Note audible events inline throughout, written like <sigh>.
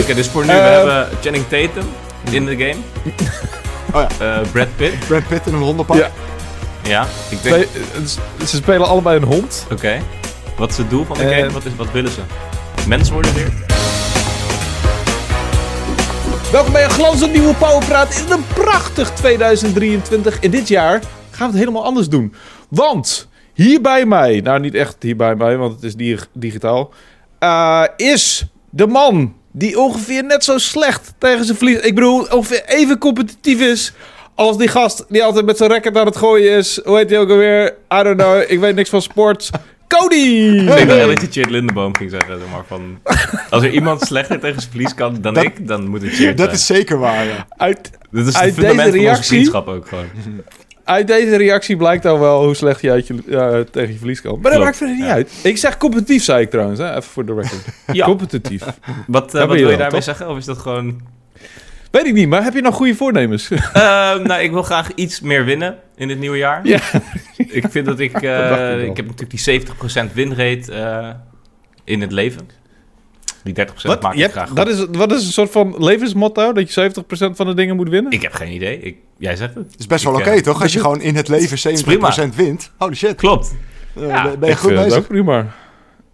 Oké, dus voor nu, we Eh, hebben Channing Tatum in de game. <laughs> Oh Eh, Brad Pitt. Brad Pitt in een hondenpak. Ja. Ja, ik denk... Ze spelen allebei een hond. Oké. Wat is het doel van de Eh, game? Wat, is, wat willen ze? Mens worden weer? Welkom bij een glanzend nieuwe Powerpraat in een prachtig 2023. In dit jaar gaan we het helemaal anders doen. Want hier bij mij, nou niet echt hier bij mij, want het is dig- digitaal, is de man die ongeveer net zo slecht tegen zijn verlies... Ik bedoel, ongeveer even competitief is als die gast die altijd met zijn racket aan het gooien is. Hoe heet hij ook alweer? I don't know, ik weet niks van sport. Cody! Ik denk dat dat je Chert Lindeboom ging zeggen, zeg maar, van... Als er iemand slechter tegen zijn verlies kan dan Dat- ik, dan moet het Chert Dat zijn. is zeker waar, ja. Uit, Dit is uit het fundament deze van onze reactie- vriendschap ook gewoon. Uit deze reactie blijkt al wel hoe slecht je, uit je tegen je verlies kan. Maar dat Klopt, maakt verder niet ja. uit. Ik zeg competitief, zei ik trouwens. Hè? Even voor de record. <laughs> Ja. Competitief. Wat, eh, wat wil je dan, daarmee toch? zeggen? Of is dat gewoon... Weet ik niet, maar heb je nou goede voornemens? <laughs> Ehm, nou, ik wil graag iets meer winnen in het nieuwe jaar. Ja. <laughs> Ik vind dat ik... eh, Dat ik heb natuurlijk die 70% winrate eh, in het leven. Die 30% Wat? maak Je ik hebt- graag dat is, wat is een soort van levensmotto? Dat je 70% van de dingen moet winnen? Ik heb geen idee. Ik, jij zegt het. Is best wel oké, eh, toch? Als je gewoon in het leven 70% wint. Holy shit. Klopt. Eh, Ja, ben- je ik goed bezig? ook prima.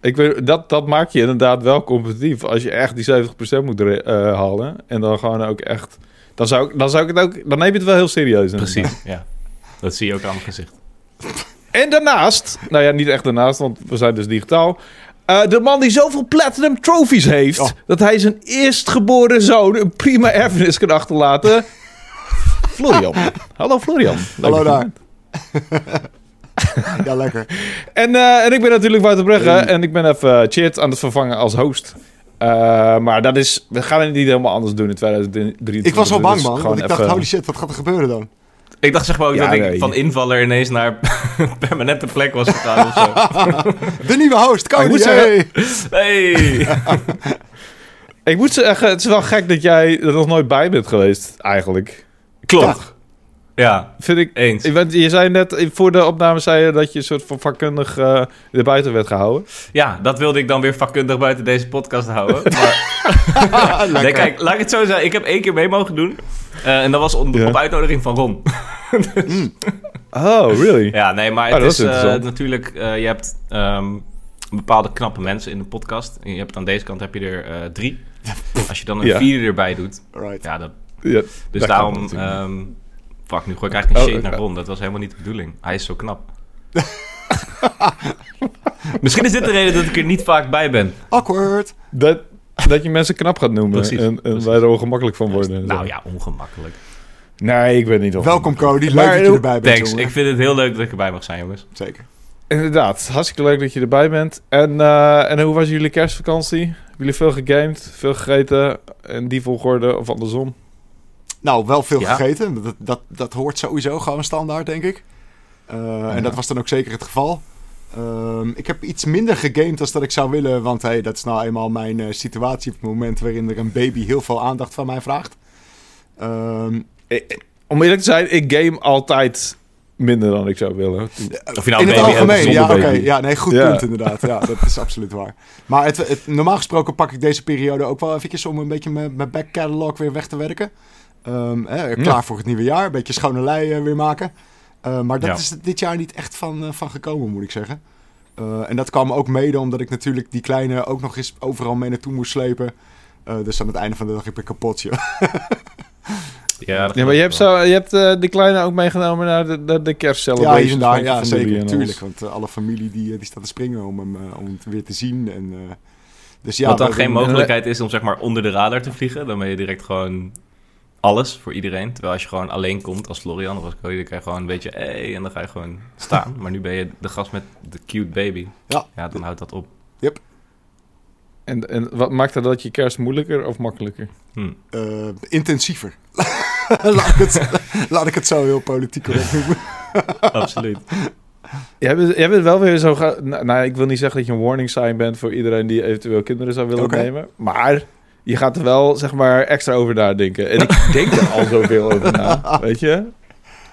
Ik weet, dat, dat maakt je inderdaad wel competitief. Als je echt die 70% moet eh, halen. En dan gewoon ook echt... Dan zou, ik, dan zou ik het ook... Dan neem je het wel heel serieus. Precies, ja. Dat zie je ook aan mijn gezicht. En daarnaast, nou ja, niet echt daarnaast, want we zijn dus digitaal. eh, de man die zoveel platinum trophies heeft, Oh. dat hij zijn eerstgeboren zoon een prima erfenis kan achterlaten. Florian. <laughs> Hallo Florian. Leuk Hallo daar. <laughs> Ja, lekker. En, eh, en ik ben natuurlijk Wouter Brugge en ik ben even uh, Chit aan het vervangen als host. Eh, maar dat is, we gaan het niet helemaal anders doen in 2023. Ik was wel Dus bang, man. Want ik dacht, even- holy shit, wat gaat er gebeuren dan? Ik dacht zeg maar ook Ja, dat ik van invaller ineens naar <laughs> permanente plek was gegaan of zo. De nieuwe host, Cody. Hey! Ik moet zeggen, het is wel gek dat jij er nog nooit bij bent geweest, eigenlijk. Klopt. Ja, Vind ik, eens. Ik weet- Je zei net, eh, voor de opname zei je dat je een soort van vakkundig eh er buiten werd gehouden. Ja, dat wilde ik dan weer vakkundig buiten deze podcast houden. <laughs> Maar nee, kijk, laat ik het zo zeggen. Ik heb één keer mee mogen doen. Eh, en dat was on- Ja. op uitnodiging van Ron. <laughs> Oh, really? Ja, nee, maar Oh, het dat is eh, interessant. natuurlijk... eh, je hebt ehm, bepaalde knappe mensen in de podcast. En je hebt aan deze kant heb je er eh, drie. <laughs> Als je dan een Ja. vierde erbij doet, Right. ja, dat, Ja, dus daarom... natuurlijk. ehm fuck, nu gooi ik eigenlijk een Oh, shade naar. Ron. Dat was helemaal niet de bedoeling. Hij is zo knap. <laughs> Misschien is dit de reden dat ik er niet vaak bij ben. Awkward. dat, dat je mensen knap gaat noemen Precies, en, en precies. wij er ongemakkelijk van worden. en zo. Nou ja, ongemakkelijk. Nee, ik ben niet op. Welkom, Cody. Leuk Maar dat je erbij bent, Thanks. jongen. Ik vind het heel leuk dat ik erbij mag zijn, jongens. Zeker. Inderdaad, hartstikke leuk dat je erbij bent. En, eh, en hoe was jullie kerstvakantie? Hebben jullie veel gegamed, veel gegeten en die volgorde of andersom? Nou, wel veel Ja. gegeten. Dat, dat, dat hoort sowieso gewoon standaard, denk ik. Eh, En dat was dan ook zeker het geval. Ehm, ik heb iets minder gegamed als dat ik zou willen. Want hey, dat is nou eenmaal mijn eh, situatie op het moment waarin er een baby heel veel aandacht van mij vraagt. Ehm, Om eerlijk te zijn, ik game altijd minder dan ik zou willen. Of je nou in het algemeen, ja, oké. Ja, nee, goed Ja. punt inderdaad. Ja, dat is absoluut waar. Maar het, het, normaal gesproken pak ik deze periode ook wel eventjes om een beetje mijn, mijn back catalog weer weg te werken. Ehm, hè, klaar Ja. voor het nieuwe jaar. Een beetje schone lei eh, weer maken. Eh, maar dat Ja. is dit jaar niet echt van, eh, van gekomen, moet ik zeggen. Eh, en dat kwam ook mede omdat ik natuurlijk die kleine ook nog eens overal mee naartoe moest slepen. Eh, dus aan het einde van de dag ik ben kapot, joh. <laughs> Ja, Ja, maar je hebt, zo, je hebt eh, de kleine ook meegenomen naar de, de, de Ja, kerstcelebrations hier en daar. Ja, zeker. Natuurlijk. Want alle familie die, die staat te springen om hem, om hem weer te zien. En, eh, dus ja, Wat dan geen mogelijkheid is om zeg maar onder de radar te vliegen. Dan ben je direct gewoon alles voor iedereen. Terwijl als je gewoon alleen komt als Florian of als Cody, dan krijg je gewoon een beetje hey, en dan ga je gewoon staan. <laughs> Maar nu ben je de gast met de cute baby. Ja. Ja, dan houdt dat op. En, en wat maakt dat dat je kerst moeilijker of makkelijker? Hm. eh, intensiever. <laughs> laat, ik het, <laughs> laat ik het zo heel politiek correct noemen. Absoluut. Jij bent, jij bent wel weer zo... ga- nou, nou, ik wil niet zeggen dat je een warning sign bent voor iedereen die eventueel kinderen zou willen nemen. Maar je gaat er wel, zeg maar, extra over nadenken. En ik <laughs> denk er al zoveel over na, weet je?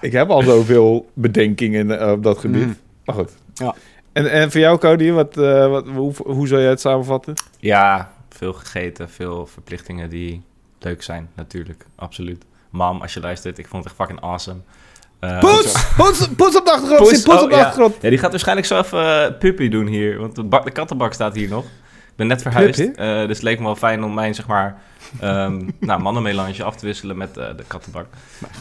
Ik heb al zoveel bedenkingen eh, op dat gebied. Mm. Maar goed. Ja. En, en voor jou, Cody, wat, eh, wat, hoe, hoe zou jij het samenvatten? Ja, veel gegeten, veel verplichtingen die leuk zijn, natuurlijk. Absoluut. Mam, als je luistert, ik vond het echt fucking awesome. Eh, Poets! <laughs> Poets, poets op de achtergrond! Poes, Poets, poets oh, op de ja. achtergrond! Ja, die gaat waarschijnlijk zo even puppy doen hier. Want de, bak, de kattenbak staat hier nog. Ik ben net verhuisd. Eh, dus het leek me wel fijn om mijn, zeg maar, ehm <laughs> nou, mannenmelange af te wisselen met eh, de kattenbak.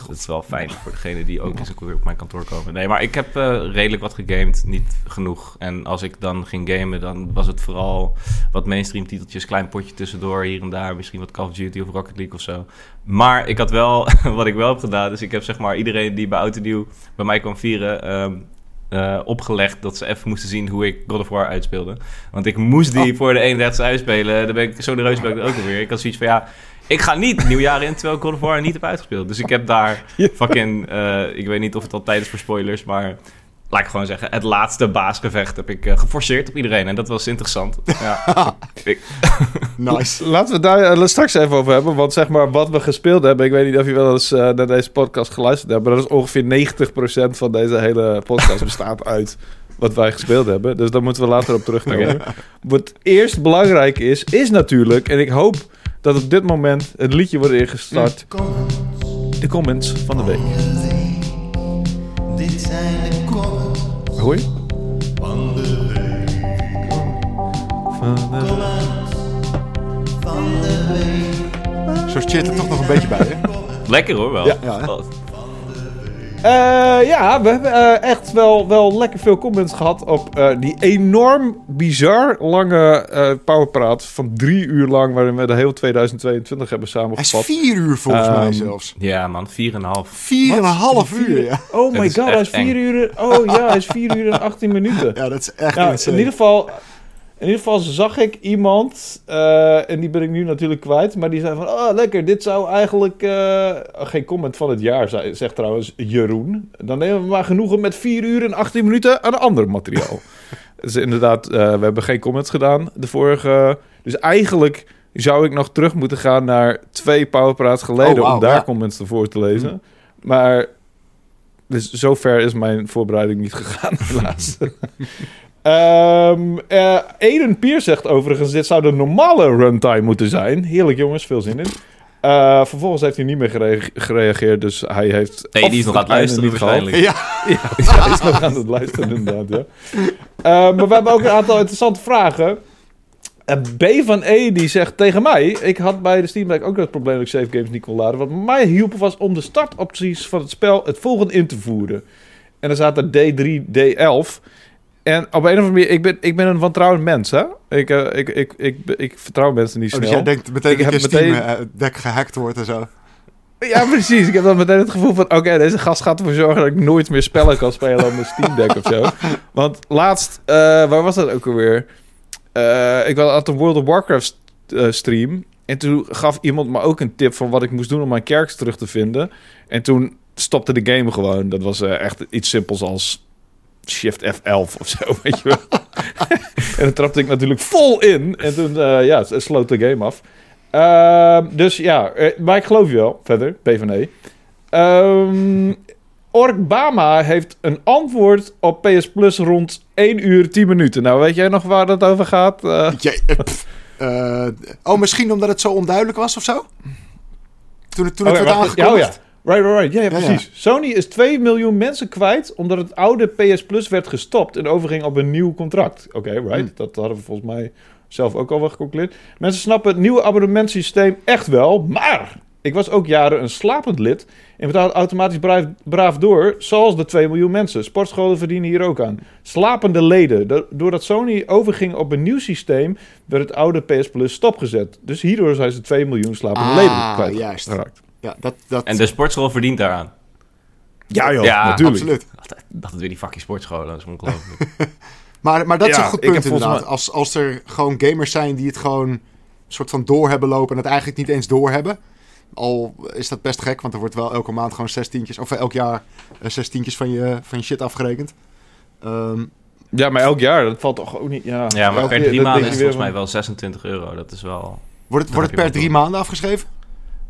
Dat is wel fijn voor degene die ook eens een keer op mijn kantoor komen. Nee, maar ik heb eh, redelijk wat gegamed. Niet genoeg. En als ik dan ging gamen, dan was het vooral wat mainstream titeltjes. Klein potje tussendoor, hier en daar. Misschien wat Call of Duty of Rocket League of zo. Maar ik had wel, <laughs> wat ik wel heb gedaan, dus ik heb zeg maar iedereen die bij Auto Nieuw bij mij kwam vieren, ehm, eh, opgelegd dat ze even moesten zien hoe ik God of War uitspeelde. Want ik moest die voor de 31 uitspelen. Dan ben ik zo nerveus ben ik ook alweer. Ik had zoiets van ja, ik ga niet nieuwjaar in terwijl ik God of War niet heb uitgespeeld. Dus ik heb daar <laughs> fucking, eh, ik weet niet of het al tijd is voor spoilers, maar laat ik gewoon zeggen, het laatste baasgevecht heb ik eh, geforceerd op iedereen. En dat was interessant. <laughs> Ja, <laughs> Nice. Laten we daar eh, straks even over hebben. Want zeg maar, wat we gespeeld hebben... Ik weet niet of je wel eens eh, naar deze podcast geluisterd hebt... maar dat is ongeveer 90% van deze hele podcast <laughs> bestaat uit wat wij gespeeld hebben. Dus daar moeten we later op terugkomen. Wat eerst belangrijk is, is natuurlijk... en ik hoop dat op dit moment het liedje wordt ingestart... de comments van de week. Dit zijn de je? van de week. Van de... Comments van de week. Zo shit er toch nog een beetje bij, hè? lekker hoor wel. Ja, ja, hè? Eh, ja, we hebben eh, echt wel, wel lekker veel comments gehad op eh, die enorm bizar lange eh powerpraat van drie uur lang, waarin we de heel 2022 hebben Hij is samengevat. vier uur volgens mij Ehm, zelfs. Ja man, 4,5. Vier en een half uur, ja. Oh my god, hij is vier uur. Oh ja, hij is vier uur en 18 minuten. <laughs> Ja, dat is echt Nou, insane. in ieder geval. In ieder geval zag ik iemand, eh, en die ben ik nu natuurlijk kwijt, maar die zei van, oh lekker, dit zou eigenlijk eh, geen comment van het jaar zijn, zegt trouwens Jeroen. Dan nemen we maar genoegen met 4 uur en 18 minuten aan ander materiaal. <laughs> dus inderdaad, eh, we hebben geen comments gedaan de vorige. Dus eigenlijk zou ik nog terug moeten gaan naar twee powerpraats geleden Oh, om daar ja. comments ervoor te lezen. Maar dus zover is mijn voorbereiding niet gegaan, <laughs> helaas. <laughs> Ehm eh, Eden Pier zegt overigens, dit zou de normale runtime moeten zijn. Heerlijk jongens, veel zin in. Eh, vervolgens heeft hij niet meer gere- gereageerd, dus hij heeft... Nee, die is nog aan het luisteren waarschijnlijk. Ja, <laughs> Ja, hij is nog aan het luisteren inderdaad, ja. Eh, maar we hebben ook een aantal interessante vragen. B van E die zegt tegen mij... Ik had bij de Steam Deck ook dat probleem dat ik save games niet kon laden. Wat mij hielp was om de startopties van het spel het volgende in te voeren. En dan staat er D3, D11. En op een of andere manier... Ik ben, ik ben een wantrouwend mens, hè? Ik, eh, ik, ik, ik, ik, vertrouw mensen niet oh, snel. dus jij denkt meteen Ik dat je heb Steam meteen- eh, deck gehackt wordt en zo. Ja, precies. Ik heb dan meteen het gevoel van... Oké, deze gast gaat ervoor zorgen dat ik nooit meer spellen kan spelen op mijn Steam Deck of zo. <laughs> Want laatst... eh, waar was dat ook alweer? Eh, ik had een World of Warcraft stream. En toen gaf iemand me ook een tip van wat ik moest doen om mijn kerks terug te vinden. En toen stopte de game gewoon. Dat was echt iets simpels als Shift F11 of zo, <laughs> weet je wel. en dan trapte ik natuurlijk vol in. En toen, eh, ja, sloot de game af. Ehm, dus ja, eh, maar ik geloof je wel, verder, PvdA. Ehm Orkbama heeft een antwoord op PS Plus rond 1 uur 10 minuten. Nou, weet jij nog waar dat over gaat? <laughs> Eh, pff, eh, oh, misschien omdat het zo onduidelijk was of zo? Toen toen het oh, werd ja, aangekondigd? oh ja. Right, right, right. Ja, ja, Ja, ja. precies. Sony is 2 miljoen mensen kwijt omdat het oude PS Plus werd gestopt en overging op een nieuw contract. Oké, right. Hmm. Dat hadden we volgens mij zelf ook al wel geconcludeerd. Mensen snappen het nieuwe abonnementsysteem echt wel, maar ik was ook jaren een slapend lid en betaalde automatisch braaf, braaf door, zoals de 2 miljoen mensen. Sportscholen verdienen hier ook aan. Slapende leden. Do- Doordat Sony overging op een nieuw systeem, werd het oude PS Plus stopgezet. Dus hierdoor zijn ze 2 miljoen slapende Ah, leden kwijt juist. geraakt. Ja, dat, dat, En de sportschool verdient daaraan. Ja joh, Ja, natuurlijk. absoluut. Dat, dat het weer die fucking sportscholen, dat is ongelooflijk. <laughs> Maar, maar dat is Ja, een goed punt inderdaad. Als, als er gewoon gamers zijn die het gewoon een soort van door hebben lopen en het eigenlijk niet eens door hebben. Al is dat best gek, want er wordt wel elke maand gewoon zestientjes, of elk jaar eh, zestientjes van je, van je shit afgerekend. Ehm, Ja, maar elk jaar, dat valt toch ook niet... Ja, ja, maar Elk per drie maanden is het volgens mij wel 26 euro. Dat is wel... wordt het, wordt het per drie maanden afgeschreven?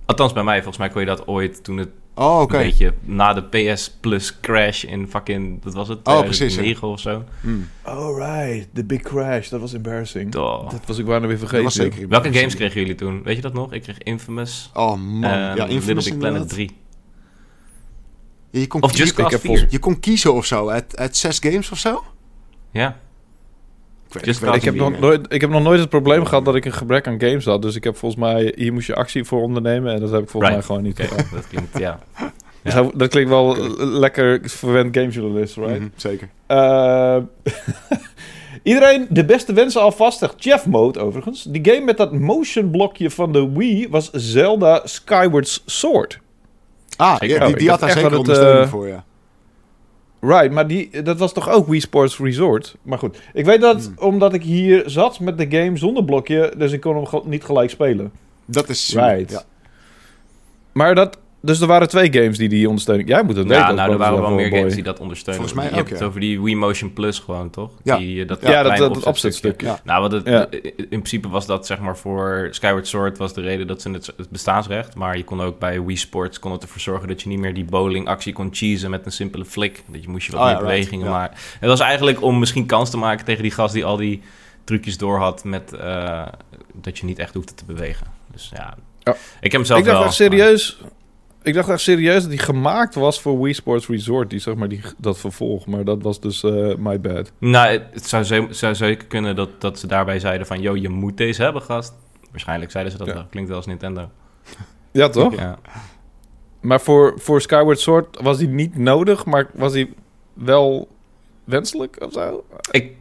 Althans bij mij, volgens mij kon je dat ooit toen het Oh, oké. Een beetje na de PS Plus crash in fucking, wat was het? Oh, precies, ja. 2009 of zo. Hmm. Oh, right. The Big Crash. Dat was embarrassing. Oh. Dat was ik bijna weer Dat vergeten. was zeker Welke games kregen jullie toen? Weet je dat nog? Ik kreeg Infamous Oh man, en ja, Infamous Little Big Planet inderdaad. 3. Ja, je, kon Of kiezen- Just je, Cause heb 4. je kon kiezen of zo, uit, uit zes games of zo? Ja. Ik weet, Just ik weet Ik heb, nog nooit, ik heb nog nooit het probleem gehad dat ik een gebrek aan games had. Dus ik heb volgens mij... Hier moest je actie voor ondernemen. En dat heb ik volgens Right. mij gewoon niet gedaan. dat klinkt, ja. <laughs> Dus dat klinkt wel lekker verwend gamejournalist, right? Mhm, zeker. Eh, <laughs> iedereen de beste wensen alvast, zegt Jeff Mode overigens. Die game met dat motion blokje van de Wii was Zelda Skyward Sword. Ah, ja, die, had daar zeker het, ondersteuning eh, voor, ja. Right, maar die, dat was toch ook Wii Sports Resort? Maar goed, ik weet dat Hmm. omdat ik hier zat met de game zonder blokje, dus ik kon hem niet gelijk spelen. Dat is Right. Ja. Maar dat, dus er waren twee games die die ondersteuning... Jij moet het weten. Ja, nou, er waren wel meer games die dat ondersteunen. Volgens mij je ook, hebt ja. het over die Wii Motion Plus gewoon, toch? Ja. Die, eh, dat Ja, dat, dat, opzetstuk. Ja. Nou, wat het, Ja. in principe was dat zeg maar voor Skyward Sword was de reden dat ze het, het bestaansrecht. Maar je kon ook bij Wii Sports kon het ervoor zorgen dat je niet meer die bowling actie kon cheesen met een simpele flik. Dat je moest je wat Oh meer ja, right. bewegingen Ja. maken. Het was eigenlijk om misschien kans te maken tegen die gast die al die trucjes door had met eh, dat je niet echt hoefde te bewegen. Dus ja, Ja. ik heb hem zelf Ik dacht wel. echt serieus... Ik dacht echt serieus dat die gemaakt was voor Wii Sports Resort. Die, zeg maar, die, dat vervolg. Maar dat was dus eh, my bad. Nou, het, het zou, ze- zou zeker kunnen dat, dat ze daarbij zeiden van... Yo, je moet deze hebben, gast. Waarschijnlijk zeiden ze dat Ja. wel. Klinkt wel als Nintendo. <laughs> Ja, toch? Ja. Maar voor, voor Skyward Sword was die niet nodig, maar was die wel wenselijk of zo? Ik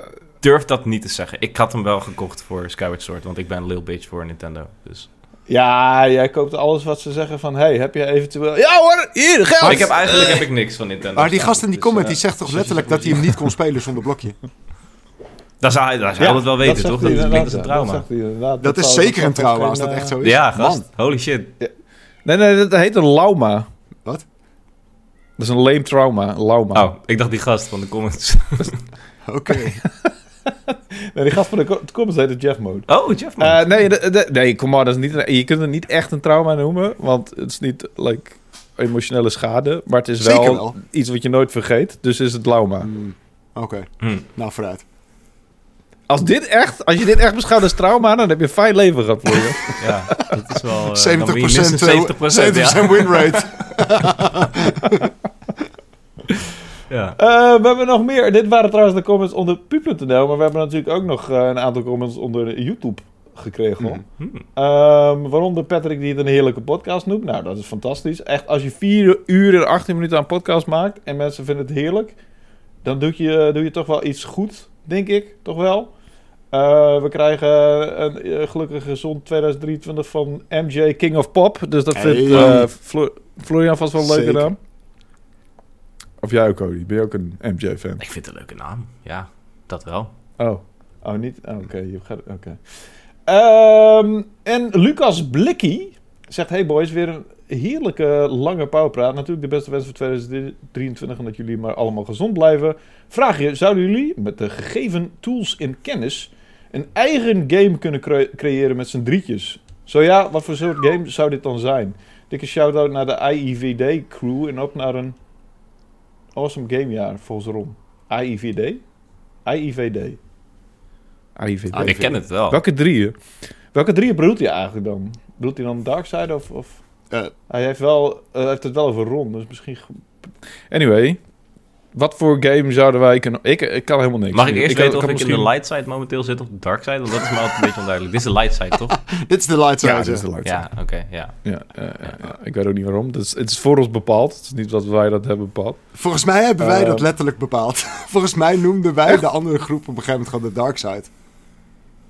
durf dat niet te zeggen. Ik had hem wel gekocht voor Skyward Sword, want ik ben Lil Bitch voor Nintendo. Dus. Ja, jij koopt alles wat ze zeggen van... hey, heb je eventueel... Ja hoor, hier, geld! ik heb eigenlijk heb ik niks van Nintendo. Maar die gast in die Dus, comment eh, die zegt toch letterlijk dat hij hem niet kon spelen zonder blokje? <laughs> Dat zou hij, dat zou het wel weten, toch? Dat is- klinkt als een trauma. Dat, is zeker een trauma geen, als dat eh, echt zo is. ja, gast. Man, Holy shit. Nee, nee, dat heet een lauma. Wat? Dat is een lame trauma, lauma. Oh, ik dacht die gast van de comments. <laughs> oké. <laughs> Nee, die gast van de co- de comments heet Jeff Mode. Oh, Jeff, man. Eh, nee, de- de- nee, kom maar, dat is niet, een- je kunt het niet echt een trauma noemen, want het is niet like, emotionele schade, maar het is wel, iets wat je nooit vergeet, dus is het lauma. Hmm, Oké, Hm. nou vooruit. Als, dit echt, als je dit echt beschouwt als trauma, dan heb je een fijn leven gehad voor je. <laughs> Ja, dat is wel... eh, 70%, dan ben je minstens 70%, 70% ja. win rate. <laughs> ja. Eh, we hebben nog meer. Dit waren trouwens de comments onder pu.nl, maar we hebben natuurlijk ook nog eh, een aantal comments onder YouTube gekregen. Hmm. Hm. Ehm, waaronder Patrick die het een heerlijke podcast noemt. Nou, dat is fantastisch. Echt, als je 4 uur en 18 minuten aan podcast maakt en mensen vinden het heerlijk, dan doe je, doe je toch wel iets goed, denk ik. Toch wel? Eh, we krijgen een gelukkig gezond 2023 van MJ King of Pop. Dus dat vindt eh, Florian vast wel een leuke Zeker. naam. Of jij ook, Cody? Ben je ook een MJ-fan? Ik vind het een leuke naam. Ja, dat wel. Oh. Oh, niet? Oh, Oké, je gaat... Oké. Ehm, en Lucas Blikkie zegt... Hey boys, weer een heerlijke lange powerpraat. Natuurlijk de beste wens voor 2023 en dat jullie maar allemaal gezond blijven. Vraag je, zouden jullie met de gegeven tools en kennis... een eigen game kunnen cre- creëren met z'n drietjes? Zo ja, wat voor soort game zou dit dan zijn? Dikke shout-out naar de IIVD-crew en ook naar een awesome gamejaar volgens Ron. IIVD? IIVD. IIVD. Ah, Ik ken het wel. Welke drieën? Welke drieën bedoelt hij eigenlijk dan? Bedoelt hij dan Darkseid of... of... Eh, Hij heeft, wel, eh, heeft het wel over Ron, dus misschien... Anyway, wat voor game zouden wij kunnen... Ik, ik kan helemaal niks. Mag ik eerst weten of kan ik in misschien- de light side momenteel zit of de dark side? Want dat is me altijd een beetje onduidelijk. Dit is de light side, toch? dit is de light side. Ja, dit is de light Ja, oké, ja. Ja, ja, ja, ja. ik weet ook niet waarom. Het is, het is voor ons bepaald. Het is niet dat wij dat hebben bepaald. Volgens mij hebben wij Eh, dat letterlijk bepaald. <laughs> Volgens mij noemden wij de andere groep op een gegeven moment gewoon de dark side.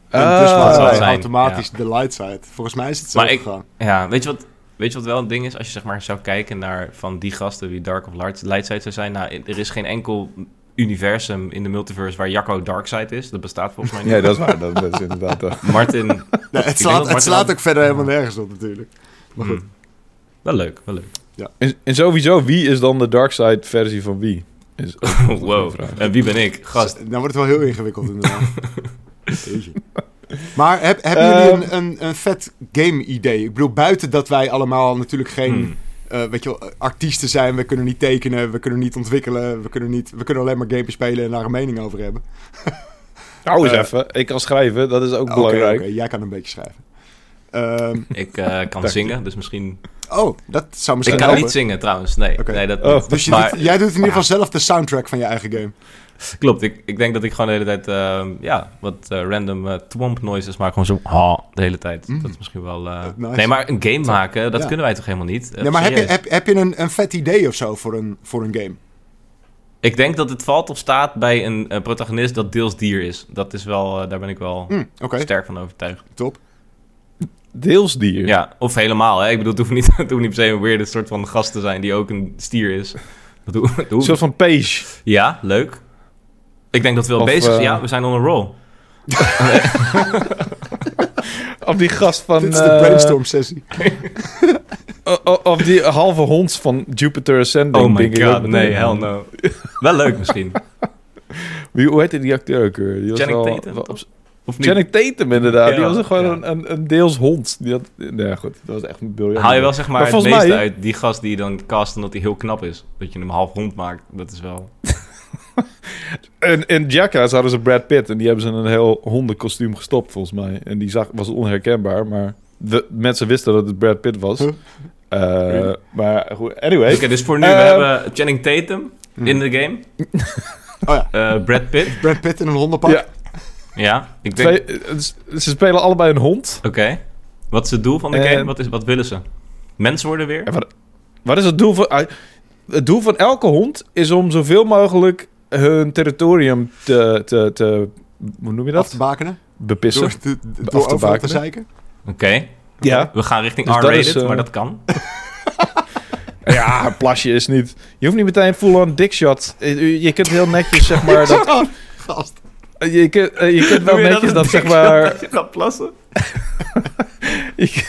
En Ah. dus dat waren wij zijn, automatisch de light side. Volgens mij is het zo Maar ik- gegaan. Ja, weet je wat... Weet je wat wel een ding is? Als je zeg maar zou kijken naar van die gasten wie Dark of Light, light Side zou zijn. Nou, er is geen enkel universum in de multiverse waar Jacco Darkseid is. Dat bestaat volgens mij niet. Nee, dat is waar. Dat, dat is inderdaad... eh, <laughs> Martin... Nee, het slaat, het slaat ook verder helemaal nergens op natuurlijk. Maar goed. Hmm. Wel leuk, wel leuk. en, en sowieso, wie is dan de Darkseid versie van wie? Is <laughs> Wow. En wie ben ik? Gast. Nou wordt het wel heel ingewikkeld inderdaad. <laughs> Maar heb, hebben jullie een, een, een vet game idee? Ik bedoel, buiten dat wij allemaal natuurlijk geen Hmm. eh, weet je wel, artiesten zijn. We kunnen niet tekenen, we kunnen niet ontwikkelen. We kunnen, niet, we kunnen alleen maar games spelen en daar een mening over hebben. Hou <laughs> eens Eh, even. Ik kan schrijven, dat is ook Oké, belangrijk. oké, jij kan een beetje schrijven. Ehm, Ik eh, kan zingen, dus misschien... oh, dat zou Ik misschien kan helpen. niet zingen trouwens, nee. Nee dat Oh. niet. Dus je maar, doet- jij doet in ieder geval zelf de soundtrack van je eigen game. <laughs> Klopt, ik, ik denk dat ik gewoon de hele tijd... ehm, ja, wat eh, random eh twomp noises maak. Gewoon zo... Ha, de hele tijd. Mm. Dat is misschien wel... eh, nice. Nee, maar een game maken, dat Ja. kunnen wij toch helemaal niet? Nee, maar heb je, heb, heb je een, een vet idee of zo voor een, voor een game? Ik denk dat het valt of staat bij een eh, protagonist dat deels dier is. Dat is wel... eh, daar ben ik wel Oké, sterk van overtuigd. top. Deels dier. Ja, of helemaal. Hè? Ik bedoel, het hoeft niet, <laughs> het hoeft niet per se een soort van gast te zijn die ook een stier is. Dat hoeft, dat Een soort van page. Ja, leuk. Ik denk dat we wel Of, bezig zijn. eh, Ja, we zijn on a roll. <laughs> Of die gast van... Dit is de eh, brainstorm sessie. <laughs> o- o- Of die halve hond van Jupiter Ascending. Oh my denk ik ook god, nee, hell no. wel leuk misschien. <laughs> Wie, hoe heette die acteur ook weer? Die was Channing wel- Tatum, wel toch? op- Of niet? Channing Tatum inderdaad. Ja, die was er gewoon ja. een, een, een deels hond. Die had, nee, goed. Dat was echt een briljant. Haal je wel zeg maar, Maar het volgens meeste mij- uit die gast die je dan cast omdat hij heel knap is. Dat je hem half hond maakt. Dat is wel... In, in Jackass hadden ze Brad Pitt en die hebben ze in een heel hondenkostuum gestopt volgens mij. En die zag, was onherkenbaar, maar de, mensen wisten dat het Brad Pitt was. Huh? Eh, maar goed, anyway. Oké, dus voor nu, Eh, we hebben Channing Tatum Hm. in de game. <laughs> Oh ja, Eh, Brad Pitt. Brad Pitt in een hondenpak. Ja, Ja, ik denk... twee, eh, ze spelen allebei een hond. Oké. Wat is het doel van de En- game? Wat, is, wat willen ze? Mens worden weer? En wat, wat is het doel van... ah, Het doel van elke hond is om zoveel mogelijk hun territorium te... te, te hoe noem je Af te dat? bakenen. Bepissen. Door, de, de- Af door te te zeiken. Oké. Ja. We gaan richting Dus dat R-rated, is, eh, maar dat kan. <laughs> Ja, een plasje is niet... Je hoeft niet meteen full-on dickshot. Je, je kunt heel netjes, zeg maar... Dat, <laughs> Gast. je, kunt, eh, je kunt wel netjes dat, zeg maar... <laughs> dat je gaat plassen? Je,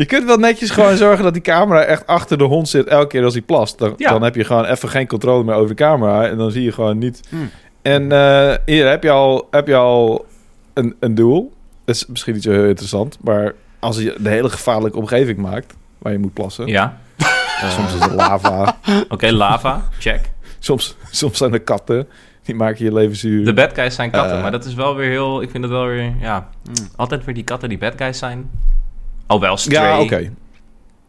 je kunt wel netjes gewoon zorgen dat die camera echt achter de hond zit elke keer als hij plast. Dan, Ja. dan heb je gewoon even geen controle meer over de camera en dan zie je gewoon niet. Hmm. En eh, hier heb je al, heb je al een, een doel. Dat is misschien niet zo heel interessant, maar als je de hele gevaarlijke omgeving maakt waar je moet plassen. Ja. <laughs> Soms is het lava, Oké, lava. Check. soms, soms zijn er katten. Die maken je leven zuur. De bad guys zijn katten, Eh. maar dat is wel weer heel... Ik vind het wel weer... Ja, Hmm. altijd weer die katten die bad guys zijn. Al wel Stray. ja, oké.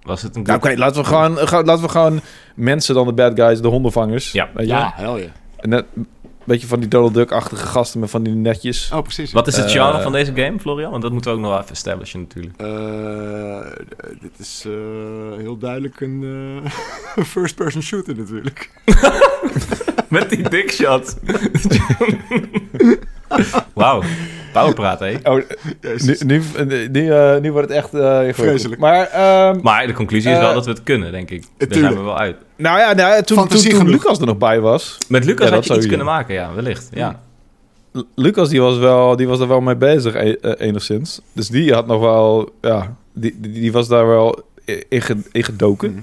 Was het een Nou, oké, laten we gewoon, ga- laten we gewoon mensen dan de bad guys, de hondenvangers. Ja. weet je? Ja, hel je. En net een beetje van die Donald Duck-achtige gasten met van die netjes. Oh, precies. Wat is het Eh, genre van deze game, Florian? Want dat moeten we ook nog even establishen natuurlijk. Eh, dit is eh, heel duidelijk een eh, <laughs> first-person shooter natuurlijk. <laughs> Met die dickshot. <laughs> Wauw. Powerpraat, hè? Oh, nu, Jezus. nu, nu, eh, nu wordt het echt eh, ingewikkeld. Vreselijk. Maar, ehm, Maar de conclusie is wel Eh, dat we het kunnen, denk ik. Daar zijn tuurlijk. we wel uit. nou ja, nou, toen, toen, toen. Lucas er nog bij was. Met Lucas Ja, had je iets kunnen maken, ja, wellicht. Ja. Lucas die was, wel, die was er wel mee bezig, e- eh, enigszins. Dus die had nog wel, ja, die, die, die was daar wel in gedoken. Mhm.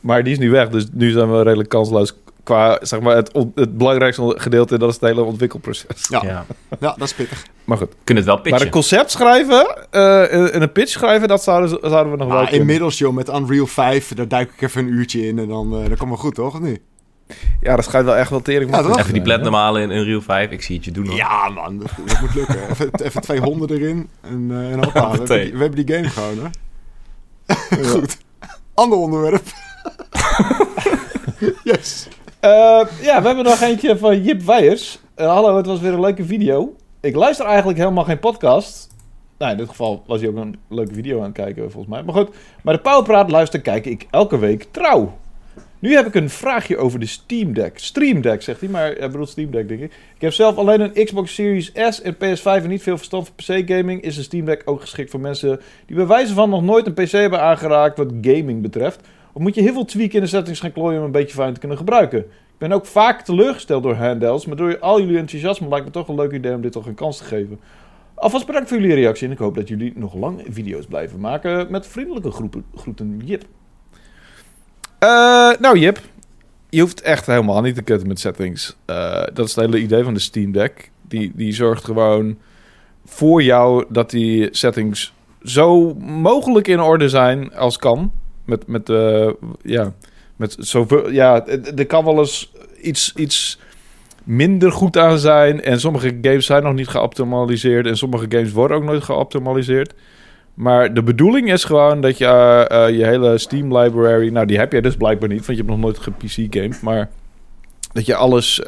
Maar die is nu weg, dus nu zijn we redelijk kansloos qua, zeg maar, het, het belangrijkste gedeelte, dat is het hele ontwikkelproces. Ja. Ja. Ja, dat is pittig. Maar goed. Kunnen het wel Maar pitchen. een concept schrijven eh, en en een pitch schrijven, dat zouden, zouden we nog wel Maar kunnen. inmiddels, joh, met Unreal 5, daar duik ik even een uurtje in en dan, eh dan komen we goed, toch? Of niet? Ja, dat schijnt wel echt wel tering. Ja? Even die platinum halen in Unreal 5. Ik zie het je doen, hoor. Ja, man, dat, dat moet lukken. Even, even twee honden erin en, eh en hoppa, we, hebben die, we hebben die game gewoon, hè? <laughs> goed. Ander onderwerp. <laughs> yes. Eh, ja, we hebben nog eentje van Jip Weijers. Eh, hallo, het was weer een leuke video. Ik luister eigenlijk helemaal geen podcast. Nou, in dit geval was hij ook een leuke video aan het kijken, volgens mij. Maar goed, maar de Powerpraat luister kijk ik elke week trouw. Nu heb ik een vraagje over de Steam Deck. Stream Deck, zegt hij, maar hij bedoelt Steam Deck, denk ik. Ik heb zelf alleen een Xbox Series S en PS5 en niet veel verstand van PC-gaming. Is een Steam Deck ook geschikt voor mensen die bij wijze van nog nooit een PC hebben aangeraakt wat gaming betreft? Moet je heel veel tweaken in de settings gaan klooien om een beetje fijn te kunnen gebruiken? Ik ben ook vaak teleurgesteld door handhelds, maar door al jullie enthousiasme lijkt me toch een leuk idee om dit toch een kans te geven. Alvast bedankt voor jullie reactie en ik hoop dat jullie nog lang video's blijven maken. Met vriendelijke groeten, Jip. Eh, nou Jip, je hoeft echt helemaal niet te kutten met settings. Eh, dat is het hele idee van de Steam Deck. Die, die zorgt gewoon voor jou dat die settings zo mogelijk in orde zijn als kan. Met, met, eh, ja, met zoveel, ja, er kan wel eens iets, iets minder goed aan zijn. En sommige games zijn nog niet geoptimaliseerd. En sommige games worden ook nooit geoptimaliseerd. Maar de bedoeling is gewoon dat je eh, eh, je hele Steam library... Nou, die heb jij dus blijkbaar niet, want je hebt nog nooit gepc-gamed. Maar dat je alles...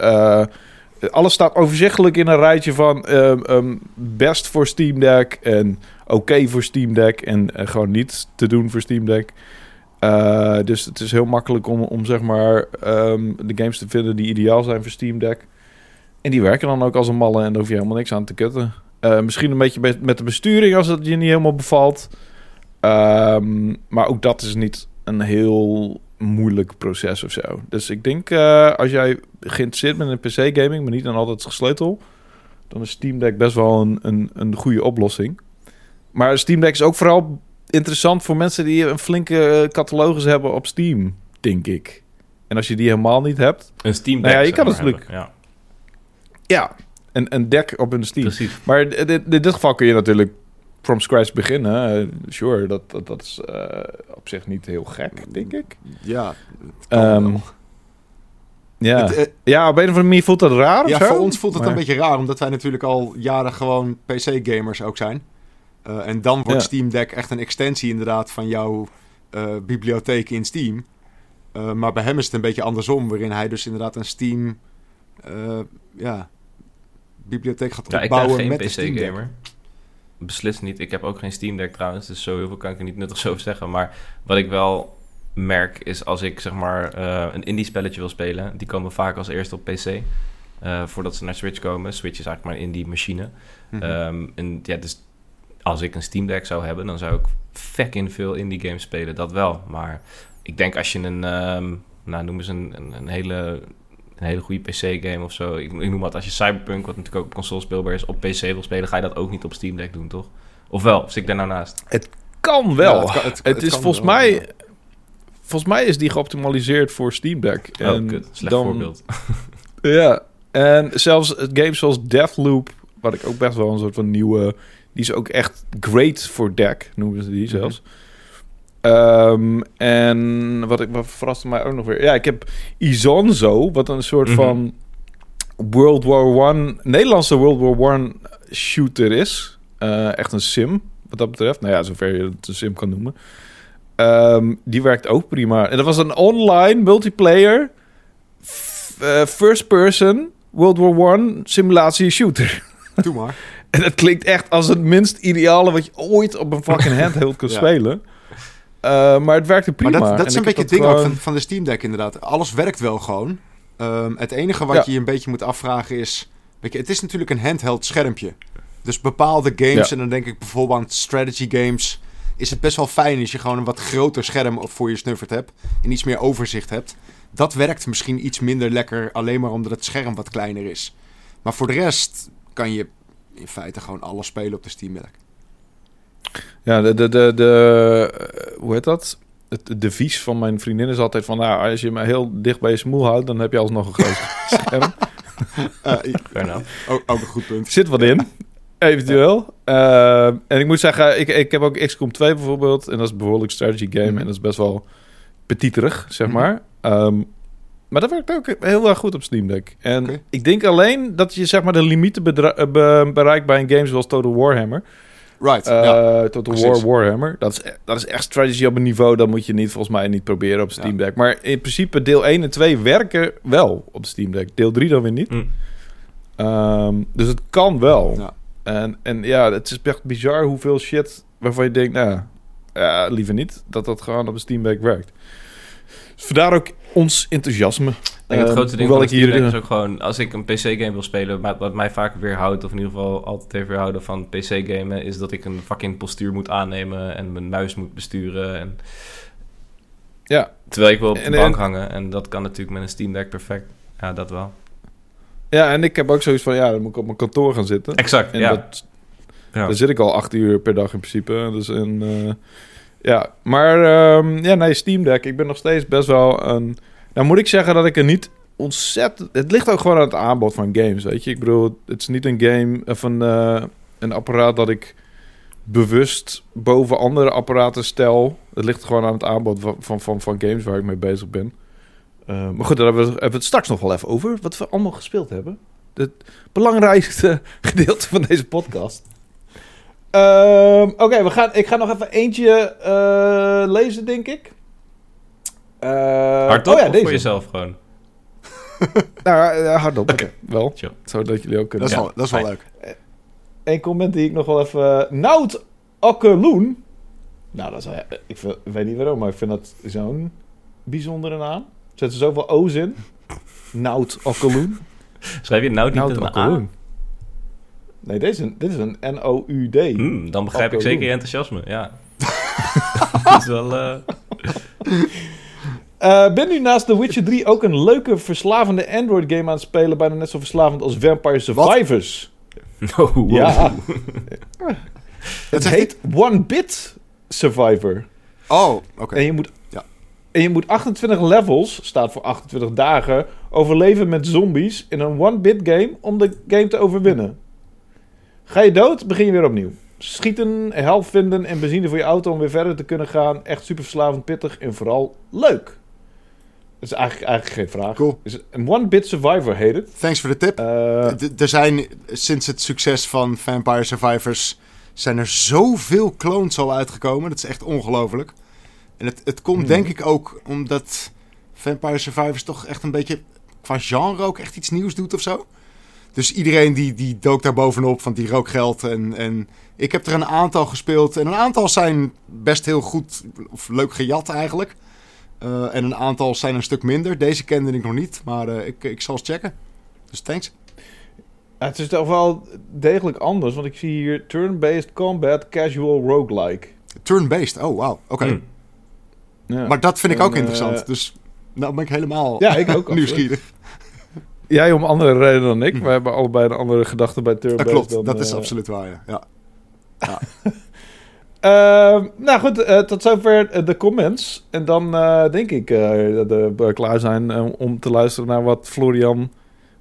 alles staat overzichtelijk in een rijtje van ehm, ehm, best voor Steam Deck en oké voor Steam Deck en gewoon niet te doen voor Steam Deck. Eh, dus het is heel makkelijk om, om zeg maar ehm, de games te vinden die ideaal zijn voor Steam Deck. En die werken dan ook als een malle en daar hoef je helemaal niks aan te kutten. Eh, misschien een beetje met, de besturing als het je niet helemaal bevalt. Ehm, maar ook dat is niet een heel moeilijk proces of zo. Dus ik denk eh, als jij geïnteresseerd bent in PC-gaming, maar niet aan altijd gesleutel, dan is Steam Deck best wel een, een, een goede oplossing. Maar Steam Deck is ook vooral interessant voor mensen die een flinke eh, catalogus hebben op Steam, denk ik. En als je die helemaal niet hebt, Een Steam Nou Deck, ja, je kan maar, natuurlijk- hebben. Ja, ja, een, een deck op een Steam. precies. Maar in, dit geval kun je natuurlijk from scratch beginnen. Sure, dat, dat, dat is eh, op zich niet heel gek, denk ik. Ja, het Ehm. Ja, Het, eh, ja op een of andere manier voelt dat raar of ja, zo. voor ons voelt het Maar- een beetje raar, omdat wij natuurlijk al jaren gewoon PC-gamers ook zijn. Eh, en dan wordt Ja. Steam Deck echt een extensie inderdaad van jouw eh, bibliotheek in Steam. Eh, maar bij hem is het een beetje andersom, waarin hij dus inderdaad een Steam eh, ja, bibliotheek gaat Ja, ik ben opbouwen geen met de Steam Deck. PC-gamer. Beslist niet. Ik heb ook geen Steam Deck trouwens, dus zo heel veel kan ik er niet nuttig <laughs> over zeggen. Maar wat ik wel merk is als ik zeg maar eh, een indie spelletje wil spelen, die komen vaak als eerste op PC. eh, voordat ze naar Switch komen. Switch is eigenlijk maar een indie machine. Mhm. Ehm, en ja, dus als ik een Steam Deck zou hebben, dan zou ik fucking veel indie games spelen. Dat wel. Maar ik denk als je een, ehm, nou noem eens een, een, een hele, een hele goede PC-game of zo. Ik, ik noem wat, als je Cyberpunk, wat natuurlijk ook op console speelbaar is, op PC wil spelen, ga je dat ook niet op Steam Deck doen, toch? Of wel? Of zit ik daar nou naast? Kan wel. Ja, het, kan- het- het is kan volgens wel, mij... ja. Volgens mij is die geoptimaliseerd voor Steam Deck. Oh, En kut. Slecht dan- voorbeeld. Ja, en zelfs games zoals Deathloop, wat ik ook best wel een soort van nieuwe... Die is ook echt great voor deck, noemen ze die Mhm. zelfs. Ehm, en wat, ik, wat verraste mij ook nog weer... Ja, ik heb Izonzo, wat een soort Mhm. van World War One... Nederlandse World War One shooter is. Eh, echt een sim, wat dat betreft. Nou ja, zover je het een sim kan noemen. Ehm, die werkt ook prima. En dat was een online multiplayer eh, first person World War One simulatie shooter. Doe maar. <laughs> <laughs> En dat klinkt echt als het minst ideale wat je ooit op een fucking <laughs> handheld kunt Ja. spelen. Eh, maar het werkte prima. Maar dat, dat is een beetje het ding ook gewoon- van, van de Steam Deck inderdaad. Alles werkt wel gewoon. Ehm, het enige wat Ja. je je een beetje moet afvragen is... Weet je, het is natuurlijk een handheld schermpje. Dus bepaalde games, Ja. en dan denk ik bijvoorbeeld aan strategy games... is het best wel fijn als je gewoon een wat groter scherm op- voor je snuffert hebt... en iets meer overzicht hebt. Dat werkt misschien iets minder lekker, alleen maar omdat het scherm wat kleiner is. Maar voor de rest kan je in feite gewoon alles spelen op de Steam Deck. Ja, de, de, de, de eh, hoe heet dat? Het devies van mijn vriendin is altijd van... Nou, als je me heel dicht bij je smoel houdt... dan heb je alsnog een groot <laughs> scherm. Enough. ook, ook een goed punt. Zit wat in, eventueel. Eh, en ik moet zeggen, ik, ik heb ook XCOM 2 bijvoorbeeld. En dat is een behoorlijk strategy game. Mhm. En dat is best wel petiterig, zeg Mhm. maar. Ehm, maar dat werkt ook heel erg goed op Steam Deck. En ik denk alleen dat je zeg maar de limieten eh, be- bereikt bij een game zoals Total Warhammer. Right, Eh, ja. Total precies. War Warhammer. Dat is, e- dat is echt strategy op een niveau... dat moet je niet volgens mij niet proberen op Steam Ja. Deck. Maar in principe deel 1 en 2 werken wel op Steam Deck. Deel 3 dan weer niet. Hm. Ehm, dus het kan wel. Ja. En, en ja, het is echt bizar hoeveel shit waarvan je denkt, nou, ja, liever niet, dat dat gewoon op een Steam Deck werkt. Dus vandaar ook ons enthousiasme. Ik het Ehm, grootste ding van ik hier, eh, is ook gewoon... Als ik een PC-game wil spelen, maar wat mij vaak weerhoudt... of in ieder geval altijd heeft weerhouden van PC-gamen... is dat ik een fucking postuur moet aannemen... en mijn muis moet besturen. En... Ja. Terwijl ik wil op de En- bank en- hangen. En dat kan natuurlijk met een Steam Deck perfect. Ja, dat wel. Ja, en ik heb ook zoiets van, ja, dan moet ik op mijn kantoor gaan zitten. Exact, En ja. dat, ja. daar zit ik al acht uur per dag in principe. Dus en, eh, ja, maar ehm, ja, nee, Steam Deck. Ik ben nog steeds best wel een... Nou moet ik zeggen dat ik er niet ontzettend... Het ligt ook gewoon aan het aanbod van games, weet je. Ik bedoel, het is niet een game of een, eh, een apparaat dat ik bewust boven andere apparaten stel. Het ligt gewoon aan het aanbod van, van, van, van games waar ik mee bezig ben. Eh, maar goed, daar hebben we, hebben we het straks nog wel even over. Wat we allemaal gespeeld hebben. Het belangrijkste <laughs> gedeelte van deze podcast. Ehm, Oké, we gaan. ik ga nog even eentje eh, lezen, denk ik. Eh, Hardop oh ja, of deze. voor jezelf gewoon? <laughs> Nou, eh, hardop. Oké. Wel. Chill. Zodat jullie ook kunnen. Dat is Ja, wel, dat is wel fijn. leuk. Eén comment die ik nog wel even... Nout Akkeloen. Nou, dat is, ik, vind- ik weet niet waarom, maar ik vind dat zo'n bijzondere naam. Er zitten zoveel O's in. Nout Akkeloen. Schrijf je nou niet Nout met een A? Nee, dit is een, dit is een N-O-U-D. Hmm, dan begrijp ik zeker je enthousiasme, ja. <laughs> dat is wel... eh, Eh, ben nu naast The Witcher 3 ook een leuke, verslavende Android-game aan het spelen... bijna net zo verslavend als Vampire Survivors? no, <laughs> wow. Ja. <laughs> Het heet One Bit Survivor. Oh, oké. En je moet, Ja. en je moet 28 levels, staat voor 28 dagen, overleven met zombies in een one-bit game om de game te overwinnen. Ga je dood, begin je weer opnieuw. Schieten, help vinden en benzine voor je auto om weer verder te kunnen gaan. Echt super verslavend, pittig en vooral leuk. Dat is eigenlijk, eigenlijk geen vraag. Cool. Is Een one-bit survivor heet het. Thanks voor de tip. Eh, er zijn sinds het succes van Vampire Survivors zijn er zoveel clones al uitgekomen. Dat is echt ongelooflijk. En het, het komt Hmm. denk ik ook omdat Vampire Survivors toch echt een beetje qua genre ook echt iets nieuws doet of zo. Dus iedereen die, die dook daar bovenop, want die rook geld. En, en ik heb er een aantal gespeeld. En een aantal zijn best heel goed of leuk gejat eigenlijk. Eh, en een aantal zijn een stuk minder. Deze kende ik nog niet, maar eh, ik, ik zal eens checken. Dus thanks. ja, het is toch wel degelijk anders, want ik zie hier turn-based combat casual roguelike. Turn-based. Oh, wauw. Oké. Hmm. Ja. Maar dat vind ik En, ook interessant. eh, Dus nou ben ik helemaal Ja, ik ook. <laughs> absoluut. nieuwsgierig. Jij om andere redenen dan ik. Mhm. We hebben allebei een andere gedachte bij turn Dat klopt. dat is absoluut waar, ja. <laughs> ja. Ehm, nou goed, eh, tot zover eh, de comments. En dan eh, denk ik eh, dat we klaar zijn eh, om te luisteren naar wat Florian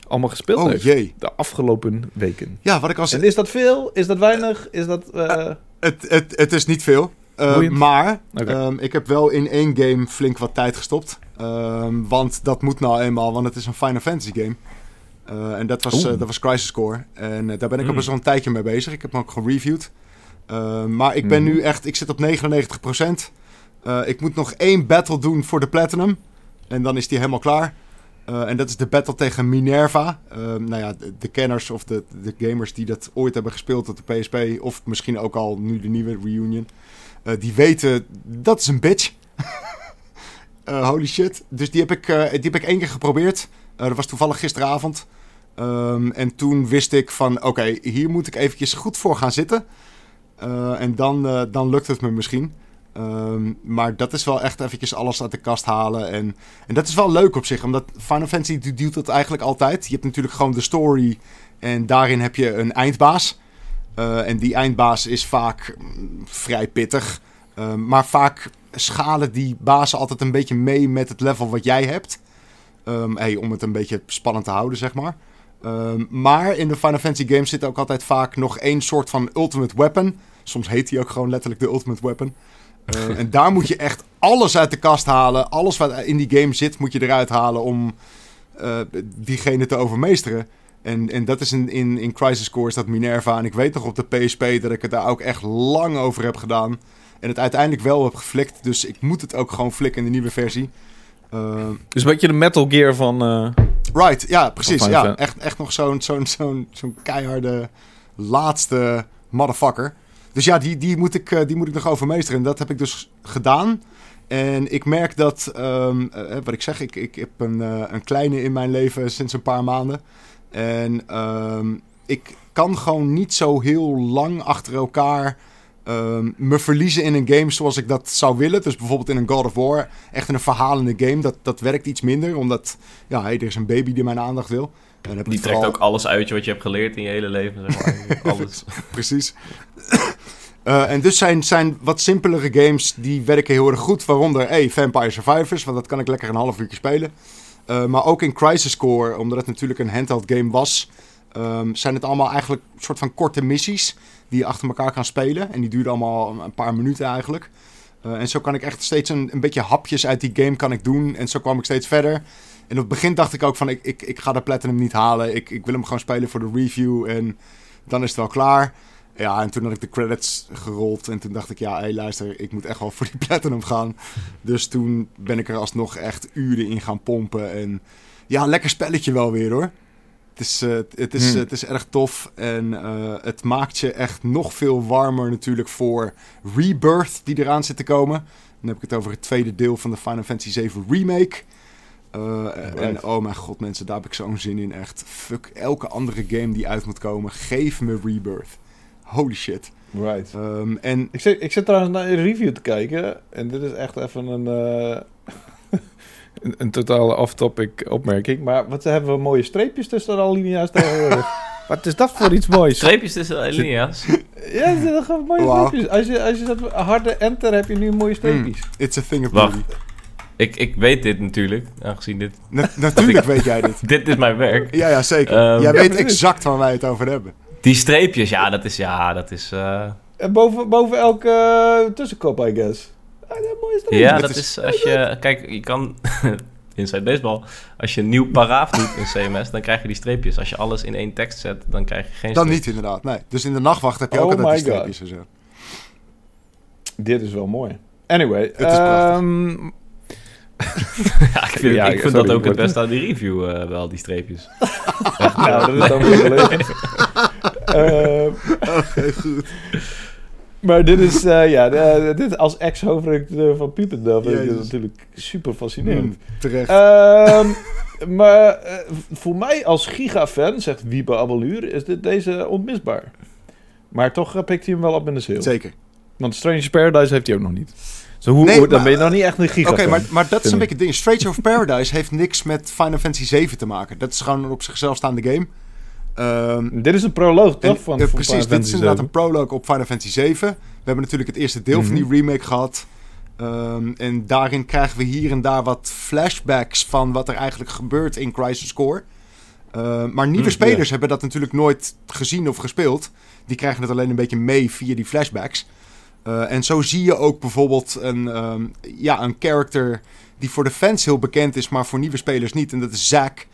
allemaal gespeeld Oh heeft. jee. De afgelopen weken. Ja, wat ik al En is dat veel? Is dat weinig? Is dat... eh, Het, het, het is niet veel. Eh, maar ehm, ik heb wel in één game flink wat tijd gestopt. Ehm, want dat moet nou eenmaal, want het is een Final Fantasy game. Eh, en dat was, eh, dat was Crisis Core. En eh, daar ben ik Mm. al best wel een tijdje mee bezig. Ik heb hem ook gereviewd. Ehm, maar ik ben Mhm. nu echt, ik zit op 99%. Eh, ik moet nog één battle doen voor de Platinum. En dan is die helemaal klaar. En dat is de battle tegen Minerva. Ehm, nou ja, de, de kenners of de, de gamers die dat ooit hebben gespeeld op de PSP... of misschien ook al nu de nieuwe reunion... die weten, dat is een bitch. <laughs> Eh, holy shit. Dus die heb ik, eh, die heb ik één keer geprobeerd. Eh, dat was toevallig gisteravond. Ehm, en toen wist ik van, oké, hier moet ik eventjes goed voor gaan zitten. En dan, dan lukt het me misschien. Ehm, maar dat is wel echt eventjes alles uit de kast halen. En, en dat is wel leuk op zich, omdat Final Fantasy duwt dat eigenlijk altijd. Je hebt natuurlijk gewoon de story en daarin heb je een eindbaas. En die eindbaas is vaak mm, vrij pittig. Ehm, maar vaak schalen die bazen altijd een beetje mee met het level wat jij hebt. Ehm, hey, om het een beetje spannend te houden, zeg maar. Ehm, maar in de Final Fantasy games zit ook altijd vaak nog één soort van ultimate weapon. Soms heet die ook gewoon letterlijk de ultimate weapon. Eh, en daar moet je echt alles uit de kast halen. Alles wat in die game zit, moet je eruit halen om eh, diegene te overmeesteren. En, en dat is in, in, in Crisis Core is dat Minerva. En ik weet nog op de PSP dat ik het daar ook echt lang over heb gedaan. En het uiteindelijk wel heb geflikt. Dus ik moet het ook gewoon flikken in de nieuwe versie. Eh, dus een beetje de Metal Gear van... eh, Right, ja, precies. Van Ja, echt, echt nog zo'n zo'n zo'n zo'n keiharde laatste motherfucker. Dus ja, die, die, moet ik, eh, die moet ik nog overmeesteren. En dat heb ik dus gedaan. En ik merk dat, ehm, eh, wat ik zeg, ik, ik heb een, een kleine in mijn leven sinds een paar maanden. En ehm, ik kan gewoon niet zo heel lang achter elkaar ehm, me verliezen in een game zoals ik dat zou willen. Dus bijvoorbeeld in een God of War, echt in een verhalende game. Dat, dat werkt iets minder, omdat ja, hey, er is een baby die mijn aandacht wil. En heb Die trekt vooral- ook alles uit je wat je hebt geleerd in je hele leven, zeg maar. <laughs> alles. Precies. Eh, en dus zijn, zijn wat simpelere games die werken heel erg goed. Waaronder hey, Vampire Survivors, want dat kan ik lekker een half uurtje spelen. Eh, maar ook in Crisis Core, omdat het natuurlijk een handheld game was. Ehm, zijn het allemaal eigenlijk soort van korte missies die je achter elkaar kan spelen. En die duren allemaal een paar minuten eigenlijk. Eh, en zo kan ik echt steeds een, een beetje hapjes uit die game kan ik doen. En zo kwam ik steeds verder. En op het begin dacht ik ook van, ik, ik, ik ga de Platinum niet halen. Ik, ik wil hem gewoon spelen voor de review en dan is het wel klaar. Ja, en toen had ik de credits gerold en toen dacht ik, ja, hé, luister, ik moet echt wel <laughs> voor die Platinum gaan. Dus toen ben ik er alsnog echt uren in gaan pompen. En ja, lekker spelletje wel weer hoor. Het is, eh, het is, Hmm. het is erg tof en eh, het maakt je echt nog veel warmer natuurlijk voor Rebirth die eraan zit te komen. Dan heb ik het over het tweede deel van de Final Fantasy 7 Remake. Eh, en oh mijn god mensen, daar heb ik zo'n zin in echt. Fuck elke andere game die uit moet komen. Geef me Rebirth. Holy shit. Right. Ehm, en Ik zit, ik zit trouwens naar een review te kijken. En dit is echt even een, een, een totale off-topic opmerking. Maar wat hebben we mooie streepjes tussen de alinea's tegenwoordig. <laughs> wat is dat voor iets moois? Streepjes tussen de alinea's. <laughs> Ja, er zitten gewoon mooie streepjes. Als je, als je dat harde enter heb je nu mooie streepjes. it's a thing of Wacht. beauty. Ik, ik weet dit natuurlijk, aangezien dit... Na- <laughs> natuurlijk weet jij dit. Dit is mijn werk. Ja, ja, zeker. Ehm, jij weet exact waar wij het over hebben. Die streepjes, ja, dat is... Ja, dat is... eh, En boven, boven elke eh, tussenkop, I guess. Ah, dat ja, dat is- is als je... Kijk, je kan... <laughs> Inside Baseball. Als je een nieuw paraaf doet in CMS, dan krijg je die streepjes. Als je alles in één tekst zet, dan krijg je geen Dan niet inderdaad, nee. Dus in de nachtwacht heb je Oh ook altijd die streepjes zo. Dit is wel mooi. Anyway. Het is prachtig. ehm, <laughs> Ja, ik vind, Ja, ik vind sorry, dat ook het beste aan die review eh, wel, die streepjes. <laughs> nou, dat is dan weer gelegen. Ehm, Oké, goed. Maar dit is, eh, ja, de- dit als ex-hoofdredacteur van Piependel vind ik dit natuurlijk super fascinerend. Hmm, terecht. Ehm, maar eh, voor mij als giga-fan, zegt Wiebe Abbeluur, is dit deze onmisbaar. Maar toch eh, pikt hij hem wel op in de sale. Zeker. Want Strange Paradise heeft hij ook nog niet. Zo hoe, Nee, hoe- dan maar- ben je nog niet echt een Oké, giga-fan. maar, maar dat is een beetje het ding. Stranger of Paradise heeft niks met Final Fantasy 7 te maken. Dat is gewoon een op zichzelf staande game. Ehm, Dit is een proloog, toch? en- van, eh, van precies, Final dit is inderdaad 7? een prologue op Final Fantasy 7. We hebben natuurlijk het eerste deel van die Mhm. remake gehad. Ehm, en daarin krijgen we hier en daar wat flashbacks van wat er eigenlijk gebeurt in Crisis Core. Ehm, maar nieuwe Mm, spelers hebben dat natuurlijk nooit gezien of gespeeld. Die krijgen het alleen een beetje mee via die flashbacks. Eh, en zo zie je ook bijvoorbeeld een, ja, een character die voor de fans heel bekend is, maar voor nieuwe spelers niet. En dat is Zack.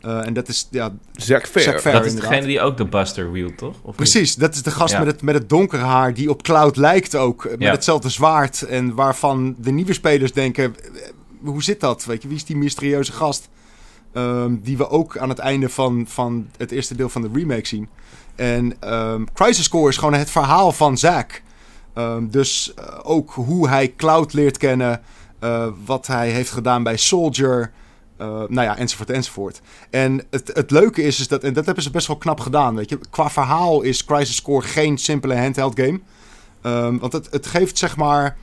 Eh, en dat is ja, Zack Fair. Zack Fair. dat is inderdaad. degene die ook de Buster wield, toch? Of niet? Precies, dat is de gast Ja. met, het, met het donkere haar die op Cloud lijkt ook. Met Ja. hetzelfde zwaard. En waarvan de nieuwe spelers denken, eh, hoe zit dat? Weet je, wie is die mysterieuze gast? Ehm, die we ook aan het einde van, van het eerste deel van de remake zien. En ehm, Crisis Core is gewoon het verhaal van Zack. Ehm, dus eh, ook hoe hij Cloud leert kennen. eh, wat hij heeft gedaan bij Soldier. Eh, nou ja, enzovoort, enzovoort. En het, het leuke is, is dat, en dat hebben ze best wel knap gedaan, weet je. Qua verhaal is Crisis Core geen simpele handheld game. Ehm, want het, het geeft zeg maar,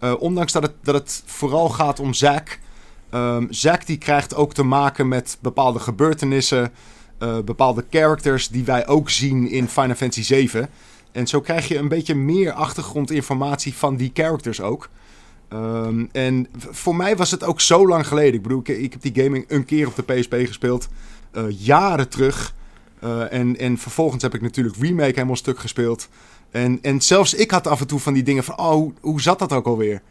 eh, ondanks dat het, dat het vooral gaat om Zack. ehm Zack die krijgt ook te maken met bepaalde gebeurtenissen, eh, bepaalde characters die wij ook zien in Final Fantasy 7. En zo krijg je een beetje meer achtergrondinformatie van die characters ook. Ehm, en voor mij was het ook zo lang geleden. Ik bedoel, ik, heb die gaming een keer op de PSP gespeeld. eh, jaren terug. Eh, en, en vervolgens heb ik natuurlijk Remake helemaal stuk gespeeld. En, en zelfs ik had af en toe van die dingen van... Oh, hoe, hoe zat dat ook alweer?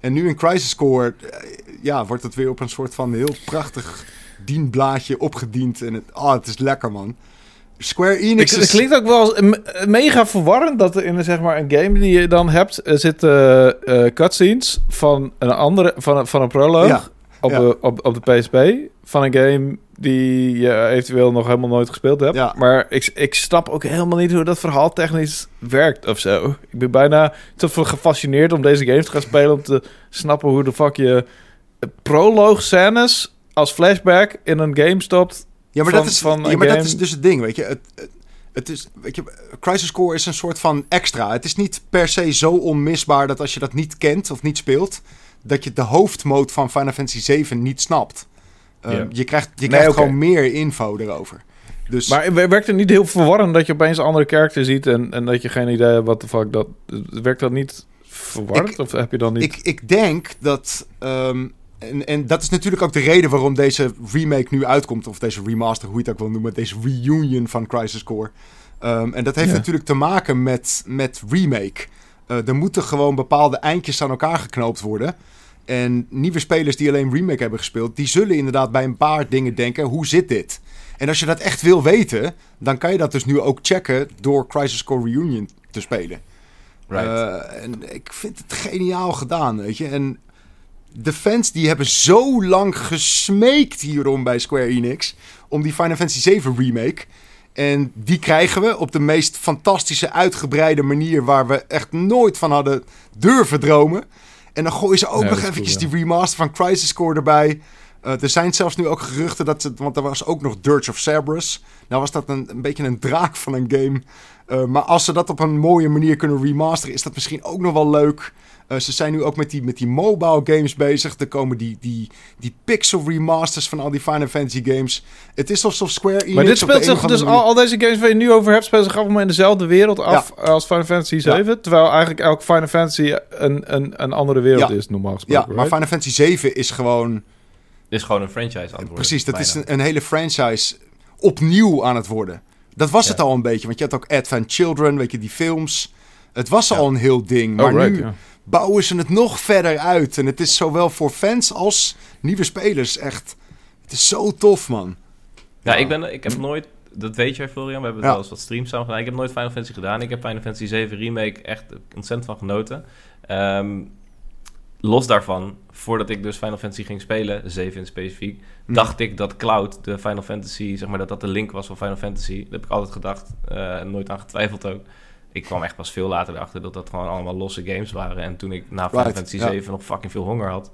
En nu in Crisis Core... eh, ja, wordt het weer op een soort van heel prachtig dienblaadje opgediend. En het, oh, het is lekker, man. Square Enix Het, is... klinkt ook wel mega verwarrend dat er in zeg maar, een game die je dan hebt... er zitten eh, cutscenes van een andere, van een, van een proloog Ja, op, ja. de, op, op de PSP. Van een game die je eventueel nog helemaal nooit gespeeld hebt. Ja. Maar ik, ik snap ook helemaal niet hoe dat verhaal technisch werkt of zo. Ik ben bijna te gefascineerd om deze game te gaan spelen... om te snappen hoe de fuck je proloog scènes als flashback in een game stopt... Ja, maar, van- dat, is, van ja, maar dat is dus het ding, weet je. Het, het, het is, weet je. Crisis Core is een soort van extra. Het is niet per se zo onmisbaar dat als je dat niet kent of niet speelt... dat je de hoofdmoot van Final Fantasy 7 niet snapt. Uh, Ja. Je krijgt, je Nee, krijgt oké. gewoon meer info erover. Dus Maar wer- werkt het niet heel verwarrend dat je opeens een andere karakter ziet... en, en dat je geen idee hebt wat de fuck dat... Werkt dat niet verwarrend? Ik- of heb je dan niet... ik, ik denk dat... ehm, En, en dat is natuurlijk ook de reden waarom deze remake nu uitkomt. Of deze remaster, hoe je het ook wil noemen. Deze reunion van Crisis Core. Ehm, en dat heeft Ja. natuurlijk te maken met, met remake. Eh, er moeten gewoon bepaalde eindjes aan elkaar geknoopt worden. En nieuwe spelers die alleen remake hebben gespeeld... die zullen inderdaad bij een paar dingen denken... hoe zit dit? En als je dat echt wil weten... dan kan je dat dus nu ook checken... door Crisis Core Reunion te spelen. Right. Eh, en ik vind het geniaal gedaan, weet je. En de fans die hebben zo lang gesmeekt hierom bij Square Enix... om die Final Fantasy 7 remake... En die krijgen we op de meest fantastische, uitgebreide manier... waar we echt nooit van hadden durven dromen. En dan gooien ze ook nog eventjes cool, die remaster van Crisis Core erbij. Eh, er zijn zelfs nu ook geruchten dat ze... Want er was ook nog Dirge of Cerberus. Nou was dat een, een beetje een draak van een game. Eh, maar als ze dat op een mooie manier kunnen remasteren... is dat misschien ook nog wel leuk. Eh, ze zijn nu ook met die, met die mobile games bezig. Er komen die, die, die pixel remasters van al die Final Fantasy games. Het is alsof Square Enix... Maar dit speelt zich dus al, al deze games waar je nu over hebt, spelen zich allemaal in dezelfde wereld af als Final Fantasy 7. Terwijl eigenlijk elk Final Fantasy een, een, een andere wereld Ja. is, normaal Ja, gesproken. maar right? Final Fantasy 7 is gewoon... Dit is gewoon een franchise aan het worden. Precies, dat is een, een hele franchise opnieuw aan het worden. Dat was Ja. het al een beetje, want je had ook Advent Children, weet je, die films. Het was Ja. al een heel ding, maar Oh, right, nu ja. Bouwen ze het nog verder uit. En het is zowel voor fans als nieuwe spelers echt... Het is zo tof, man. Ja, ik, ben, ik heb nooit... Dat weet jij, Florian. We hebben Ja. wel eens wat streams samen gedaan. Ik heb nooit Final Fantasy gedaan. Ik heb Final Fantasy 7 Remake echt ontzettend van genoten. Ehm, los daarvan, voordat ik dus Final Fantasy ging spelen, 7 in specifiek, Hm. dacht ik dat Cloud, de Final Fantasy, zeg maar, dat dat de link was van Final Fantasy. Dat heb ik altijd gedacht. eh, en nooit aan getwijfeld ook. Ik kwam echt pas veel later erachter dat dat gewoon allemaal losse games waren. En toen ik na Final Right, Fantasy ja. 7 nog fucking veel honger had,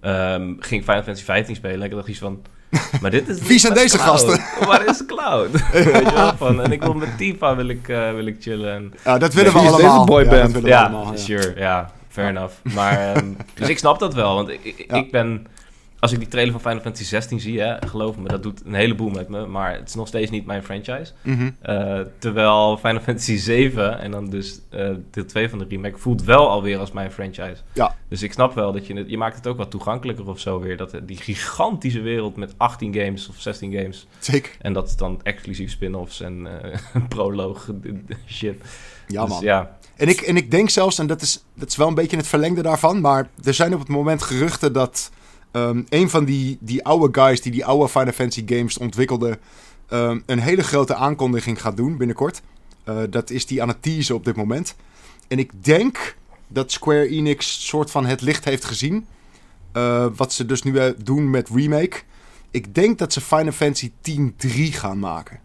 ehm, ging ik Final Fantasy 15 spelen. En ik dacht iets van... <laughs> Maar dit is Wie zijn deze Cloud. gasten? <laughs> Waar is Cloud? <laughs> Weet je wel, van, en ik wil met Tifa wil ik, eh, wil ik chillen. En, Ja, dat willen we is deze allemaal. boyband? Ja, ja, allemaal, sure, ja, fair enough. Maar, ehm, dus ik snap dat wel, want ik, ik ben... Als ik die trailer van Final Fantasy 16 zie, hè, geloof me, dat doet een heleboel met me. Maar het is nog steeds niet mijn franchise. Mhm. Eh, terwijl Final Fantasy 7 en dan dus eh, deel 2 van de remake voelt wel alweer als mijn franchise. Ja. Dus ik snap wel dat je het, je maakt het ook wat toegankelijker of zo weer. Dat die gigantische wereld met 18 games of 16 games Zeker. en dat is dan exclusief spin-offs en eh <laughs> proloog shit. Ja, Dus man. ja, En ik, en ik denk zelfs, en dat is, dat is wel een beetje het verlengde daarvan, maar er zijn op het moment geruchten dat ehm, een van die, die oude guys die die oude Final Fantasy games ontwikkelde, ehm, een hele grote aankondiging gaat doen binnenkort. Eh, dat is die aan het teasen op dit moment. En ik denk dat Square Enix soort van het licht heeft gezien. eh, wat ze dus nu eh, doen met remake. Ik denk dat ze Final Fantasy 10-3 gaan maken.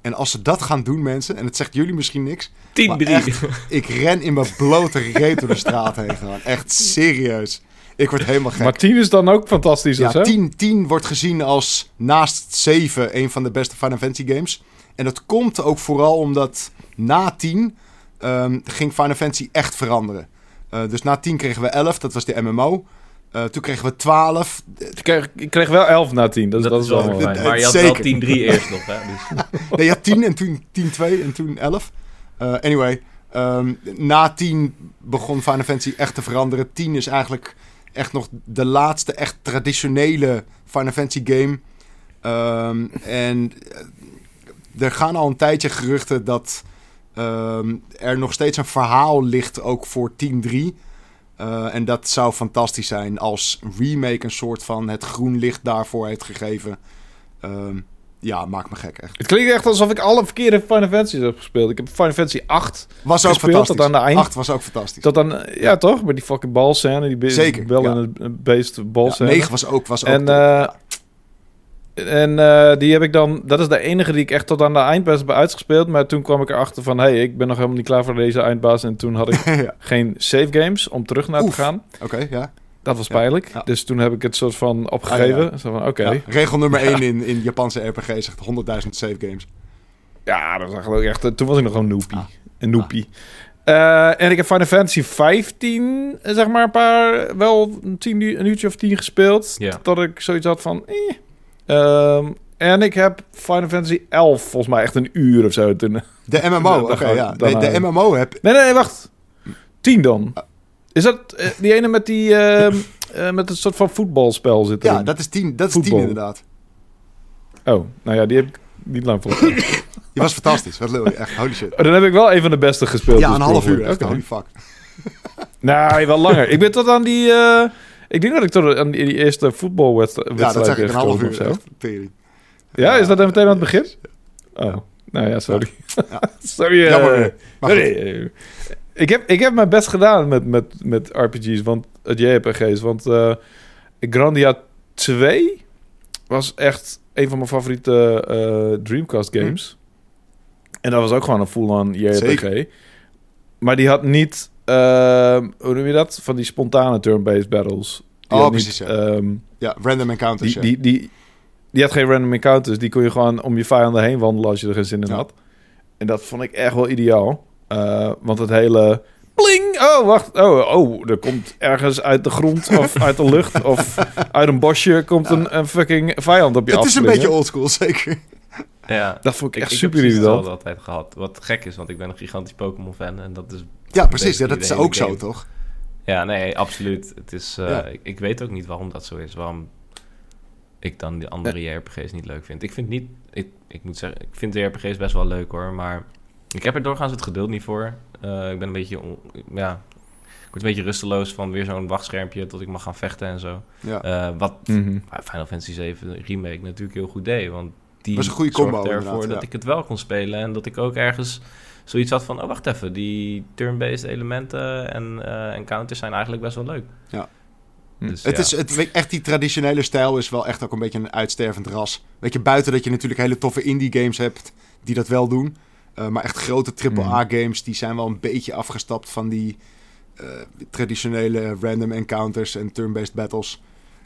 En als ze dat gaan doen, mensen, en het zegt jullie misschien niks, 10-3. Maar echt, ik ren in mijn blote reet door de straat heen gewoon. Echt serieus. Ik word helemaal gek. Maar 10 is dan ook fantastisch, dus, ja, hè? 10, 10 wordt gezien als naast 7 een van de beste Final Fantasy games. En dat komt ook vooral omdat na 10 ehm, ging Final Fantasy echt veranderen. Eh, dus na 10 kregen we 11, dat was de MMO. Eh, toen kregen we 12. Ik kreeg, ik kreeg wel 11 na 10, dus dat, is wel mooi. Maar je had Zeker. wel <laughs> 10-3 eerst nog, hè? Dus, Nee, je had 10 en toen 10-2 en toen 11. Eh, anyway, ehm, na 10 begon Final Fantasy echt te veranderen. 10 is eigenlijk echt nog de laatste echt traditionele Final Fantasy game. Ehm, en eh, er gaan al een tijdje geruchten dat ehm, er nog steeds een verhaal ligt ook voor 10-3. Eh, en dat zou fantastisch zijn als remake een soort van het groen licht daarvoor heeft gegeven. Ehm, ja, maakt me gek echt. Het klinkt echt alsof ik alle verkeerde Final Fantasies heb gespeeld. Ik heb Final Fantasy 8 Was ook Gespeeld fantastisch. tot aan de eind. 8 was ook fantastisch. tot dan... Ja, toch? Met die fucking balscène. Die Zeker, Bel ja. in het beest balscène. 9 was ook, was ook En, eh, en eh, die heb ik dan... Dat is de enige die ik echt tot aan de eindbaas heb uitgespeeld. Maar toen kwam ik erachter van... hey, ik ben nog helemaal niet klaar voor deze eindbaas. En toen had ik <laughs> ja. geen save games om terug naar Oef. te gaan. Oké, ja. Dat was Ja, pijnlijk. ja. Dus toen heb ik het soort van opgegeven. Ah, Zo van, oké. Ja. Ja. Regel nummer <laughs> 1 in, in Japanse RPG zegt 100.000 save games. dat was ik echt... Toen was ik nog een noopie. Ah. Een noopie. Eh, en ik heb Final Fantasy 15, eh, zeg maar, een paar... Wel een, tien, een uurtje of tien gespeeld. Ja. Dat ik zoiets had van... Eh. Ehm, en ik heb Final Fantasy 11 volgens mij echt een uur of zo. Toen... De MMO, <laughs> oké, ja. Nee, de MMO heb... Nee, nee, wacht. 10 dan. Is dat eh, die ene met die... ehm, eh, met een soort van voetbalspel zit Ja, dat is 10, dat is 10 Voetbal. inderdaad. Oh, nou ja, die heb ik niet lang volgehouden. <laughs> Die was fantastisch. Wat je, echt. Holy shit. Oh, dan heb ik wel een van de beste gespeeld. Ja, dus een half uur echt. Oké. Holy fuck. <laughs> Nee, wel langer. ik ben tot aan die... eh, ik denk dat ik tot aan die, die eerste voetbalwedstrijd Ja, dat zeg ik een half uur. Echt. Ja, is dat dan meteen aan het begin? Oh, nou ja, sorry. <laughs> sorry. eh, Jammer sorry. Ik heb, ik heb mijn best gedaan met, met, met RPG's, want het JRPG's. Want eh Grandia 2 was echt een van mijn favoriete eh, Dreamcast games. En dat was ook gewoon een full-on JRPG. Zeker. Maar die had niet, ehm, hoe noem je dat? Van die spontane turn-based battles. Die Oh, precies, niet, ja. ehm, Ja, random encounters. die, ja. die, die, die had geen random encounters. Die kon je gewoon om je vijanden heen wandelen als je er geen zin in Ja. had. En dat vond ik echt wel ideaal. Eh, want het hele... Bling! Oh, wacht. Oh, oh, er komt ergens uit de grond of uit de lucht of uit een bosje komt een, een fucking vijand op je het is een beetje oldschool, zeker. Ja. Dat vond ik Ik, echt ik super heb irritant. hetzelfde altijd gehad. Wat gek is, want ik ben een gigantisch Pokémon-fan. En dat is... Ja, precies. Ja, dat is ook zo, toch? Ja, nee, absoluut. Het is, eh, Ja. ik, ik weet ook niet waarom dat zo is. Waarom ik dan die andere JRPG's niet leuk vind. Ik vind niet... Ik, ik moet zeggen, ik vind de JRPG's best wel leuk hoor. Maar ik heb er doorgaans het geduld niet voor. Eh, ik ben een beetje... on- ja, ik word een beetje rusteloos van weer zo'n wachtschermpje tot ik mag gaan vechten en zo. Ja. Eh, wat Mhm. Final Fantasy 7 Remake natuurlijk heel goed deed. Want die Was een goede combo, ervoor dat ja. ik het wel kon spelen. En dat ik ook ergens zoiets had van... Oh, wacht even. Die turn-based elementen en eh, encounters zijn eigenlijk best wel leuk. Ja. Hm. Dus, Het ja. is het, echt die traditionele stijl is wel echt ook een beetje een uitstervend ras. Weet je, buiten dat je natuurlijk hele toffe indie games hebt die dat wel doen. Eh, maar echt grote AAA games die zijn wel een beetje afgestapt van die eh, traditionele random encounters en turn-based battles.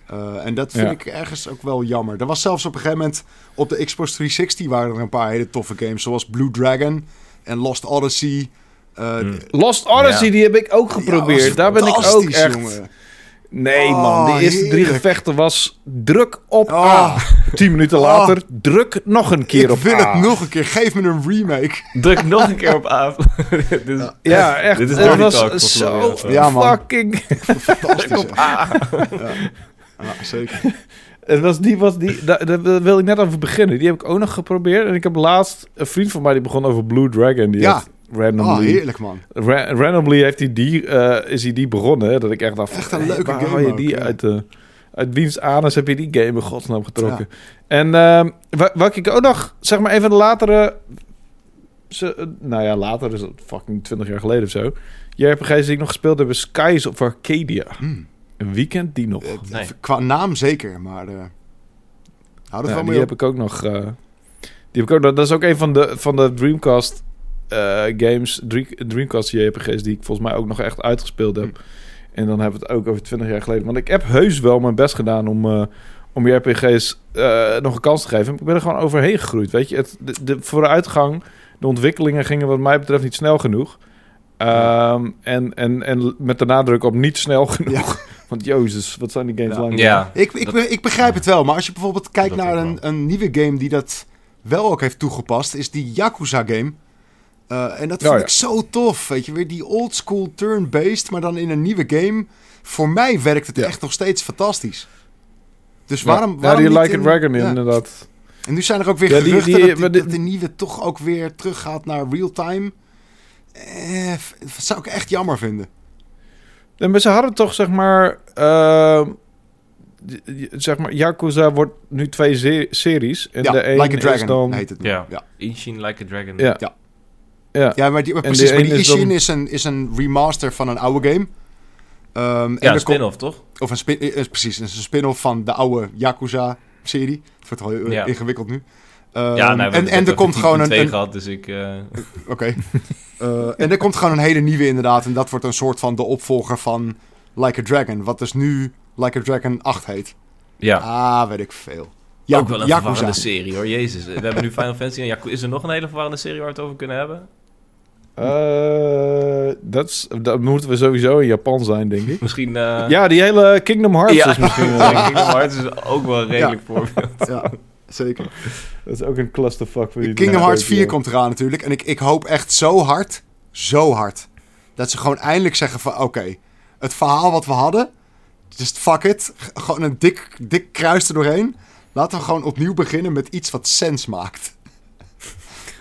Eh, en dat vind Ja. ik ergens ook wel jammer. Er was zelfs op een gegeven moment op de Xbox 360 waren er een paar hele toffe games. Zoals Blue Dragon en Lost Odyssey. Eh, Hmm. Lost Odyssey, Ja. die heb ik ook geprobeerd. ja, Daar ben ik ook echt... jongen. Nee, Oh, man. De eerste drie gevechten was druk op Oh. A. <laughs> Tien minuten Oh. later, druk nog een keer ik op wil A. het nog een keer. Geef me een remake. Druk nog een keer op af. <laughs> Dit is- Ja, echt. Dit is het dirty was talk zo Florian. Ja, man. fucking... Fantastisch. <laughs> ja. Ja. Ja, zeker. Het was, die was die... Daar, daar wil ik net over beginnen. Die heb ik ook nog geprobeerd. En ik heb laatst... Een vriend van mij die begon over Blue Dragon. Die Ja. heeft randomly... Oh, heerlijk man. Ra- randomly heeft hij die, eh, is hij die begonnen. hè, Dat ik echt dacht, Echt een hey, leuke waar game haal je die uit, de, uit wiens anus heb je die game in godsnaam getrokken? En ehm wa- wat ik ook nog, zeg maar even de latere... Ze, eh, nou ja, later is het fucking 20 jaar geleden of zo. JRPG's die ik nog gespeeld heb is Skies of Arcadia. Hmm. Een weekend die nog. Eh, Nee. Qua naam zeker, maar... eh hou dat Ja, wel die mee heb op. ik ook nog. eh, die heb ik ook nog. Dat is ook een van de, van de Dreamcast eh, games, Dre- Dreamcast JRPG's, die ik volgens mij ook nog echt uitgespeeld heb. En dan hebben we het ook over 20 jaar geleden. Want ik heb heus wel mijn best gedaan om, eh om JRPG's eh, nog een kans te geven. Ik ben er gewoon overheen gegroeid. Weet je, het, de, de vooruitgang, de ontwikkelingen gingen wat mij betreft niet snel genoeg. Ehm, en, en, en met de nadruk op niet snel <laughs> genoeg. Want jezus, wat zijn die games Ja. lang? Ja. Ik, ik, Dat- ik begrijp het wel, maar als je bijvoorbeeld kijkt naar een, een nieuwe game die dat wel ook heeft toegepast, is die Yakuza game. Eh, en dat Ja, vind ja. ik zo tof, weet je, weer die old school turn-based, maar dan in een nieuwe game. Voor mij werkt het Ja. echt nog steeds fantastisch. Dus Ja. waarom, Ja, waarom die niet Like a in- Dragon ja. inderdaad. En nu zijn er ook weer Ja, die- geruchten die- dat, die, maar die- dat de nieuwe toch ook weer teruggaat naar real-time. Eh, dat zou ik echt jammer vinden. Nee, maar ze hadden toch, zeg maar... ehm, die- zeg maar, Yakuza wordt nu twee se- series. En ja, de een Like a Dragon is dan... heet het. Ja. ja. Inshin Like a Dragon. Ja. Ja. Ja. Ja, maar die, maar En precies. Maar die is Ishin dan- is, een, is een remaster van een oude game. Ehm, en Ja, er een spin-off, toch? Of een spin, eh, precies, het is een spin-off van de oude Yakuza-serie. Het wordt wel heel Ja. ingewikkeld nu. Ehm, ja, nou, we en, hebben en het er komt gewoon een... 2 een- gehad, dus ik... eh, <laughs> Oké. Eh, en er komt gewoon een hele nieuwe inderdaad. En dat wordt een soort van de opvolger van Like a Dragon. Wat dus nu Like a Dragon 8 heet. ja, Ah, weet ik veel. ook wel een Yakuza. verwarrende serie, hoor. Jezus. We hebben nu Final Fantasy en Yaku- Is er nog een hele verwarrende serie waar we het over kunnen hebben? Eh, dat, is, dat moeten we sowieso in Japan zijn, denk ik. Misschien... eh, ja, die hele Kingdom Hearts ja. is misschien... Ja, eh, <laughs> Kingdom Hearts is ook wel een redelijk voorbeeld. Ja, zeker. dat is ook een clusterfuck. voor die Kingdom Hearts 4 komt eraan natuurlijk. En ik, ik hoop echt zo hard, zo hard, dat ze gewoon eindelijk zeggen van... Oké, het verhaal wat we hadden, just fuck it. Gewoon een dik, dik kruis er doorheen. Laten we gewoon opnieuw beginnen met iets wat sens maakt.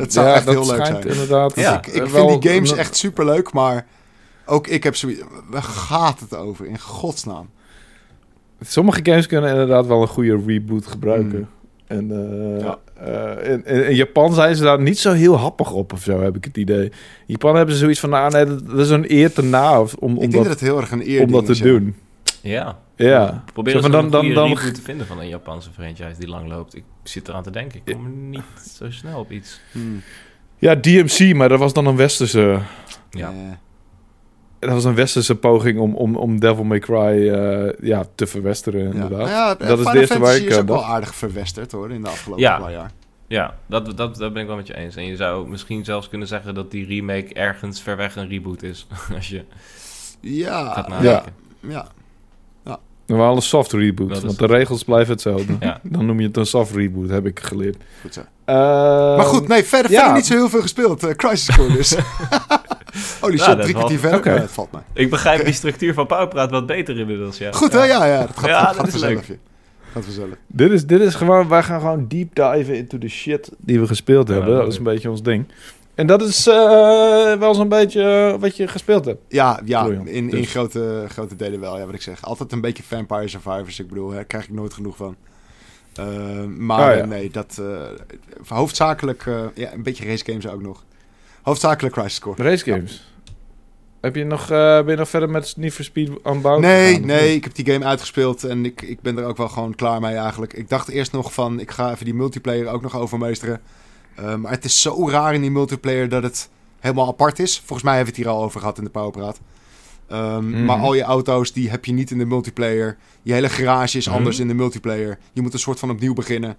Dat zou ja, echt dat heel leuk schijnt zijn. inderdaad. Ja, ik ik wel vind die games echt super leuk, maar ook ik heb zoiets. Waar gaat het over? In godsnaam. Sommige games kunnen inderdaad wel een goede reboot gebruiken. Mm. En eh, Ja. eh, in, in, Japan zijn ze daar niet zo heel happig op of zo, heb ik het idee. In Japan hebben ze zoiets van, nou nee, dat, is een eer te na of- om, om, ik denk dat, dat het heel erg een eer om dat te doen. Ja. Ja. Probeer eens van, dan, dan, dan, dan, te vinden van een Japanse franchise die lang loopt. Ik zit eraan te denken. Ik kom er niet zo snel op iets. Hmm. ja, DMC, maar dat was dan een westerse... Ja. Eh, Dat was een westerse poging om, om, om Devil May Cry eh, ja, te verwesteren, ja. inderdaad. Ja, Dat is de eerste waar Fantasy ik is ook wel aardig verwesterd hoor in de afgelopen Ja. paar jaar. Ja, dat, dat, dat ben ik wel met je eens. En je zou misschien zelfs kunnen zeggen dat die remake ergens ver weg een reboot is. <laughs> Als je Ja, gaat ja. nadenken. ja. Wel een soft reboot, is- want de regels blijven hetzelfde. Ja. Dan noem je het een soft reboot, heb ik geleerd. Goed zo. Ehm, Maar goed, nee, verder, ja. verder niet zo heel veel gespeeld. Eh, Crisis Core dus. <laughs> Holy shit, drie kwartier verder. Het valt mij. Ik begrijp die structuur van Powerpraat wat beter inmiddels, ja. Goed hè? Ja, ja. Dat gaat, Ja, gaat dat is vanzelf. leuk. je. Gaat vanzelf. Dit is, dit is gewoon, wij gaan gewoon deep diven into the shit die we gespeeld Ja, hebben. dat is een beetje ons ding. En dat is eh, wel zo'n beetje eh, wat je gespeeld hebt. Ja, ja in, in dus. grote, grote delen wel. Ja, wat ik zeg. Altijd een beetje Vampire Survivors. Ik bedoel, daar krijg ik nooit genoeg van. Eh, maar Oh, ja. nee, dat... hoofdzakelijk... ja, een beetje race games ook nog. Hoofdzakelijk Crisis Core. Race games. Heb je nog, ben je nog verder met Need for Speed Unbound Nee, gegaan, nee, ik heb die game uitgespeeld en ik, ik ben er ook wel gewoon klaar mee eigenlijk. Ik dacht eerst nog van, ik ga even die multiplayer ook nog overmeesteren. Eh, maar het is zo raar in die multiplayer dat het helemaal apart is. Volgens mij hebben we het hier al over gehad in de Powerpraat. Ehm, Mhm. Maar al je auto's, die heb je niet in de multiplayer. Je hele garage is Mhm. anders in de multiplayer. Je moet een soort van opnieuw beginnen.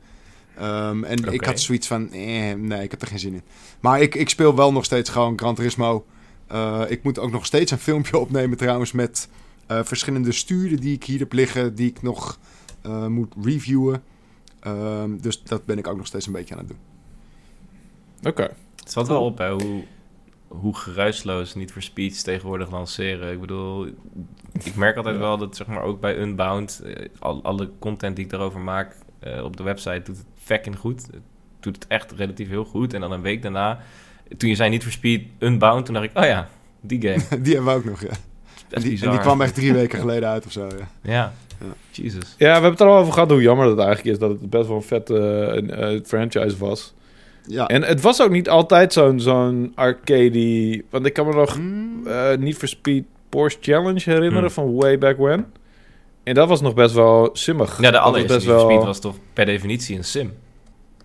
Ehm, en ik had zoiets van, eh, nee, ik heb er geen zin in. Maar ik, ik speel wel nog steeds gewoon Gran Turismo. Eh, ik moet ook nog steeds een filmpje <laughs> opnemen trouwens met verschillende sturen die ik hier heb liggen, die ik nog moet reviewen. Ehm, dus dat ben ik ook nog steeds een beetje aan het doen. Oké. Het valt wel op, hè, hoe, hoe geruisloos niet voor speeds tegenwoordig lanceren. Ik bedoel, ik merk altijd wel dat zeg maar ook bij Unbound, eh, al, alle content die ik daarover maak eh, op de website doet het fucking goed. Het doet het echt relatief heel goed. En dan een week daarna, toen je zei niet voor speed Unbound, toen dacht ik, oh ja, die game. <laughs> die hebben we ook nog, ja. En die, en die kwam echt drie weken geleden uit of zo, ja. Ja, Ja. Jesus. Ja, we hebben het er al over gehad hoe jammer dat eigenlijk is. Dat het best wel een vette eh, franchise was. Ja. En het was ook niet altijd zo'n zo'n arcade... Want ik kan me nog Hmm, eh niet for Speed Porsche Challenge herinneren Hmm. van way back when. En dat was nog best wel simmig. Ja, de Dat allereerste best Need for wel... Speed was toch per definitie een sim.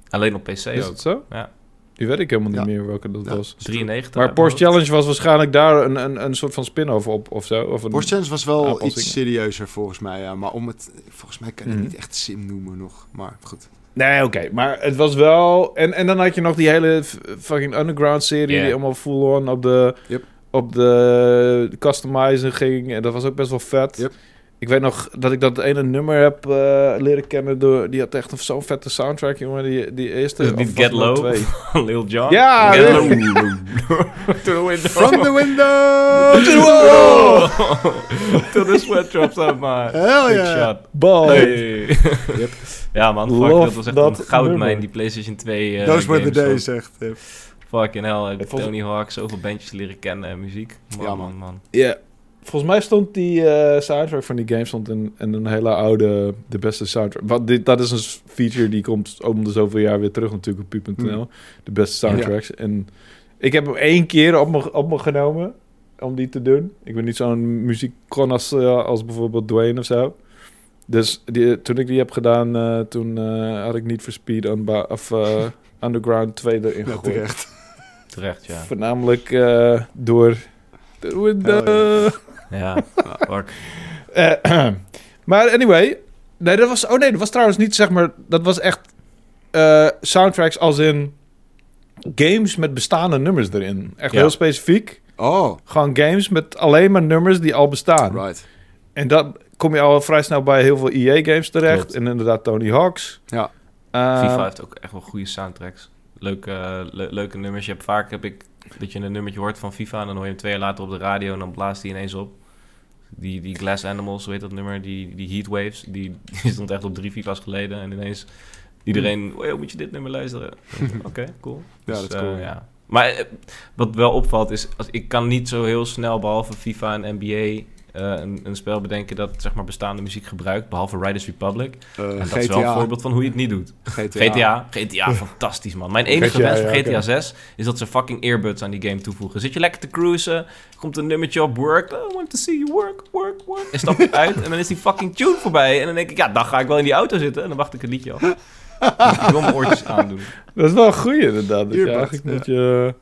Alleen op PC Is ook. het zo? Ja. Die weet ik helemaal niet Ja. meer welke dat Ja. was. 93. Maar Porsche. Challenge was waarschijnlijk daar een, een, een soort van spin-off op of zo. Of een, Porsche Challenge was wel iets serieuzer volgens mij, ja. Maar om het... Volgens mij kan je het Mhm. niet echt sim noemen nog. Maar goed. Nee, oké. maar het was wel... En, en dan had je nog die hele fucking Underground-serie... Die allemaal full-on op de... Yep. Op de customizen ging. En dat was ook best wel vet. Yep. Ik weet nog dat ik dat ene nummer heb eh, leren kennen door... Die had echt een zo'n vette soundtrack, jongen. Die, die eerste... Is niet Get Low? Lil Jon. Ja, Get really? Low. <laughs> to the window. From the window to the wall! Till the sweat drops out my Hell yeah. shot. Ball. Hey. Yep. Ja man, fuck, Love dat was echt dat een goudmijn, die PlayStation 2 eh Those were the days, echt. Yep. Fucking hell, ik heb Volgens- Tony Hawk zoveel bandjes leren kennen en muziek. Man, Ja, man, man. man. Ja. Volgens mij stond die eh, soundtrack van die game stond in, in een hele oude, de beste soundtrack. Wat, dit, dat is een feature die komt om de zoveel jaar weer terug natuurlijk op pu.nl. Hmm. De beste soundtracks. En ik heb hem één keer op me, op me genomen om die te doen. Ik ben niet zo'n muziekkon als, eh, als bijvoorbeeld Dwayne of zo. Dus die, toen ik die heb gedaan, eh, toen eh, had ik niet voor Speed Unba- of, eh, <laughs> Underground 2 erin Ja, gegooid. terecht. Terecht, ja. Voornamelijk eh, door de. Ja, <laughs> fuck. Eh, <clears throat> maar anyway, nee, dat was. Oh nee, dat was trouwens niet zeg maar. Dat was echt eh, soundtracks als in games met bestaande nummers erin. Echt Ja. heel specifiek. Oh, Gewoon games met alleen maar nummers die al bestaan. right. En dan kom je al vrij snel bij heel veel EA-games terecht. Klopt. En inderdaad Tony Hawk's. Ja. Eh, FIFA heeft ook echt wel goede soundtracks. Leuke, eh, le- leuke nummers. Je hebt vaak heb ik dat je een nummertje hoort van FIFA en dan hoor je hem twee jaar later op de radio en dan blaast hij ineens op. Die, die Glass Animals, hoe heet dat nummer? Die, die Heat Waves, die, <laughs> die stond echt op drie FIFA's geleden. En ineens iedereen, oh, moet je dit nummer luisteren? <laughs> Oké, cool. Ja, Dus, dat is eh, cool. ja. Maar eh, wat wel opvalt is, als, ik kan niet zo heel snel, behalve FIFA en NBA, eh, een, een spel bedenken dat zeg maar bestaande muziek gebruikt, behalve Riders Republic. Eh, En dat GTA. is wel een voorbeeld van hoe je het niet doet. GTA. GTA, GTA, fantastisch man. Mijn enige GTA, wens voor ja, GTA oké. 6 is dat ze fucking earbuds aan die game toevoegen. Zit je lekker te cruisen, komt een nummertje op work, oh, I want to see you work, work, work. En stap je <laughs> uit en dan is die fucking tune voorbij. En dan denk ik, ja, dan ga ik wel in die auto zitten en dan wacht ik een liedje af. <laughs> ik wil mijn oortjes aandoen. Dat is wel een goeie inderdaad. Dat je Earbuds, eigenlijk ja. moet je...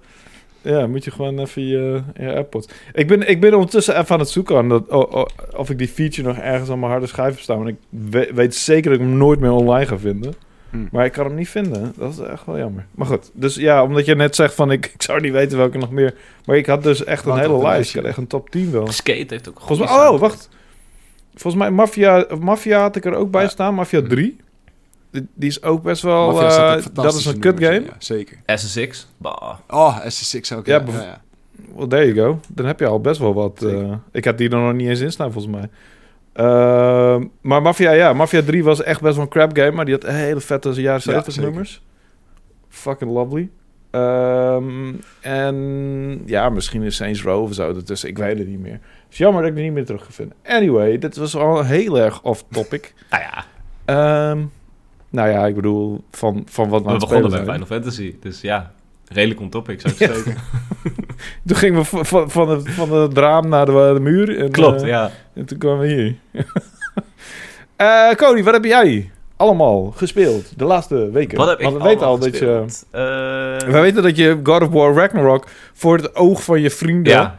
Ja, moet je gewoon even je, je AirPods... Ik ben, ik ben ondertussen even aan het zoeken aan dat, oh, oh, of ik die feature nog ergens aan mijn harde schijf heb staan. Want ik we- weet zeker dat ik hem nooit meer online ga vinden. Hm. Maar ik kan hem niet vinden. Dat is echt wel jammer. Maar goed, dus ja, omdat je net zegt van ik, ik zou niet weten welke nog meer... Maar ik had dus echt een hele lijst. Ik had echt een top 10 wel. Skate heeft ook Volgens mij, oh, wacht. Volgens mij Mafia, Mafia had ik er ook bij Ja. staan. Mafia 3. Die, is ook best wel... Mafia staat ook eh, dat is een kut game. Ja, zeker. SSX, bah. Oh, SSX ook. Ja, Ja. Well, there you go. Dan heb je al best wel wat. Eh, ik had die er nog niet eens in staan, volgens mij. Ehm, maar Mafia, ja. Mafia 3 was echt best wel een crap game. Maar die had hele vette jaren 70 zeker. nummers. Fucking lovely. Ehm, en ja, misschien is Saints Row of zo ertussen. Ik weet het niet meer. Het is jammer dat ik die niet meer terug ga vinden. Anyway, dit was al heel erg off-topic. <laughs> Nou ja, Ehm, nou ja, ik bedoel, van, van wat we we begonnen spelen Final. Fantasy. Dus ja, redelijk on topic zou ik zeggen. <laughs> Toen gingen we van, van, van, het, van het raam naar de, de muur. En, Klopt, eh, ja. En toen kwamen we hier. <laughs> Eh Cody, wat heb jij allemaal gespeeld de laatste weken? Wat heb ik we weten al dat je... gespeeld? Eh, We weten dat je God of War Ragnarok voor het oog van je vrienden... ja,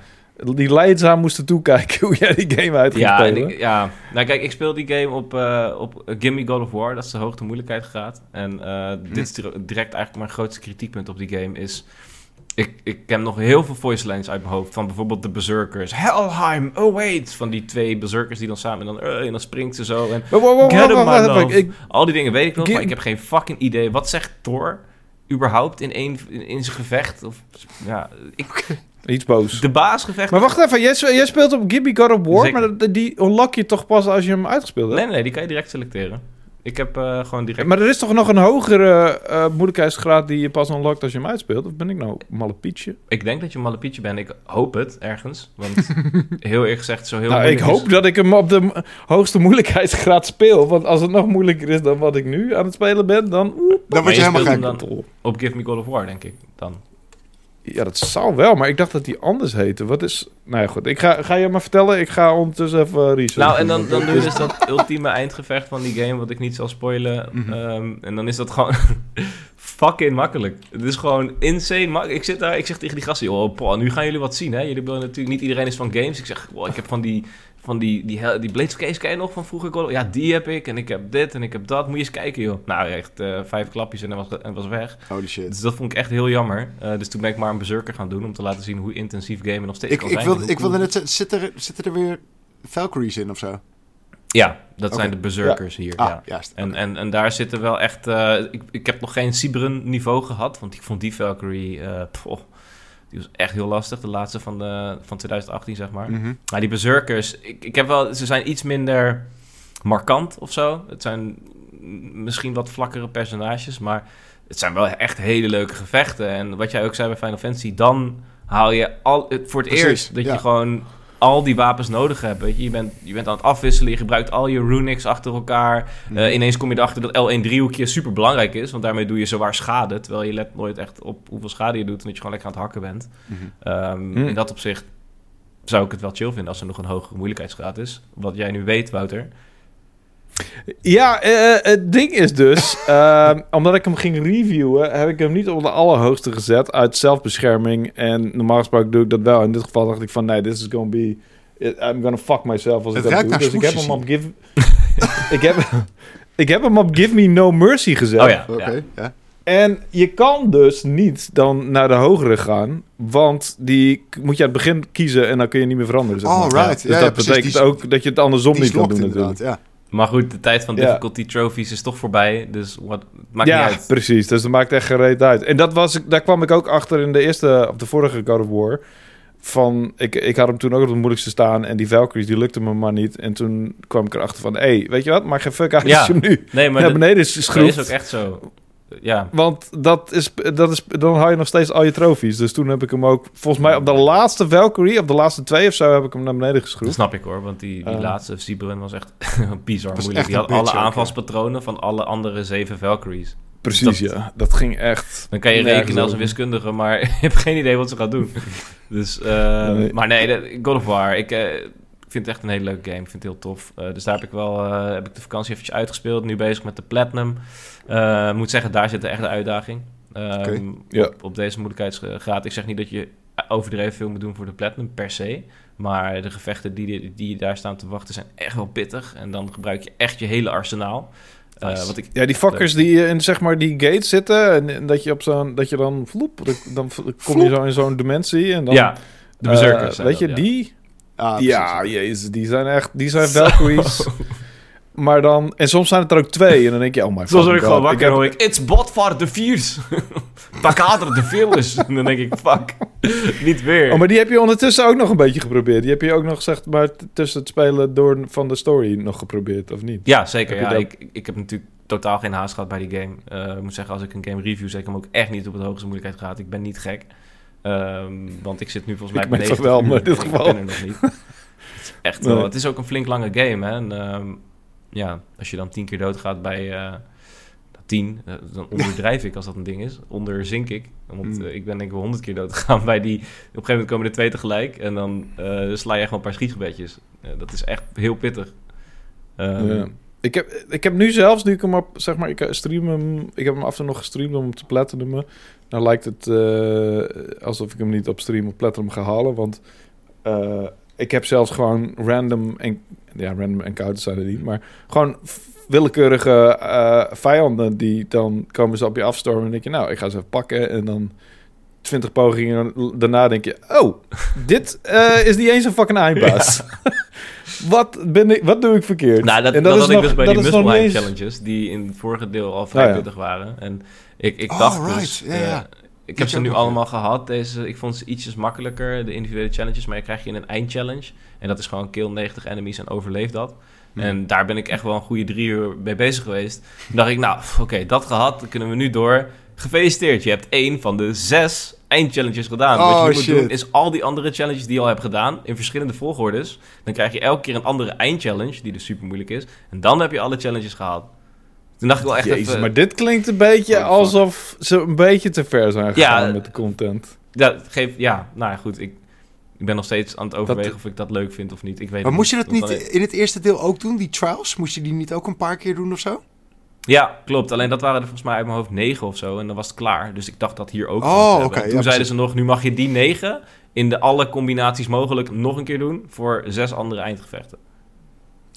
die leidzaam moesten toekijken <laughs> hoe jij die game uit ja, en spelen. ik- ja. Nou kijk, ik speel die game op, eh op Gimme God of War. Dat is de hoogte moeilijkheidsgraad. En eh, dit is dir- direct eigenlijk mijn grootste kritiekpunt op die game is... Ik, ik ken nog heel veel voice lines uit mijn hoofd. Van bijvoorbeeld de Berserkers. Helheim, oh wait. Van die twee Berserkers die dan samen... En dan, eh, en dan springt ze zo. En Wow, wow, wow, ik, al die dingen weet ik nog. Maar ik heb geen fucking idee. Wat zegt Thor überhaupt in, één, in, in zijn gevecht? Of, ja, ik, iets boos. de baasgevecht... Maar wacht even, jij, spe- jij speelt op Gibby God of War, Zeker. maar dat- die unlock je toch pas als je hem uitgespeeld hebt? Nee, nee, die kan je direct selecteren. Ik heb eh, gewoon direct... Maar er is toch nog een hogere eh, moeilijkheidsgraad die je pas unlockt als je hem uitspeelt? Of ben ik nou malle pietje? Ik denk dat je een mallepietje bent. Ik hoop het ergens. Want <laughs> heel eerlijk gezegd, zo heel nou, ik is- hoop dat ik hem op de hoogste moeilijkheidsgraad speel. Want als het nog moeilijker is dan wat ik nu aan het spelen ben, dan... Dan word je je helemaal gek. Op Give Me God of War, denk ik. Dan. Ja, dat zou wel, maar ik dacht dat die anders heette. Wat is... Nou ja, goed. Ik ga, ga je maar vertellen. Ik ga ondertussen even research Nou, en dan, dan doen we dus dat ultieme eindgevecht van die game, wat ik niet zal spoilen. Mhm. Ehm, en dan is dat gewoon <laughs> fucking makkelijk. Het is gewoon insane makkelijk. Ik zit daar, ik zeg tegen die gasten, joh, nu gaan jullie wat zien, hè. Jullie willen natuurlijk, niet iedereen is van games. Ik zeg, wow, ik heb van die, van die, die, die Blades of Case, ken je nog van vroeger? Ja, die heb ik. En ik heb dit en ik heb dat. Moet je eens kijken, joh. Nou, echt eh, vijf klapjes en was, en was weg. Holy shit. Dus dat vond ik echt heel jammer. Eh, dus toen ben ik maar een berserker gaan doen, om te laten zien hoe intensief gamen nog steeds Ik, kan ik, zijn. wilde, hoe ik wilde cool- net zeggen, zitten er, zitten er weer Valkyries in of zo? Ja, dat zijn de berserkers hier, Ah, ja. juist. En, en, en daar zitten wel echt... eh, ik, ik heb nog geen Sibren niveau gehad, want ik vond die Valkyrie... poh, die was echt heel lastig, de laatste van, de, van 2018, zeg maar. Mhm. Maar die berserkers, ik, ik heb wel, ze zijn iets minder markant of zo. Het zijn misschien wat vlakkere personages, maar het zijn wel echt hele leuke gevechten. En wat jij ook zei bij Final Fantasy, dan haal je al, voor het Precies, eerst dat ja. je gewoon al die wapens nodig hebt. Weet je? Je, bent, je bent aan het afwisselen, je gebruikt al je runics achter elkaar. Mhm. Eh, ineens kom je erachter dat L1 driehoekje super belangrijk is, want daarmee doe je zowaar schade. Terwijl je let nooit echt op hoeveel schade je doet en dat je gewoon lekker aan het hakken bent. Mhm. Ehm, Hmm. In dat opzicht zou ik het wel chill vinden als er nog een hogere moeilijkheidsgraad is. Wat jij nu weet, Wouter. Ja, eh, het ding is dus, <laughs> ehm, omdat ik hem ging reviewen, heb ik hem niet op de allerhoogste gezet uit zelfbescherming. En normaal gesproken doe ik dat wel. In dit geval dacht ik van, nee, this is gonna be, I'm gonna fuck myself als ik dat doe. naar Dus ik heb hem op give, <laughs> ik heb, ik heb hem op Give Me No Mercy gezet. Oh ja, Oké, ja. ja. En je kan dus niet dan naar de hogere gaan, want die moet je aan het begin kiezen en dan kun je niet meer veranderen. Zeg Oh, right. Dus Ja, ja, dat betekent Die- ook dat je het andersom Die niet kan doen natuurlijk. ja. Maar goed, de tijd van Ja. difficulty trophies is toch voorbij. Dus wat, maakt ja, niet uit. precies. Dus dat maakt echt gereed uit. En dat was, ik- daar kwam ik ook achter in de eerste, of de vorige God of War. van... Ik, ik had hem toen ook op het moeilijkste staan en die Valkyries, die lukte me maar niet. En toen kwam ik erachter van, hé, hey, weet je wat? Maak geen fuck uit Ja. als je nu Nee, maar naar beneden is dat is ook echt zo. Ja, Want dat is, dat is, dan haal je nog steeds al je trofies. Dus toen heb ik hem ook, volgens mij op de laatste Valkyrie, op de laatste twee of zo, heb ik hem naar beneden dat geschroefd. snap ik hoor. Want die, die Eh. laatste Sibren was echt <laughs> bizar Was moeilijk. echt Die had alle ook, aanvalspatronen van alle andere zeven Valkyries. Precies, dat- ja. Dat ging echt... Dan kan je rekenen als een wiskundige, maar <laughs> je hebt geen idee wat ze gaat doen. <laughs> Dus, eh, Nee. maar nee, de- God of War. Ik, eh, ik vind het echt een hele leuke game. Ik vind het heel tof. Eh, dus daar heb ik wel eh, heb ik de vakantie eventjes uitgespeeld. Nu bezig met de Platinum. Eh, moet zeggen, daar zit de echte uitdaging. Ja. op, op deze moeilijkheidsgraad. Ik zeg niet dat je overdreven veel moet doen voor de Platinum per se. Maar de gevechten die, die daar staan te wachten zijn echt wel pittig. En dan gebruik je echt je hele arsenaal. Wat ik, Ja, die fuckers die in zeg maar die gates zitten en, en dat je op zo'n dat je dan vloep, dan kom je zo in zo'n dimensie en dan ja, de berserkers. weet je ja. die? Ah, ja, jezus, die zijn echt die zijn Valkyries. maar dan en soms zijn het er ook twee en dan denk je oh my Soms word ik gewoon God. wakker en hoor ik... It's Botvar de Viers. <laughs> Pakater de Villes. En dan denk ik, fuck. <laughs> Niet weer. Oh, maar die heb je ondertussen ook nog een beetje geprobeerd. Die heb je ook nog zeg maar tussen het spelen door van de story nog geprobeerd of niet? Ja, zeker. Heb Ja. Ik, ik heb natuurlijk totaal geen haast gehad bij die game. Eh, ik moet zeggen, als ik een game review, zeg ik hem ook echt niet op het hoogste moeilijkheidsgraad. Ik ben niet gek. Ehm, want ik zit nu volgens mij Ik bij ben toch 90 wel, maar in dit ik geval. ben er nog niet. het, is <laughs> echt wel, Nee. het is ook een flink lange game. Hè? En, ehm, ja, als je dan tien keer doodgaat bij... eh, tien, eh, dan onderdrijf ik als dat een ding is. Onderzink ik. Want Mm. eh, ik ben denk ik wel honderd keer dood gegaan bij die... Op een gegeven moment komen er twee tegelijk. En dan eh, sla je gewoon een paar schietgebedjes. Dat is echt heel pittig. Ehm, Ja. Ik heb, ik heb nu zelfs, nu ik hem op, zeg maar, ik stream hem, ik heb hem af en toe nog gestreamd om hem te platinumen. Nou lijkt het eh, alsof ik hem niet op stream op platinum ga halen, want eh, ik heb zelfs gewoon random, en, ja, random encounters zijn er niet, maar gewoon willekeurige eh, vijanden die dan komen ze op je afstormen en denk je, nou, ik ga ze even pakken en dan 20 pogingen daarna denk je, oh, <laughs> dit is niet eens een fucking eindbaas. <laughs> wat, ben ik, wat doe ik verkeerd? Nou, dat, En dat, is had ik nog- dus bij dat die Muspelheim eens- challenges, die in het vorige deel al vrij Oh, ja. waren. En ik, ik Oh, dacht right. dus... Ja, eh, ja. ik heb ze nu ja. allemaal gehad. Deze, ik vond ze ietsjes makkelijker, de individuele challenges. Maar je krijg je een eindchallenge. En dat is gewoon kill 90 enemies en overleef dat. En daar ben ik echt wel een goede drie uur mee bezig geweest. Toen dacht ik, nou, oké, dat gehad. Dan kunnen we nu door. Gefeliciteerd, je hebt één van de zes eindchallenges gedaan. Wat Oh, je nu moet shit. doen is al die andere challenges die je al hebt gedaan... in verschillende volgordes. Dan krijg je elke keer een andere eindchallenge... die dus super moeilijk is. En dan heb je alle challenges gehaald. Toen dacht ik wel echt Jezus, even... maar dit klinkt een beetje Oh, alsof ze een beetje te ver zijn gegaan Ja, met de content. Ja, geef, ja, nou ja, goed. Ik, ik ben nog steeds aan het overwegen Dat- of ik dat leuk vind of niet. Ik weet Maar moest je dat niet in het eerste deel ook doen, die trials? Moest je die niet ook een paar keer doen of zo? Ja, klopt. Alleen dat waren er volgens mij uit mijn hoofd negen of zo. En dan was het klaar. Dus ik dacht dat hier ook Oh, oké, En Toen ja, zeiden ze nog, nu mag je die negen... in de alle combinaties mogelijk nog een keer doen... voor zes andere eindgevechten.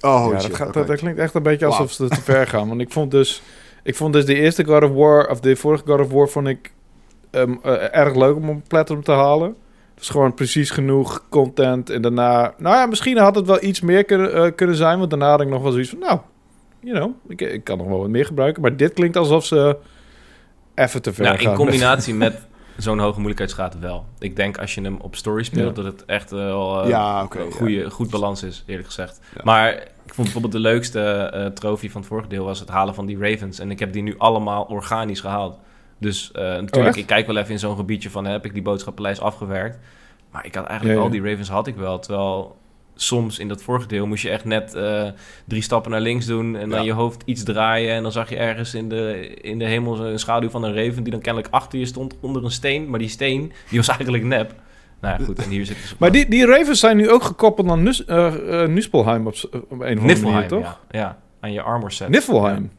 Oh, ja, shit, dat, gaat, dat, dat klinkt echt een beetje alsof ze te ver gaan. Want ik vond dus, ik vond dus de eerste God of War, of de vorige God of War, vond ik ehm, eh, erg leuk om op Platinum te halen. Dus gewoon precies genoeg content. En daarna, nou ja, misschien had het wel iets meer kunnen, eh, kunnen zijn. Want daarna had ik nog wel zoiets van, nou, you know, ik, ik kan nog wel wat meer gebruiken. Maar dit klinkt alsof ze even te ver Nou, gaan. in combinatie met zo'n hoge moeilijkheidsgraad wel. Ik denk als je hem op story speelt... Ja. dat het echt wel Ja, ja. goede, goed balans is, eerlijk gezegd. Maar ik vond bijvoorbeeld de leukste eh trofee van het vorige deel... was het halen van die ravens. En ik heb die nu allemaal organisch gehaald. Dus eh, natuurlijk, Oh, ik kijk wel even in zo'n gebiedje van... heb ik die boodschappenlijst afgewerkt? Maar ik had eigenlijk al die ravens had ik wel. Terwijl soms in dat vorige deel moest je echt net eh, drie stappen naar links doen... en dan Ja. je hoofd iets draaien... en dan zag je ergens in de, in de hemel een schaduw van een raven... die dan kennelijk achter je stond onder een steen. Maar die steen, die was eigenlijk nep. Nou ja, goed, en hier zit dus... Maar die, die Ravens zijn nu ook gekoppeld aan Nus, eh, eh, Nuspelheim op, op een of andere manier, toch? ja. ja. Aan je armor set. Niflheim.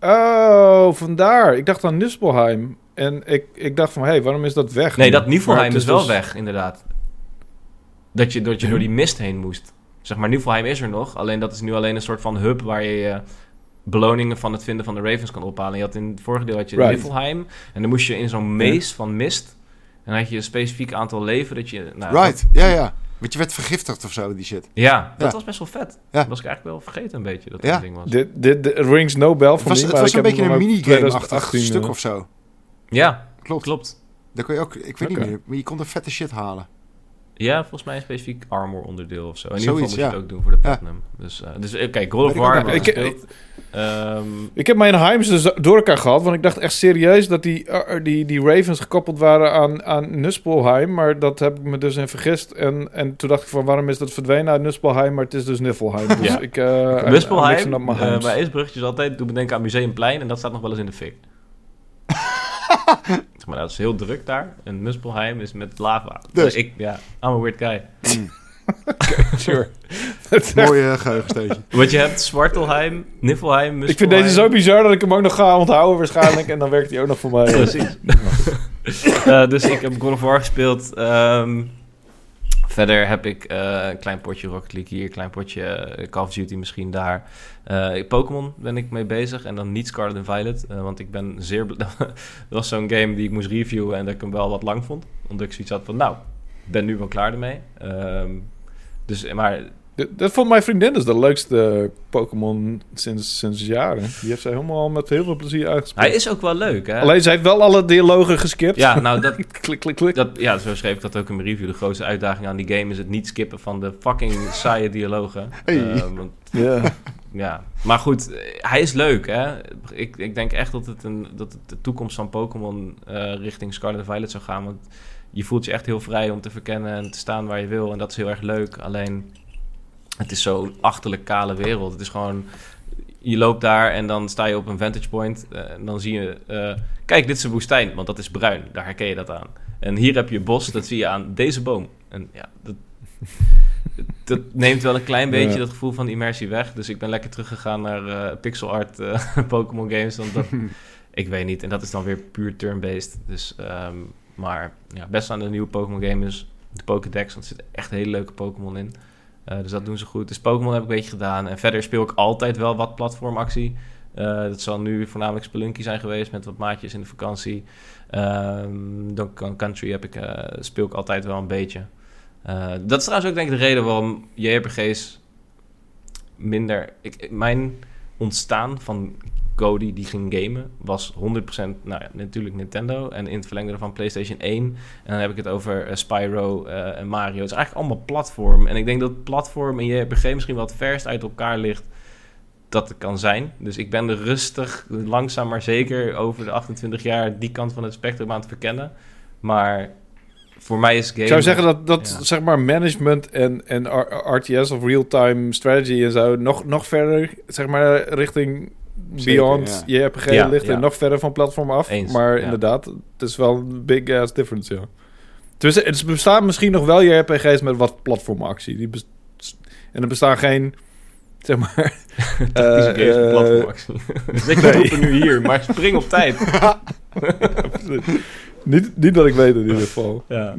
Oh, vandaar. Ik dacht aan Nuspelheim. En ik, ik dacht van, hé, hey, waarom is dat weg? Nee, dat Niflheim het is wel dus- weg, inderdaad. Dat je, dat je door die mist heen moest. Zeg maar, Niflheim is er nog. Alleen dat is nu alleen een soort van hub waar je beloningen van het vinden van de Ravens kan ophalen. En je had in het vorige deel had je Right. Niflheim. En dan moest je in zo'n maze van mist. En dan had je een specifiek aantal leven dat je... Nou, Right, ja, ja. Want je werd vergiftigd of zo, die shit. dat- ja, dat Ja. was best wel vet. Ja. Dat was ik eigenlijk wel vergeten een beetje, dat dat Ja. een ding was. Dit, dit, dit rings no bell Het voor was, me, het was een beetje een minigame-achtig 2018, stuk of zo. Ja, Klopt. klopt. Daar kon je ook, ik weet niet meer, maar je kon er vette shit halen. Ja, volgens mij een specifiek armor onderdeel of zo. In ieder geval moet je het ook doen voor de platinum. Dus, eh, dus eh, kijk, God of ik War ik. Ehm, Ik heb mijn Heims dus door elkaar gehad, want ik dacht echt serieus dat die, eh, die, die Ravens gekoppeld waren aan, aan Nuspelheim, maar dat heb ik me dus in vergist. En, en toen dacht ik van, waarom is dat verdwenen uit Nuspelheim, maar het is dus Niflheim. <laughs> Dus Ja. ik, uh, Muspelheim, eh bij Eesbruggetjes altijd, doe me denken aan Museumplein en dat staat nog wel eens in de fik. <laughs> Maar dat is heel druk daar. En Muspelheim is met lava. Dus. ik, ja, I'm a weird guy. <laughs> Sure. <laughs> Mooie geheugensteentje. Want je hebt Zwartelheim, Niffelheim, Muspelheim. ik vind deze zo bizar dat ik hem ook nog ga onthouden waarschijnlijk. en dan werkt hij ook nog voor mij. Precies. Eh, dus ik heb God of War gespeeld. Ehm, verder heb ik eh, een klein potje Rocket League hier, een klein potje eh, Call of Duty misschien daar. Eh, Pokémon ben ik mee bezig en dan niet Scarlet and Violet. want ik ben zeer... <laughs> dat was zo'n game die ik moest reviewen en dat ik hem wel wat lang vond. Omdat ik zoiets had van, nou, ben nu wel klaar ermee. Ehm, dus, maar Dat vond mijn vriendin dus de leukste Pokémon sinds, sinds jaren. Die heeft zij helemaal met heel veel plezier uitgespeeld. hij is ook wel leuk, hè? Alleen, zij heeft wel alle dialogen geskipt. Ja, nou, dat, <laughs> klik, klik, klik. Dat, ja, zo schreef ik dat ook in mijn review. De grootste uitdaging aan die game is het niet skippen van de fucking saaie dialogen. Hey. Eh, want, Ja. ja. Maar goed, hij is leuk, hè. Ik, ik denk echt dat, het een, dat het de toekomst van Pokémon eh, richting Scarlet Violet zou gaan. Want je voelt je echt heel vrij om te verkennen en te staan waar je wil. En dat is heel erg leuk. Alleen, het is zo'n achterlijk kale wereld. Het is gewoon... Je loopt daar en dan sta je op een vantage point. eh, en dan zie je... eh, kijk, dit is een woestijn, want dat is bruin. Daar herken je dat aan. En hier heb je bos, dat zie je aan deze boom. En ja, dat, <laughs> dat neemt wel een klein beetje Ja. dat gevoel van immersie weg. Dus ik ben lekker teruggegaan naar eh, pixel art <laughs> Pokémon games. Want dat, <laughs> ik weet niet. En dat is dan weer puur turn-based. Dus, ehm, maar ja, best aan de nieuwe Pokémon game is de Pokédex. Want er zitten echt hele leuke Pokémon in. Eh, dus dat doen ze goed. Dus Pokémon heb ik een beetje gedaan. En verder speel ik altijd wel wat platformactie. Eh, dat zal nu voornamelijk Spelunky zijn geweest met wat maatjes in de vakantie. Kong Country heb ik, eh, speel ik altijd wel een beetje. Dat is trouwens ook denk ik de reden waarom JRPG's minder... Ik- mijn ontstaan van Cody die ging gamen was 100% nou ja, natuurlijk Nintendo en in het verlengde van PlayStation 1. En dan heb ik het over eh, Spyro eh, en Mario. Het is eigenlijk allemaal platform. En ik denk dat platform en JRPG misschien het verst uit elkaar ligt dat het kan zijn. Dus ik ben er rustig, langzaam maar zeker over de 28 jaar die kant van het spectrum aan het verkennen. Maar voor mij is game... Ik zou zeggen dat, dat Ja. zeg maar management en, en RTS of real-time strategy en zo nog, nog verder, zeg maar, richting Zeker, beyond JRPG Ja, ligt ja. er nog verder van platform af. Eens, maar ja. inderdaad, het is wel een big ass difference, ja. Dus het bestaan misschien nog wel JRPG's met wat platformactie. Die en er bestaan geen, zeg maar... Tactische <laughs> eh, games eh, platformactie. <laughs> dus ik nee. roepen nu hier, maar spring op tijd. <laughs> niet, niet dat ik weet in ieder geval. Ja.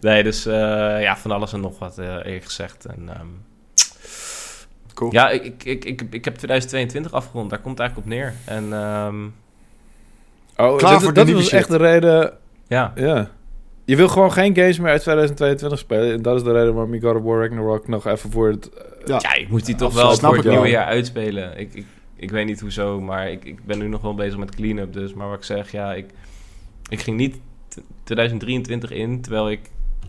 Nee, dus eh, ja, van alles en nog wat eh eerlijk gezegd. En, ehm, Cool. Ja, ik, ik, ik, ik, ik heb 2022 afgerond. Daar komt het eigenlijk op neer. En ehm, Oh, Klaar dat, voor dat was shit. echt de reden... ja, Ja. Je wil gewoon geen games meer uit 2022 spelen. En dat is de reden waarom ik God of War Ragnarok nog even voor het... eh, Ja. ja, ik moet die toch wel voor het nieuwe jaar uitspelen. Ik, ik, ik weet niet hoezo, maar ik, ik ben nu nog wel bezig met clean-up. Dus, maar wat ik zeg, ja, ik, ik ging niet t- 2023 in, terwijl ik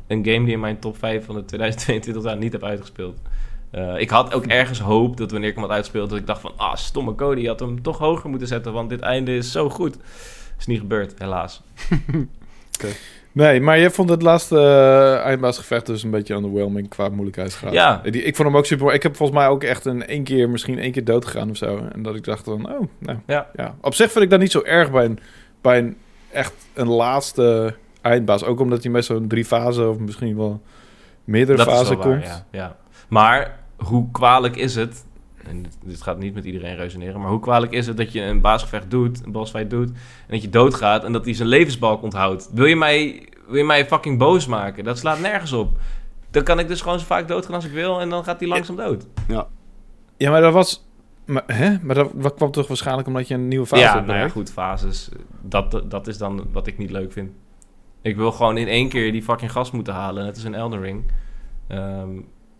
een game die in mijn top 5 van de 2022 jaar niet heb uitgespeeld. Eh, ik had ook ergens hoop dat wanneer ik hem had uitgespeeld, dat ik dacht van, ah, stomme Cody, je had hem toch hoger moeten zetten, want dit einde is zo goed. Is niet gebeurd, helaas. <laughs> Nee, maar je vond het laatste eh, eindbaasgevecht dus een beetje underwhelming qua moeilijkheidsgraad. Ja. Die, ik vond hem ook super... Ik heb volgens mij ook echt een één keer, misschien één keer dood gegaan of zo. En dat ik dacht van, oh, nou, Ja. ja. Op zich vind ik dat niet zo erg bij een, bij een echt een laatste eindbaas. Ook omdat hij met zo'n drie fasen of misschien wel meerdere fasen waar, komt. ja, ja. Maar hoe kwalijk is het... En dit, dit gaat niet met iedereen resoneren... maar hoe kwalijk is het dat je een baasgevecht doet... een bossfight doet... en dat je doodgaat... en dat hij zijn levensbalk onthoudt? Wil je mij, wil je mij fucking boos maken? Dat slaat nergens op. Dan kan ik dus gewoon zo vaak doodgaan als ik wil... en dan gaat hij langzaam dood. Ja, maar dat was... Maar, hè? maar dat, dat kwam toch waarschijnlijk omdat je een nieuwe fase ja, hebt nou ja, goed, fases. Dat, dat is dan wat ik niet leuk vind. Ik wil gewoon in één keer die fucking gas moeten halen. Net als een Elden Ring. Ehm,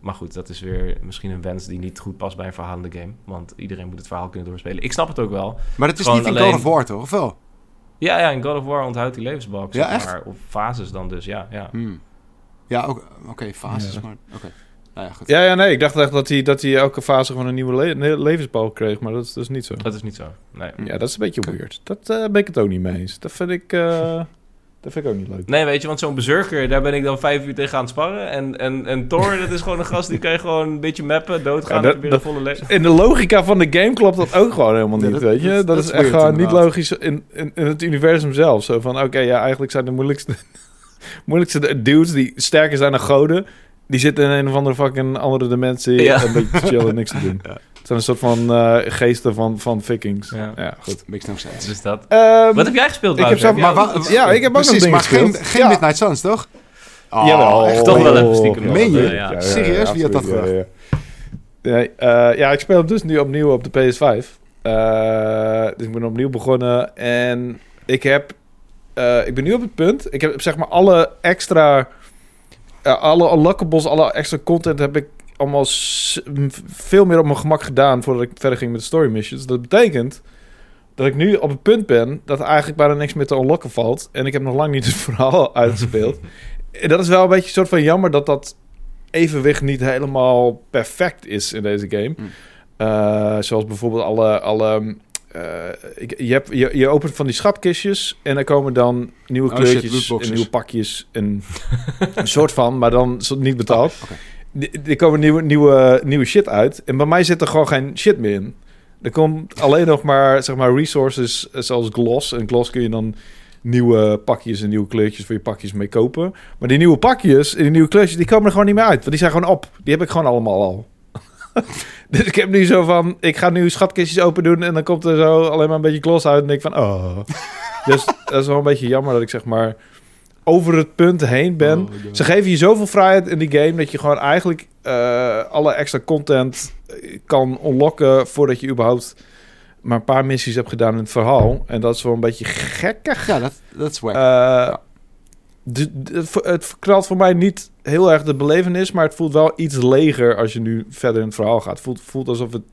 maar goed, dat is weer misschien een wens die niet goed past bij een verhalende game. Want iedereen moet het verhaal kunnen doorspelen. Ik snap het ook wel. Maar dat is Gewoon niet in alleen- God of War, toch? Of wel? Ja, ja, in God of War onthoudt die levensbalk. Ja, zeg? Maar, of fases dan dus, ja. ja. Hmm. Ja, ook- oké, fases, Ja. maar... Oké. Nou ja, goed. Ja, ja, nee. Ik dacht echt dat hij, dat hij elke fase gewoon een nieuwe le- levensbalk kreeg. Maar dat is dus niet zo. Dat is niet zo. Nee. Ja, dat is een beetje weird. Dat eh, ben ik het ook niet mee eens. Dat vind ik, eh, <laughs> dat vind ik ook niet leuk. Nee, weet je, want zo'n berserker, daar ben ik dan vijf uur tegen aan het sparren. En, en, en Thor, dat is gewoon een gast die kan je gewoon een beetje mappen, doodgaan, Ja, dat- en weer dat- volle leven. In de logica van de game klopt dat ook gewoon helemaal Ja, niet, dat- weet je? dat- Dat, dat is echt gewoon niet logisch in, in, in het universum zelf. Zo van, oké, ja, eigenlijk zijn de moeilijkste, <laughs> moeilijkste dudes die sterker zijn dan goden... die zitten in een of andere fucking andere dimensie... Ja. en een beetje te chillen en niks te doen. <laughs> Ja. Zijn een soort van eh, geesten van, van vikings. Ja. Ja, goed. Makes no sense. Dus dat. Ehm, Wat heb jij gespeeld, ik heb zelf- Maar Ja, ik heb ook nog maar geen, gespeeld. geen Ja. Midnight Suns, toch? Oh, Jawel. echt Toch wel even stiekem Meen je? ja. Serieus? Wie had dat gedacht? Ja, eh, ja, ik speel hem dus nu opnieuw op de PS5. Eh, dus ik ben opnieuw begonnen. En ik heb... eh, ik ben nu op het punt... Ik heb zeg maar alle extra... eh, alle unlockables, alle extra content heb ik allemaal veel meer op mijn gemak gedaan... voordat ik verder ging met de story missions. Dat betekent dat ik nu op het punt ben... dat er eigenlijk bijna niks meer te unlocken valt. En ik heb nog lang niet het <laughs> verhaal uitgespeeld. En dat is wel een beetje een soort van jammer dat dat evenwicht niet helemaal perfect is in deze game. Hmm. Eh, zoals bijvoorbeeld alle... alle ik- je, hebt, je, je opent van die schatkistjes en er komen dan nieuwe Oh kleurtjes en nieuwe pakjes. En een soort van, maar dan niet betaald. Oké. Er komen nieuwe, nieuwe, nieuwe shit uit. En bij mij zit er gewoon geen shit meer in. Er komt alleen nog maar, zeg maar, resources zoals gloss. En gloss kun je dan nieuwe pakjes en nieuwe kleurtjes voor je pakjes mee kopen. Maar die nieuwe pakjes en die nieuwe kleurtjes, die komen er gewoon niet meer uit. Want die zijn gewoon op. Die heb ik gewoon allemaal al. <laughs> dus ik heb nu zo van, ik ga nu schatkistjes open doen en dan komt er zo alleen maar een beetje gloss uit. En ik van, oh. dus dat is wel een beetje jammer dat ik zeg maar over het punt heen ben. Oh. Ze geven je zoveel vrijheid in die game dat je gewoon eigenlijk eh, alle extra content eh, kan unlocken voordat je überhaupt maar een paar missies hebt gedaan in het verhaal. En dat is wel een beetje gekkig. Ja, dat, dat is wack. Eh, het ver- het verknalt voor mij niet heel erg de belevenis, maar het voelt wel iets leger als je nu verder in het verhaal gaat. Het voelt, voelt alsof het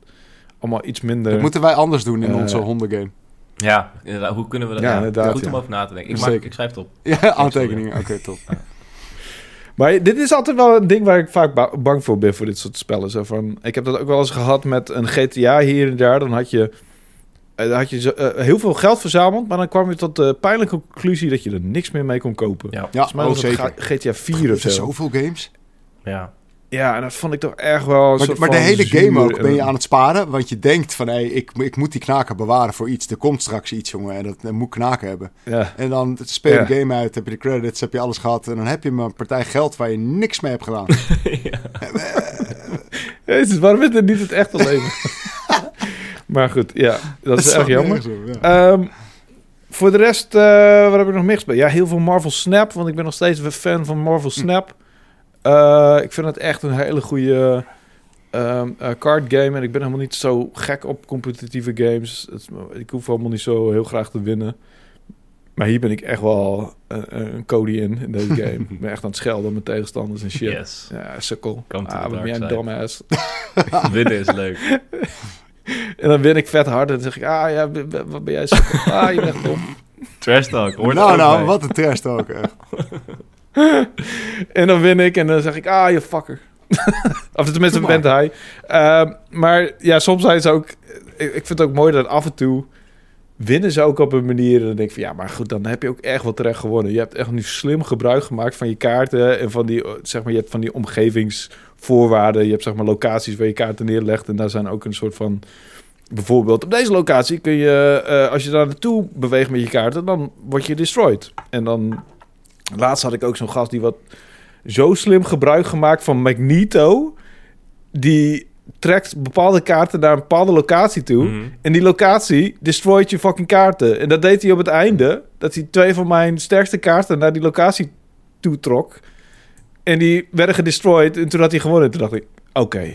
allemaal iets minder... dat moeten wij anders doen in eh, onze hondengame. Ja, inderdaad. Hoe kunnen we dat? Ja, Goed om over na te denken. Ik, maak, ik schrijf het op. Ja, aantekeningen. Oké, <laughs> top. Maar dit is altijd wel een ding waar ik vaak ba- bang voor ben voor dit soort spellen. Zo van, ik heb dat ook wel eens gehad met een GTA hier en daar. Dan had je, eh, dan had je zo, eh, heel veel geld verzameld, maar dan kwam je tot de pijnlijke conclusie dat je er niks meer mee kon kopen. Ja. Ja, Volgens mij oh, was GTA 4 of Er zijn zo. zoveel games. Ja. Ja, en dat vond ik toch echt wel een Maar, soort maar de hele zuur game ook en- ben je aan het sparen. Want je denkt van, hé, ik, ik moet die knaken bewaren voor iets. Er komt straks iets, jongen. En dat, dat moet knaken hebben. Ja. En dan speel je Ja. de game uit, heb je de credits, heb je alles gehad. En dan heb je maar een partij geld waar je niks mee hebt gedaan. <laughs> <laughs> Jezus, waarom is dit niet het echte leven? <laughs> maar goed, ja, dat is erg slaat jammer. op, ja. Ehm, voor de rest, eh, wat heb ik nog meer gespeeld? Ja, heel veel Marvel Snap, want ik ben nog steeds een fan van Marvel Snap. Eh, ik vind het echt een hele goede ehm, eh, card game. En ik ben helemaal niet zo gek op competitieve games. Het ik hoef helemaal niet zo heel graag te winnen. Maar hier ben ik echt wel een, een Cody in, in deze <laughs> game. ik ben echt aan het schelden op mijn tegenstanders en shit. Yes. Ja, sukkel. Ah, wat ben jij een dumbass. <laughs> Winnen is leuk. <laughs> En dan win ik vet hard en dan zeg ik... Ah ja, wat ben jij sukkel. Ah, je bent dom. Trash talk. Hoort nou, nou, wat een trash talk. echt. <laughs> En dan win ik en dan zeg ik, ah, je fucker. <laughs> of tenminste, bent hij. Ehm, maar ja, soms zijn ze ook... Ik, ik vind het ook mooi dat af en toe winnen ze ook op een manier... en dan denk ik van, ja, maar goed, dan heb je ook echt wel terecht gewonnen. Je hebt echt nu slim gebruik gemaakt van je kaarten... en van die, zeg maar, je hebt van die omgevingsvoorwaarden. Je hebt, zeg maar, locaties waar je kaarten neerlegt... en daar zijn ook een soort van... Bijvoorbeeld op deze locatie kun je, eh, als je daar naartoe beweegt met je kaarten, dan word je destroyed. En dan, laatst had ik ook zo'n gast die wat zo slim gebruik gemaakt van Magneto. Die trekt bepaalde kaarten naar een bepaalde locatie toe. Mhm. En die locatie destroyt je fucking kaarten. En dat deed hij op het einde. Dat hij twee van mijn sterkste kaarten naar die locatie toe trok. En die werden gedestroyed. En toen had hij gewonnen. Toen dacht ik, oké,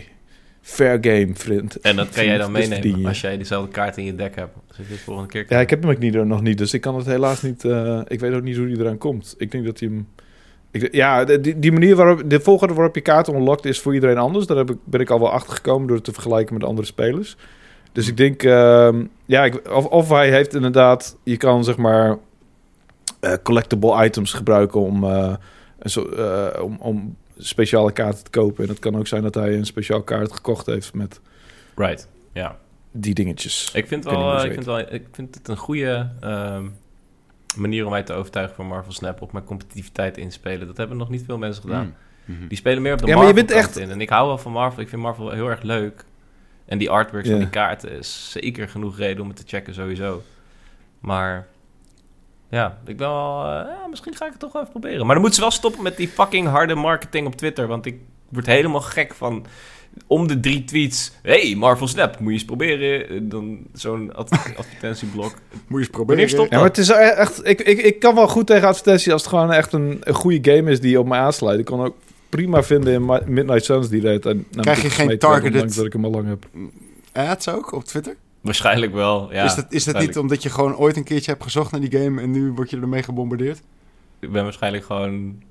fair game, vriend. En dat kan jij dan meenemen als jij dezelfde kaart in je deck hebt. Als je dit volgende keer Ja, ik heb hem ook niet, nog niet, dus ik kan het helaas niet... eh, ik weet ook niet hoe die eraan komt. Ik denk dat hij hem... Ik, ja, die, die manier waarop... De volgorde waarop je kaarten unlockt is voor iedereen anders. Daar heb ik, ben ik al wel achter gekomen door het te vergelijken met andere spelers. Dus ik denk, ehm, ja, ik, of, of hij heeft inderdaad, je kan zeg maar eh, collectible items gebruiken om, eh, een zo, eh, om, om speciale kaarten te kopen. En het kan ook zijn dat hij een speciaal kaart gekocht heeft met Right, ja. die dingetjes. Ik vind, wel, eh, ik, vind wel, ik vind het een goede ehm, manier om mij te overtuigen van Marvel Snap op mijn competitiviteit inspelen. Dat hebben nog niet veel mensen gedaan. Mm. Mhm. Die spelen meer op de Ja, maar je Marvel bent kant in. En ik hou wel van Marvel. Ik vind Marvel heel erg leuk. En die artworks van die kaarten is zeker genoeg reden om het te checken sowieso. Maar ja, ik ben wel... eh, ja, misschien ga ik het toch wel even proberen. Maar dan moeten ze wel stoppen met die fucking harde marketing op Twitter. Want ik word helemaal gek van... Om de drie tweets... Hey, Marvel Snap, moet je eens proberen. Eh, Dan zo'n ad- <laughs> advertentieblok. Moet je eens proberen. Wanneer stopt Ja, maar het is echt. Ik, ik, ik kan wel goed tegen advertenties als het gewoon echt een, een goede game is die op mij aansluit. Ik kan ook prima vinden in Mi- Midnight Suns die deed. En, nou, Krijg je geen targeted- dat ik hem al lang heb. Ads ook op Twitter? Waarschijnlijk wel, ja. is dat, is dat niet omdat je gewoon ooit een keertje hebt gezocht naar die game en nu word je ermee gebombardeerd? Ik ben waarschijnlijk gewoon...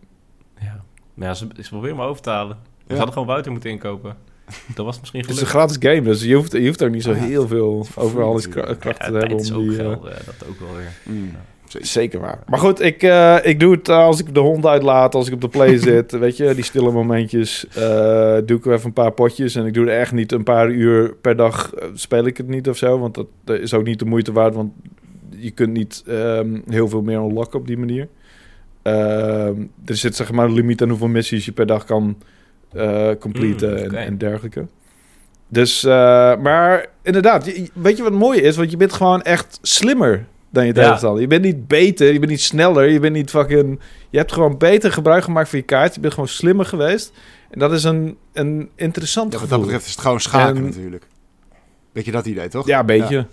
Ja, nou ja ze, ze proberen me over te halen. We Ja. hadden gewoon Wouter moeten inkopen. Dat was misschien <laughs> Het is een gratis game, dus je hoeft, je hoeft ook niet zo ja. heel veel overal kra- kracht Ja, te hebben. tijd is Om ook die, eh, geld, eh, dat ook wel weer. Zeker. Zeker waar. Maar goed, ik, eh, ik doe het als ik de hond uitlaat, als ik op de play <laughs> zit. Weet je, die stille momentjes. eh, doe ik even een paar potjes. En ik doe er echt niet een paar uur per dag. eh, speel ik het niet of zo. Want dat eh, is ook niet de moeite waard. Want je kunt niet ehm, heel veel meer unlocken op die manier. Ehm, er zit zeg maar een limiet aan hoeveel missies je per dag kan eh completen Mm, en, dergelijke. Dus, eh, maar inderdaad, weet je wat mooi is? Want je bent gewoon echt slimmer dan je Ja. tegenstander. Je bent niet beter, je bent niet sneller, je bent niet fucking... Je hebt gewoon beter gebruik gemaakt van je kaart. Je bent gewoon slimmer geweest. En dat is een, een interessant Ja, wat gevoel. dat betreft is het gewoon schaken En- natuurlijk. Weet je dat idee, toch? Ja, een beetje.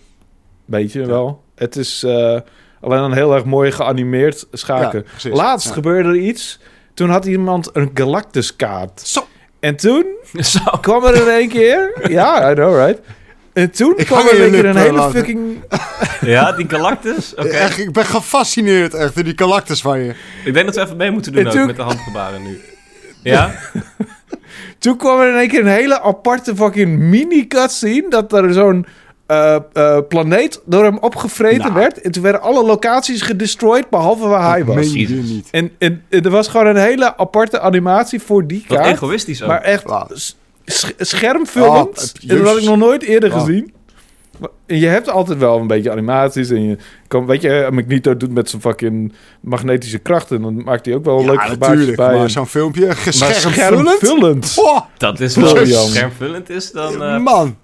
Beetje wel. Het is eh, alleen dan heel erg mooi geanimeerd schaken. Laatst Ja. gebeurde er iets. Toen had iemand een Galactus kaart. Zo, En toen <laughs> Zo. kwam er in één keer... <laughs> ja, I know, right? En toen Ik kwam er een hele fucking... <laughs> Ja, die Galactus? Oké. echt, ik ben gefascineerd echt door die karakters van je. Ik denk dat we even mee moeten doen En ook toen- met de handgebaren nu. Ja? <laughs> Toen kwam er in één keer een hele aparte fucking mini-cutscene... dat er zo'n eh, eh, planeet door hem opgevreten Nou. werd. En toen werden alle locaties gedestroyed... behalve waar hij Dat was. meen je Jezus. niet. En, en, en er was gewoon een hele aparte animatie voor die Wat kaart. egoïstisch ook. Maar echt. Schermvullend. Oh, en dat had ik nog nooit eerder Oh. gezien. Maar je hebt altijd wel een beetje animaties. En je kan, weet je, Magneto doet met zijn fucking magnetische krachten. Dan maakt hij ook wel een leuke Ja, gebaartjes natuurlijk. bij. Maar zo'n filmpje, geschermvullend. schermvullend. Oh, dat is Zo wel schermvullend is dan... eh, man.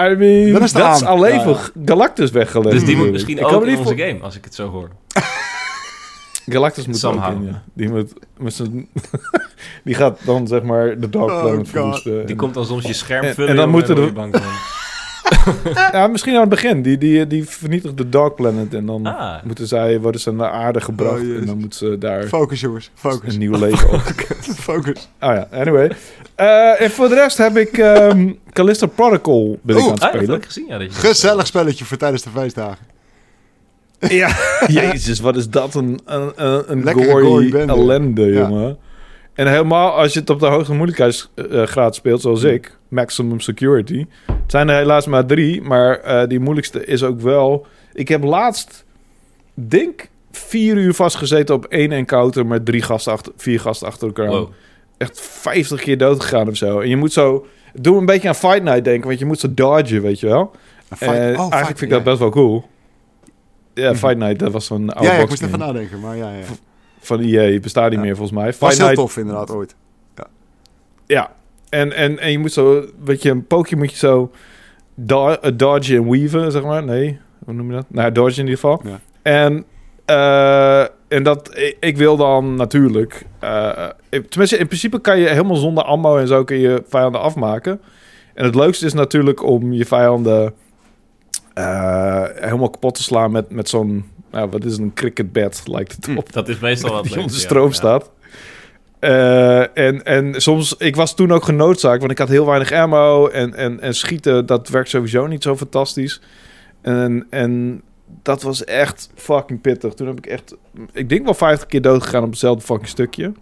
I mean, Dan is het dat is aan. alleen Ja, voor Galactus weggelegd. dus die moet misschien ook in onze voor- game, als ik het zo hoor. <laughs> Galactus moet ook Somehow. in, ja. Die, moet, met zijn, <laughs> die gaat dan zeg maar de Dark Oh, Planet verwoesten. Die komt dan soms je scherm En- vullen. en dan moeten de-. <laughs> Ja, misschien aan het begin. Die, die, die vernietigt de Dark Planet. En dan Ah, moeten zij, worden ze naar aarde gebracht. Oh, jezus. en dan moeten ze daar Focus, jongens. Focus. een nieuw leven op. <laughs> Focus. Oh ja, anyway. Eh, en voor de rest heb ik ehm Callisto Protocol ben ik aan het ah, dat spelen. heb ik gezien, ja. Dat je Gezellig spelletje voor tijdens de feestdagen. <laughs> Ja, jezus, wat is dat een, een, een, gory, gory ellende, Ja. jongen. En helemaal als je het op de hoogste moeilijkheidsgraad speelt, zoals ik, maximum security. Het zijn er helaas maar drie, maar eh, die moeilijkste is ook wel... Ik heb laatst, denk vier uur vastgezeten op één encounter met drie gasten achter, vier gasten achter elkaar. Wow. Echt 50 keer dood gegaan of zo. En je moet zo... Doe een beetje aan Fight Night denken, want je moet zo dodgen, weet je wel. En oh, eigenlijk fight- vind ik dat best wel cool. Ja, Mhm. Fight Night, dat was zo'n oude Ja, ja, ik moest even nadenken, maar ja, ja. van EA. Bestaat niet Ja. meer volgens mij. Was Fight heel Night, tof inderdaad ooit. ja. En, en, en je moet zo, weet je, een pookje moet je zo do eh, dodgen en weaven, zeg maar. Nee, hoe noem je dat? Nou, dodgen in ieder geval. Ja. En, eh, en dat, ik, ik wil dan natuurlijk, eh, tenminste in principe kan je helemaal zonder ammo en zo kun je vijanden afmaken. En het leukste is natuurlijk om je vijanden helemaal kapot te slaan met, met zo'n, nou, wat is het, een cricket bat, lijkt het op. Dat is meestal <laughs> wat die onder stroom Ja. staat. Eh, en, en soms, ik was toen ook genoodzaakt, want ik had heel weinig ammo en, en, en schieten, dat werkt sowieso niet zo fantastisch. En, en dat was echt fucking pittig. Toen heb ik echt, ik denk wel 50 keer dood gegaan op hetzelfde fucking stukje.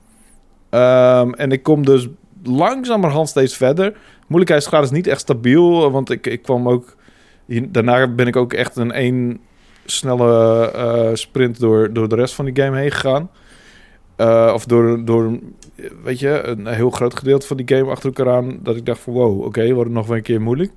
Ehm, en ik kom dus langzamerhand steeds verder. Moeilijkheidsgraad is niet echt stabiel, want ik, ik kwam ook daarna ben ik ook echt een één snelle eh, sprint door, door de rest van die game heen gegaan. Eh, of door, door, weet je, een heel groot gedeelte van die game achter elkaar aan. Dat ik dacht van wow, oké, wordt het nog wel een keer moeilijk.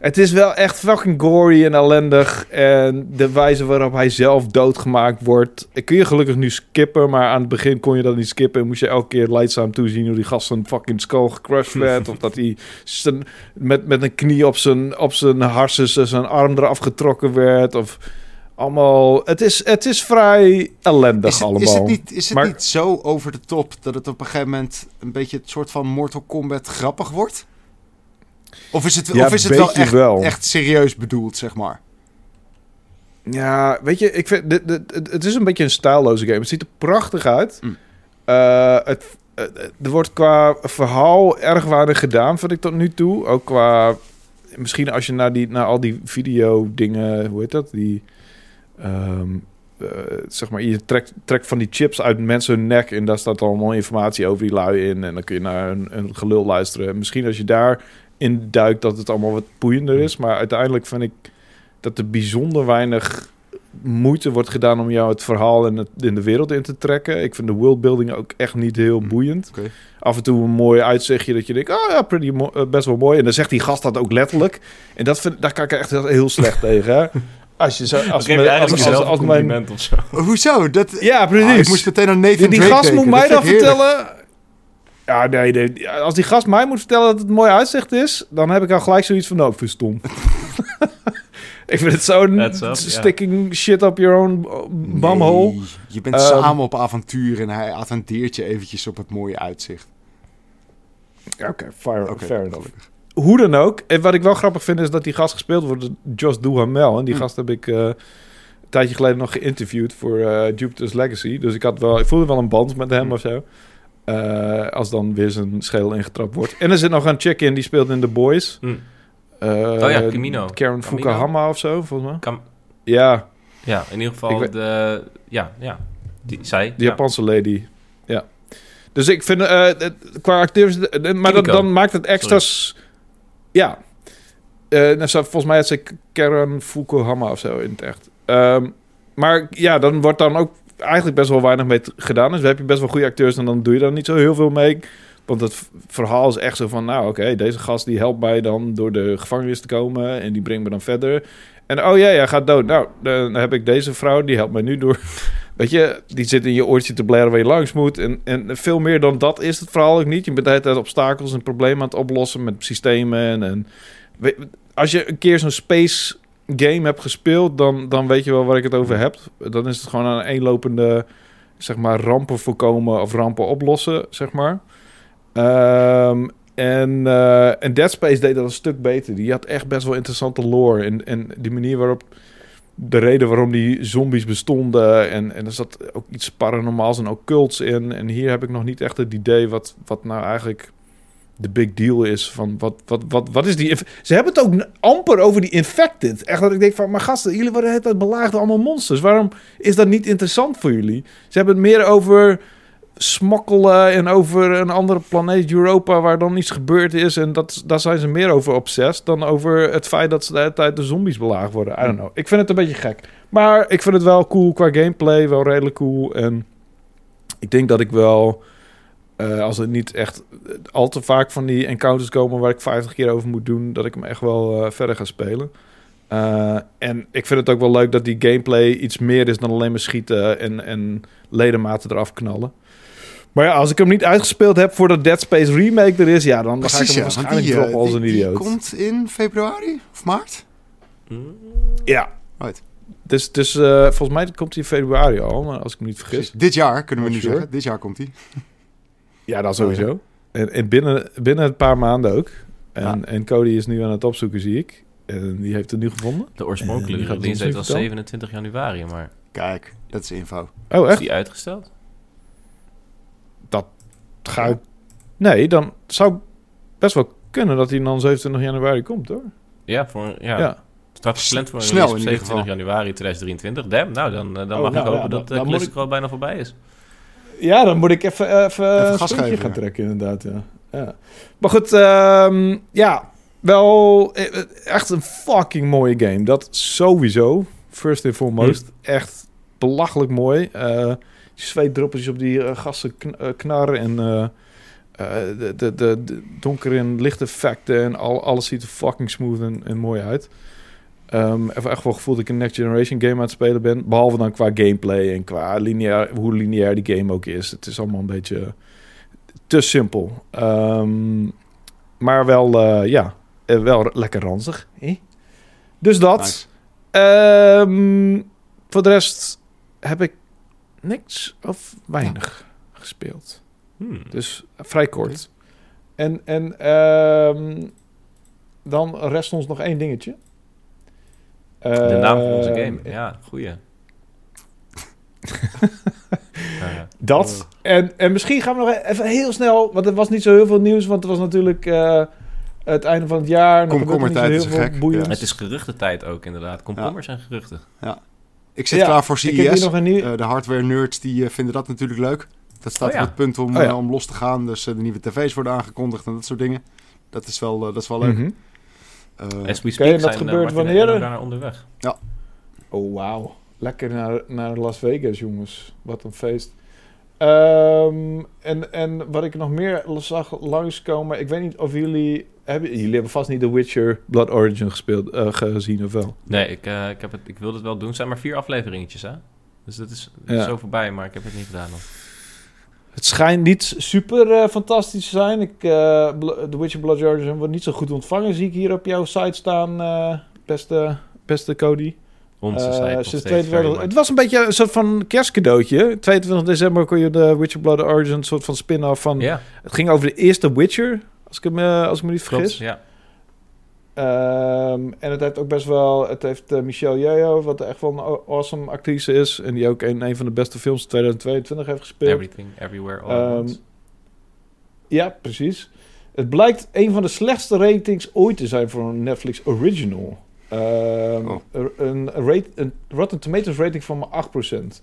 Het is wel echt fucking gory en ellendig. En de wijze waarop hij zelf doodgemaakt wordt. Ik kun je gelukkig nu skippen, maar aan het begin kon je dat niet skippen. En moest je elke keer leidzaam toezien hoe die gast zijn fucking skull gecrushed <laughs> werd. of dat hij zijn, met, met een knie op zijn, op zijn harses zijn arm eraf getrokken werd. Of allemaal... Het is, het is vrij ellendig Is het, allemaal. is het, niet, is het Maar- niet zo over de top dat het op een gegeven moment een beetje het soort van Mortal Kombat grappig wordt? Of is het, Ja, of is het wel echt, wel. echt serieus bedoeld, zeg maar? Ja, weet je, ik vind, dit, dit- het, het is een beetje een stijlloze game. Het ziet er prachtig uit. Mm. Eh, het, er wordt qua verhaal erg weinig gedaan, vind ik tot nu toe. Ook qua, misschien als je naar, die, naar al die video dingen, hoe heet dat? Die, ehm, eh, zeg maar, je trekt, trekt van die chips uit mensen hun nek en daar staat allemaal informatie over die lui in. En dan kun je naar een, een gelul luisteren. Misschien als je daar in duikt dat het allemaal wat boeiender is. Maar uiteindelijk vind ik dat er bijzonder weinig moeite wordt gedaan om jou het verhaal in, het, in de wereld in te trekken. Ik vind de worldbuilding ook echt niet heel boeiend. Oké. Af en toe een mooi uitzichtje dat je denkt, oh ja, pretty eh, best wel mooi. En dan zegt die gast dat ook letterlijk. En dat vind, daar kan ik echt heel, slecht <laughs> tegen. Hè? Als je zo, als, je eigenlijk als, als, jezelf als een mijn, of zo. Hoezo? Dat, ja, Ah, precies. ik moest meteen aan Nathan die, die Drake gast moet mij Dat dan heerlijk. vertellen. Ja, nee, Als die gast mij moet vertellen dat het een mooi uitzicht is, dan heb ik al gelijk zoiets van, nou, verstom. <laughs> ik vind het zo'n sticking shit up your own bumhole. Nee, je bent Ehm, samen op avontuur en hij attendeert je eventjes op het mooie uitzicht. Ja, Oké, fair, Oké, fair enough. Hoe dan ook. En wat ik wel grappig vind is dat die gast gespeeld wordt door Josh Duhamel. En die Hm. gast heb ik eh, een tijdje geleden nog geïnterviewd voor eh, Jupiter's Legacy. Dus ik, had wel, ik voelde wel een band met hem Hm. of zo. Eh, als dan weer zijn schedel ingetrapt wordt. En er zit nog een chick in die speelt in The Boys. Hm. Eh, Oh ja, Camino. Karen Camino? Fukahama of zo, volgens mij. Cam- Ja, Ja, in ieder geval Ik de... Ja, ja. Die, zij. ja. Japanse lady. Ja. Dus ik vind, het- qua acteurs, maar dat, dan maakt het extra's... Ja. Eh nou, zo- volgens mij had ze Karen Fukuhama of zo in het echt. Ehm, maar ja, dan wordt dan ook eigenlijk best wel weinig mee gedaan. Dus dan heb je best wel goede acteurs en dan doe je daar niet zo heel veel mee. Want het verhaal is echt zo van, nou oké, deze gast die helpt mij dan door de gevangenis te komen en die brengt me dan verder. En oh ja, hij gaat dood. Nou, dan heb ik deze vrouw, die helpt mij nu door. <laughs> Weet je, die zit in je oortje te blaren waar je langs moet. En, en veel meer dan dat is het verhaal ook niet. Je bent de obstakels en problemen aan het oplossen met systemen. En, we- als je een keer zo'n space game hebt gespeeld, dan, dan weet je wel waar ik het over heb. Dan is het gewoon een eenlopende, zeg maar, rampen voorkomen of rampen oplossen, zeg maar. Ehm, en, eh, en Dead Space deed dat een stuk beter. Die had echt best wel interessante lore. En, en die manier waarop de reden waarom die zombies bestonden. En, en er zat ook iets paranormaals en occults in. En hier heb ik nog niet echt het idee wat, wat nou eigenlijk de big deal is. Van wat, wat, wat, wat is die... Ze hebben het ook amper over die infected. Echt dat ik denk van, maar gasten, jullie worden het belaagd allemaal monsters. Waarom is dat niet interessant voor jullie? Ze hebben het meer over smokkelen en over een andere planeet Europa waar dan iets gebeurd is. En dat, daar zijn ze meer over obsessed dan over het feit dat ze de hele tijd de zombies belaagd worden. I don't know. Ik vind het een beetje gek. Maar ik vind het wel cool qua gameplay, wel redelijk cool. En ik denk dat ik wel, eh, als het niet echt al te vaak van die encounters komen waar ik 50 keer over moet doen, dat ik hem echt wel eh, verder ga spelen. Eh, en ik vind het ook wel leuk dat die gameplay iets meer is dan alleen maar schieten en, en ledematen eraf knallen. Maar ja, als ik hem niet uitgespeeld heb voordat Dead Space Remake er is, ja, dan, ga ik hem ja, waarschijnlijk die, eh, droppen als een die idioot. komt in februari of maart? Ja. Right. Dus, dus eh, volgens mij komt hij in februari al, maar als ik me niet vergis. Precies. Dit jaar kunnen we nu sure. zeggen. Dit jaar komt hij. Ja, dan sowieso. En, en binnen, binnen een paar maanden ook. En, Ja. en Cody is nu aan het opzoeken, zie ik. En die heeft het nu gevonden. De oorspronkelijke die gaat release date was vertellen. 27 januari, maar Kijk, dat is info. Oh, is echt? die uitgesteld? Ga ik... Nee, dan zou best wel kunnen dat hij dan 27 januari komt, hoor. Ja, voor, ja. Ja. Het staat gepland voor een Snel release op in ieder 27 januari 2023. Damn, nou, dan, eh, dan Oh, mag nou, ik hopen ja, dat de Classic al bijna voorbij is. Ja, dan moet ik even, even, Even een gas sprintje geven, gaan trekken, inderdaad. Ja. Ja. Maar goed, ehm, ja. wel eh, eh, echt een fucking mooie game. Dat sowieso. First and foremost. Echt belachelijk mooi. Eh zweetdruppeltjes op die eh, gassen kn- eh, knarren. En eh, eh, de, de, de, de donkere en lichte effecten. En al, alles ziet er fucking smooth en, en mooi uit. Ehm even echt wel gevoel dat ik een next generation game aan het spelen ben. Behalve dan qua gameplay en qua lineair, hoe lineair die game ook is. Het is allemaal een beetje te simpel. Ehm, maar wel, eh, ja, eh, wel lekker ranzig. Dus dat. Nice. Ehm, voor de rest heb ik niks of weinig gespeeld. Hmm. Dus vrij kort. En, en dan rest ons nog één dingetje. De naam van onze Ehm, game. Ja, goeie. Ja, <laughs> ja. Dat. En, en misschien gaan we nog even heel snel... Want er was niet zo heel veel nieuws. Want het was natuurlijk eh, het einde van het jaar. Er Komkommertijd is gek, ja. Het is geruchtentijd ook inderdaad. Komkommers en geruchten. Ik zit Ja, klaar voor Ik heb hier CES. nog een nieuw... Eh, de hardware nerds die eh, vinden dat natuurlijk leuk. Dat staat Oh, ja. op het punt om, Oh, ja. om los te gaan. Dus de nieuwe tv's worden aangekondigd en dat soort dingen. Dat is wel, dat is wel leuk. Mhm. Eh, As we speak en dat zijn gebeurt wanneer? Enno daarnaar onderweg. Oh, wauw. Lekker naar, naar Las Vegas, jongens. Wat een feest. Ehm, en, en wat ik nog meer zag langskomen... Ik weet niet of jullie... Hebben, jullie hebben vast niet The Witcher Blood Origin gespeeld, eh, gezien, of wel? Nee, ik, eh, ik, heb het, ik wilde het wel doen. Het zijn maar vier afleveringetjes, hè? Dus dat is Ja. zo voorbij, maar ik heb het niet gedaan nog. Het schijnt niet super eh, fantastisch te zijn. Ik, eh, The Witcher Blood Origin wordt niet zo goed ontvangen. Zie ik hier op jouw site staan, eh, beste, beste Cody. Onze site nog sinds steeds 22 very much. het was een beetje een soort van kerstcadeautje. 22 december kon je de Witcher Blood Origin een soort van spin-off van... Het ging over de eerste Witcher, als ik, hem, eh, als ik me niet klopt. vergis. Ja. Ehm, en het heeft ook best wel... Het heeft eh, Michelle Yeoh, wat echt wel een aw- awesome actrice is. En die ook in een van de beste films 2022 heeft gespeeld. Everything, everywhere, all at Ehm, once. Ja, precies. Het blijkt een van de slechtste ratings ooit te zijn voor een Netflix original. Ehm, Oh. een, een, rate, een Rotten Tomatoes rating van maar 8%.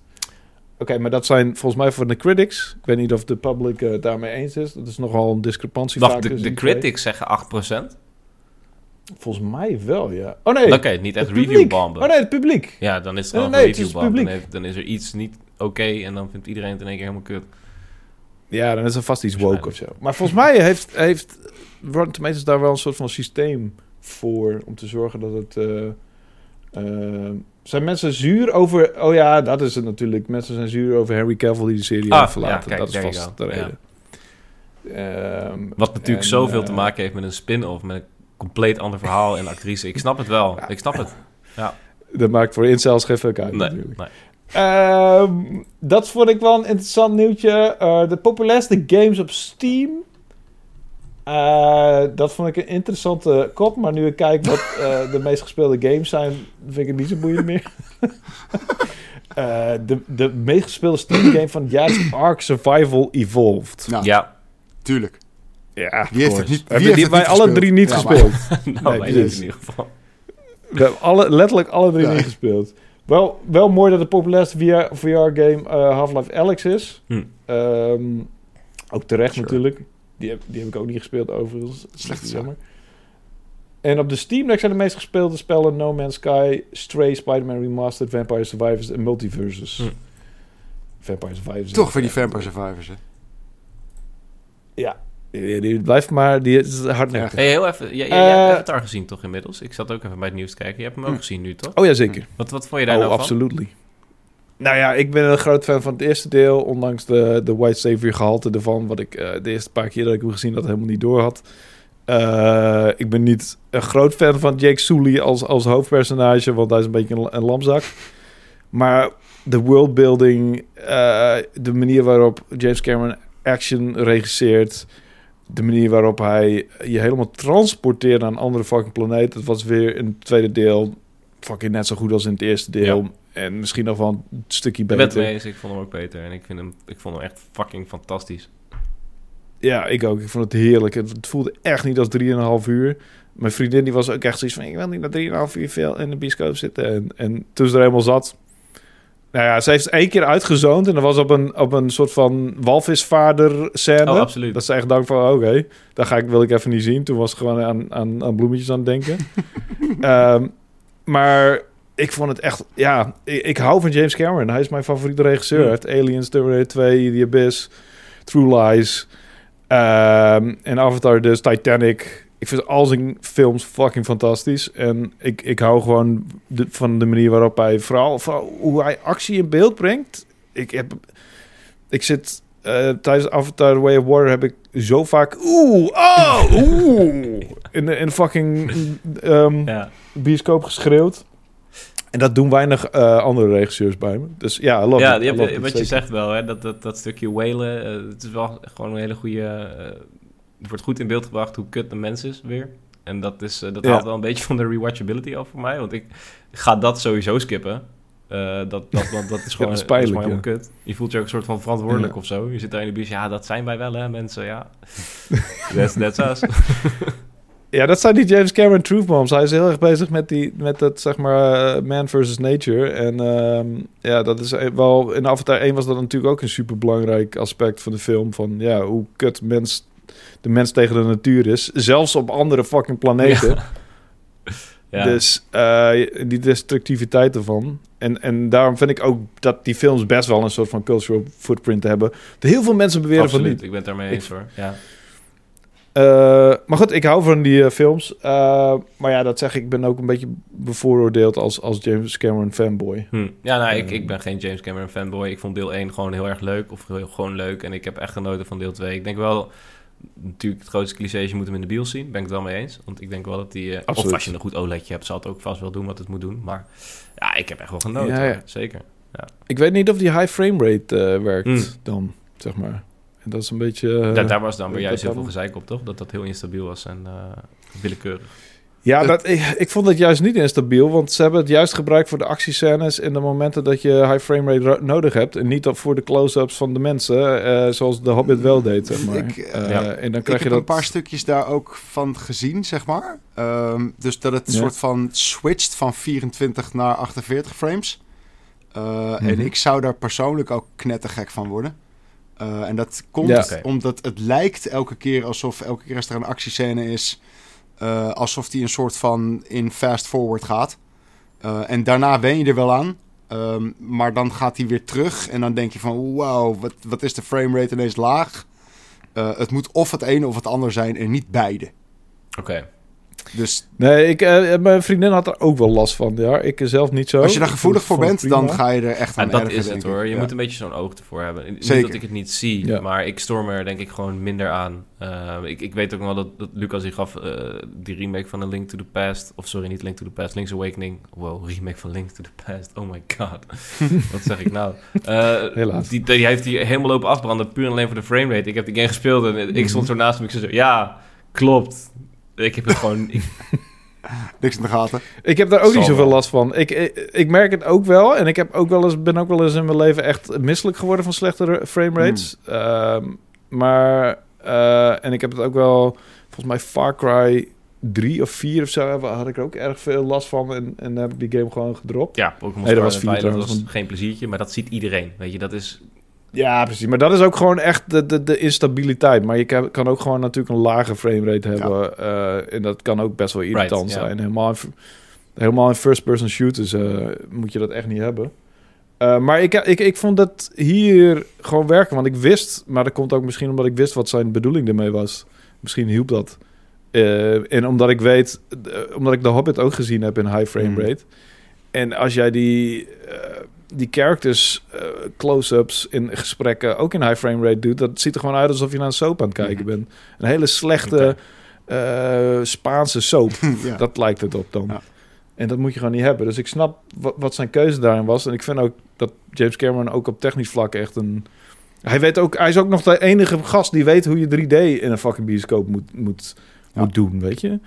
Oké, maar dat zijn volgens mij voor de critics. Ik weet niet of de public eh, daarmee eens is. Dat is nogal een discrepantie Wacht, de, de twee. critics zeggen 8%? Volgens mij wel, ja. Oh nee, Dan kan je het niet echt reviewbomben. Oh nee, het publiek. Ja, dan is het Nee, gewoon nee, reviewbomb. Dan, publiek. heeft- dan is er iets niet oké en dan vindt iedereen het in één keer helemaal kut. Ja, dan is er vast iets woke of zo. Maar volgens mij heeft, heeft Rotten Tomatoes daar wel een soort van systeem voor... om te zorgen dat het... eh, eh, zijn mensen zuur over... Oh ja, dat is het natuurlijk. Mensen zijn zuur over Henry Cavill die de serie Ah, heeft verlaten. ja, kijk, dat is vast de reden. Ehm, Wat natuurlijk en, zoveel eh, te maken heeft met een spin-off, met een compleet ander verhaal en actrice. Ik snap het wel, ik snap het. Dat maakt voor incels geen fuck uit Nee, natuurlijk. nee. Ehm, dat vond ik wel een interessant nieuwtje. Eh, de populairste games op Steam. Eh, dat vond ik een interessante kop. Maar nu ik kijk wat eh, de meest gespeelde games zijn, vind ik het niet zo boeiend meer. <laughs> Eh, de, de meest gespeelde Steam game van het jaar is Ark Survival Evolved. nou, Ja, Ja, tuurlijk. Wie heeft het niet, we wie heeft het wij niet alle gespeeld? drie niet Ja, maar- gespeeld. <laughs> nou, Nee, wij niet precies. in ieder geval. We hebben alle, letterlijk alle drie Ja. niet gespeeld. Wel, wel mooi dat de populairste VR, VR-game eh, Half-Life Alex is. Hm. Ehm, ook terecht Sure. natuurlijk. Die heb, die heb ik ook niet gespeeld overigens. Slecht jammer. En op de Steam Deck zijn de meest gespeelde spellen No Man's Sky, Stray, Spider-Man Remastered, Vampire Survivors en Multiverses. Hm. Vampire Survivors. Toch weer die Vampire Survivors, hè? Ja, die, blijft maar, die is hardnekkig. Hey, heel even, jij, jij, Eh, jij hebt Avatar gezien toch inmiddels? Ik zat ook even bij het nieuws te kijken. Je hebt hem ook Hm. gezien nu, toch? Oh ja, zeker. Wat, wat vond je daar Oh, nou van? absolutely. Nou ja, ik ben een groot fan van het eerste deel. Ondanks de, de White Savior gehalte ervan. Wat ik eh, de eerste paar keer dat ik hem gezien had helemaal niet door had. Eh, ik ben niet een groot fan van Jake Sully als, als hoofdpersonage. Want hij is een beetje een, een lamzak. Maar de worldbuilding. eh de manier waarop James Cameron action regisseert. De manier waarop hij je helemaal transporteert naar een andere fucking planeet. Dat was weer in het tweede deel fucking net zo goed als in het eerste deel. En misschien nog wel een stukje Ik beter. eens, ik vond hem ook beter. En ik, vind hem, ik vond hem echt fucking fantastisch. Ja, ik ook. Ik vond het heerlijk. Het, het voelde echt niet als 3,5 uur. Mijn vriendin die was ook echt zoiets van... ik wil niet na 3,5 uur veel in de bioscoop zitten. En, en toen ze er helemaal zat... Nou ja, ze heeft één keer uitgezoond en dat was op een, op een soort van walvisvader scène. Oh, absoluut. Dat ze echt dacht van, oké, daar ga ik, wil ik even niet zien. Toen was ik gewoon aan, aan, aan bloemetjes aan het denken. <laughs> Ehm, maar ik vond het echt, ja, ik, ik hou van James Cameron. Hij is mijn favoriete regisseur. Hmm. Hij heeft Aliens, Terminator 2, The Abyss, True Lies. ehm, en Avatar dus, Titanic. Ik vind al zijn films fucking fantastisch. En ik, ik hou gewoon de- van de manier waarop hij... Vooral, vooral hoe hij actie in beeld brengt. Ik, heb, ik zit... eh, tijdens Avatar The Way of Water heb ik zo vaak... Oeh, oh, <laughs> oeh. In de, in de fucking ehm, Ja. bioscoop geschreeuwd. En dat doen weinig eh, andere regisseurs bij me. Dus ja, love Ja, it. je I hebt- love it, wat je zegt wel, hè, dat, dat, dat stukje whalen, eh, het is wel gewoon een hele goede... eh, het wordt goed in beeld gebracht hoe kut een mens is weer. En dat, is, eh, dat Ja. haalt wel een beetje van de rewatchability af voor mij. Want ik ga dat sowieso skippen. Eh, dat, dat, dat is gewoon, is dat is gewoon helemaal kut. Je voelt je ook een soort van verantwoordelijk Ja. of zo. Je zit daar in de bus, ja, dat zijn wij wel hè, mensen, ja. <laughs> that's, that's us. <laughs> Ja, dat zijn die James Cameron Truth Bombs. Hij is heel erg bezig met, die, met dat, zeg maar, eh, man versus nature. En ehm, ja, dat is wel... In Avatar 1 was dat natuurlijk ook een superbelangrijk aspect van de film. Van ja, hoe kut mens, de mens tegen de natuur is. Zelfs op andere fucking planeten. <laughs> Ja. Dus eh, die destructiviteit ervan. En, en daarom vind ik ook dat die films best wel een soort van cultural footprint hebben. Heel veel mensen beweren van Absoluut, niet. ik ben het daarmee eens hoor. Ja. Eh, maar goed, ik hou van die eh, films. Maar ja, dat zeg ik, ik ben ook een beetje bevooroordeeld als, als James Cameron fanboy. Hm. Ja, nou, ik, ik ben geen James Cameron fanboy. Ik vond deel 1 gewoon heel erg leuk. Of heel, gewoon leuk. En ik heb echt genoten van deel 2. Ik denk wel... Natuurlijk, het grootste cliché is je moet hem in de bios zien. Ben ik het wel mee eens. Want ik denk wel dat die... eh, of als je een goed OLEDje hebt, zal het ook vast wel doen wat het moet doen. Maar ja, ik heb echt wel genoten. Ja, ja. Zeker. Ik weet niet of die high frame rate eh, werkt Hmm. dan, zeg maar. En dat is een beetje... eh, daar, daar was dan weer juist heel veel gezeik op, toch? Dat dat heel instabiel was en willekeurig. Ja, dat, ik, ik vond het juist niet instabiel, want ze hebben het juist gebruikt voor de actiescènes in de momenten dat je high frame rate nodig hebt. En niet voor de close-ups van de mensen, eh, zoals de Hobbit wel deed, zeg maar. Ik, Eh, ja. En dan Ik krijg heb je dat... een paar stukjes daar ook van gezien, zeg maar. Ehm, dus dat het een Ja. soort van switcht van 24 naar 48 frames. Uh, En Mhm. ik zou daar persoonlijk ook knettergek van worden. Uh, en dat komt Ja. Omdat het lijkt elke keer alsof elke keer als er een actiescène is, uh, alsof die een soort van in fast forward gaat. Uh, en daarna wen je er wel aan. Um, maar dan gaat hij weer terug en dan denk je van wauw, wat, wat is de framerate ineens laag. Uh, het moet of het ene of het ander zijn en niet beide. Oké. Dus Nee, ik, eh, mijn vriendin had er ook wel last van. Ja, ik zelf niet zo. als je daar gevoelig voor bent, dan ga je er echt Ja, aan dat ergeren, is het hoor. Je Ja. moet een beetje zo'n oog ervoor hebben. Niet Zeker. dat ik het niet zie, Ja. maar ik storm er denk ik gewoon minder aan. Uh, ik, ik weet ook nog wel dat, dat Lucas die gaf uh, die remake van A Link to the Past. Of sorry, niet Link to the Past, Link's Awakening. Wow, remake van Link to the Past. Oh my god. <laughs> Wat zeg ik nou? Uh, Helaas. Die, die heeft die helemaal lopen afbranden, puur en alleen voor de framerate. Ik heb die game gespeeld en ik stond zo naast hem. Ik zei zo, ja, klopt. Ik heb het gewoon... Ik, <laughs> Niks in de gaten. Ik heb daar ook Zal niet zoveel wel. last van. Ik, ik, ik merk het ook wel. En ik heb ook wel eens, ben ook wel eens in mijn leven echt misselijk geworden van slechtere frame rates. Ehm, maar, eh, en ik heb het ook wel, volgens mij Far Cry 3 of 4 of zo, had ik er ook erg veel last van. En, en heb ik die game gewoon gedropt. ja, Pokémon Nee, dat was Violet was geen pleziertje, maar dat ziet iedereen. Weet je, dat is... Ja, precies. Maar dat is ook gewoon echt de, de, de instabiliteit. Maar je kan, kan ook gewoon natuurlijk een lage framerate hebben. eh, en dat kan ook best wel irritant Right, zijn. Helemaal in, helemaal in first-person shooters eh, moet je dat echt niet hebben. Eh, maar ik, ik, ik vond dat hier gewoon werken. Want ik wist, maar dat komt ook misschien omdat ik wist wat zijn bedoeling ermee was. Misschien hielp dat. En omdat ik weet, omdat ik de Hobbit ook gezien heb in high frame Mm. rate. En als jij die, die characters eh, close-ups in gesprekken ook in high frame rate doet, dat ziet er gewoon uit alsof je naar een soap aan het kijken Mhm. bent. Een hele slechte eh, Spaanse soap. <laughs> ja. Dat lijkt het op dan. Ja. En dat moet je gewoon niet hebben. Dus ik snap wat, wat zijn keuze daarin was. En ik vind ook dat James Cameron ook op technisch vlak echt een... Hij, weet ook, hij is ook nog de enige gast die weet hoe je 3D in een fucking bioscoop moet, moet, Ja. moet doen, weet je.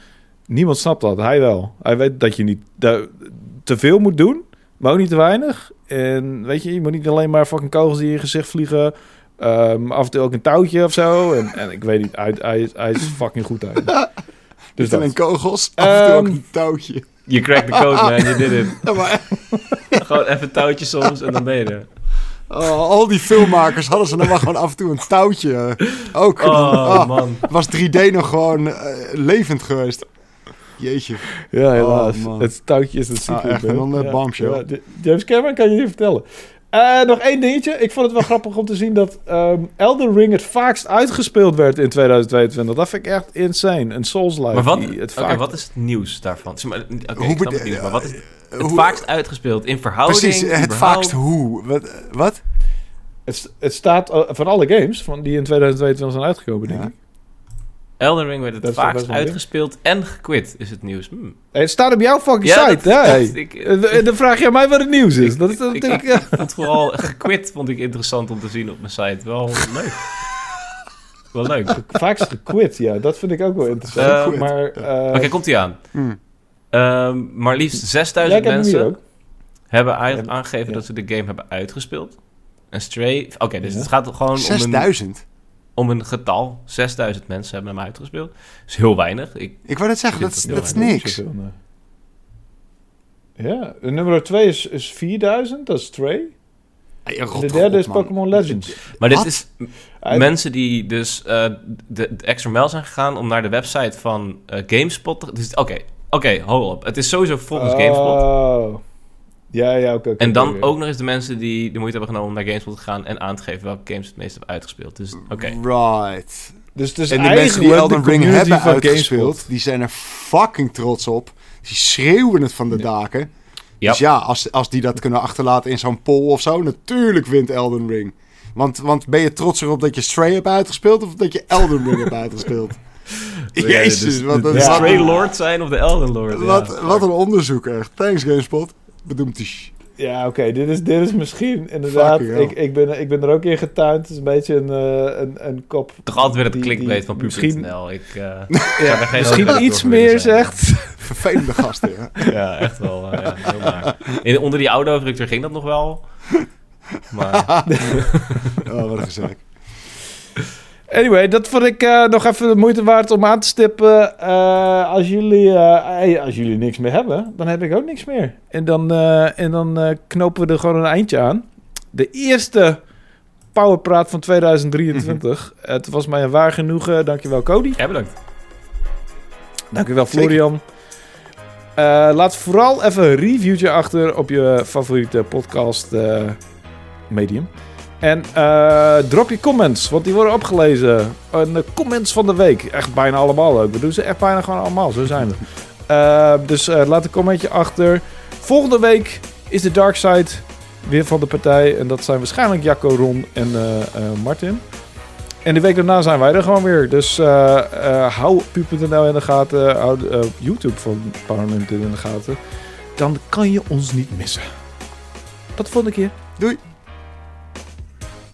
Niemand snapt dat. Hij wel. Hij weet dat je niet te veel moet doen, maar ook niet te weinig. En weet je, je moet niet alleen maar fucking kogels die in je gezicht vliegen. Ehm, af en toe ook een touwtje of zo. En, en ik weet niet, hij, hij, is- hij is fucking goed uit. <laughs> Dus Niet dat. alleen kogels, af en toe ook Ehm, een touwtje. Je cracked the code, man. Je did it. <laughs> Ja, maar, <laughs> Gewoon even touwtje soms en dan ben je er. oh, al die filmmakers hadden ze nog maar gewoon af en toe een touwtje. ook. Oh, Ah, man. was 3D nog gewoon eh, levend geweest. Jeetje. Ja, helaas. Oh, man. het touwtje is het secret. echt, hè? en dan, eh, Ja, bombshell. ja, de- James Cameron kan je niet vertellen. Eh, nog één dingetje. Ik vond het wel <laughs> grappig om te zien dat ehm Elden Ring het vaakst uitgespeeld werd in 2022. Dat vind ik echt insane. Een Souls-like. Maar wat, het vaak- wat is het nieuws daarvan? Zeg maar, Oké, Hoe ik snap het nieuws, maar wat is het Hoe- vaakst uitgespeeld in verhouding? Precies, het überhaupt? vaakst hoe. Wat? wat? Het, het staat eh, van alle games van die in 2022 zijn uitgekomen, denk Ja. ik. Elden Ring werd het Dat is vaakst uitgespeeld en gequit, is het nieuws. Hm. Hey, het staat op jouw fucking Ja, site, dat- dat- ik- Dan vraag je mij wat het nieuws is. dat is dat ik- denk ik- ik, ja. vond vooral gequit vond ik interessant om te zien op mijn site. Wel leuk. Wel leuk. Oké, Vaakst gequit, ja. Dat vind ik ook wel interessant. Eh, maar eh, komt ie aan. Hm. Ehm, maar liefst ja, 6000 ik heb hem hier mensen hebben aangegeven Ja. dat ze de game hebben uitgespeeld. En Stray... Oké, dus Ja. het gaat gewoon om een, 6000. Om een getal. 6000 mensen hebben hem uitgespeeld. Dat is heel weinig. Ik, Ik wou net zeggen, dat is, dat niks. Zoveel, nee. Ja, de nummer 2 is, is 4000, dat is En rot de derde is. Pokémon Legends. maar dit Wat? is mensen die dus eh, de, de extra mijl zijn gegaan om naar de website van eh, GameSpot te... Dus, oké, oké, hold op. Het is sowieso volgens GameSpot. Ja, ja, oké. En dan ook nog eens de mensen die de moeite hebben genomen om naar GameSpot te gaan en aan te geven welke games het meest hebben uitgespeeld. Dus oké. Right. Dus is en de mensen die Elden de Ring hebben uitgespeeld, GameSpot. die zijn er fucking trots op. Die schreeuwen het van de daken. Dus ja, als, als die dat kunnen achterlaten in zo'n poll of zo, natuurlijk wint Elden Ring. Want, want ben je trots erop dat je Stray hebt uitgespeeld of dat je Elden Ring hebt uitgespeeld? <laughs> Jezus, wat een, De Stray Lord zijn of de Elden Lord. ja. wat, wat een onderzoek echt. Thanks GameSpot. Bedoemd is. Ja, oké. Dit, is, dit is misschien inderdaad... Ik, ik, ben, ik ben er ook in getuind. Het is een beetje een, eh, een, een kop... Toch altijd weer het die- clickbait die van misschien- puur.nl. Ik, eh, <laughs> Ja, er geen misschien iets meer zegt. <laughs> Vervelende gasten, ja. <laughs> Ja, echt wel. eh, ja, heel naar. In, onder die oude ging dat nog wel. Maar Oh, wat een gezeik. Anyway, dat vond ik eh, nog even de moeite waard om aan te stippen. Eh, als, jullie, eh, hey, als jullie niks meer hebben, dan heb ik ook niks meer. En dan, en dan knopen we er gewoon een eindje aan. De eerste Powerpraat van 2023. Het was mij een waar genoegen. Dankjewel Cody. ja, bedankt. Dankjewel. Florian. Laat vooral even een reviewtje achter op je favoriete podcast medium. En eh, drop je comments, want die worden opgelezen. En de comments van de week. Echt bijna allemaal ook. We doen ze echt bijna gewoon allemaal. Zo zijn we. <laughs> Eh, dus eh, laat een commentje achter. Volgende week is de Dark Side weer van de partij. En dat zijn waarschijnlijk Jacco, Ron en Martin. En de week daarna zijn wij er gewoon weer. Dus hou pu.nl in de gaten. Hou YouTube van Power in de gaten. Dan kan je ons niet missen. Tot de volgende keer. Doei.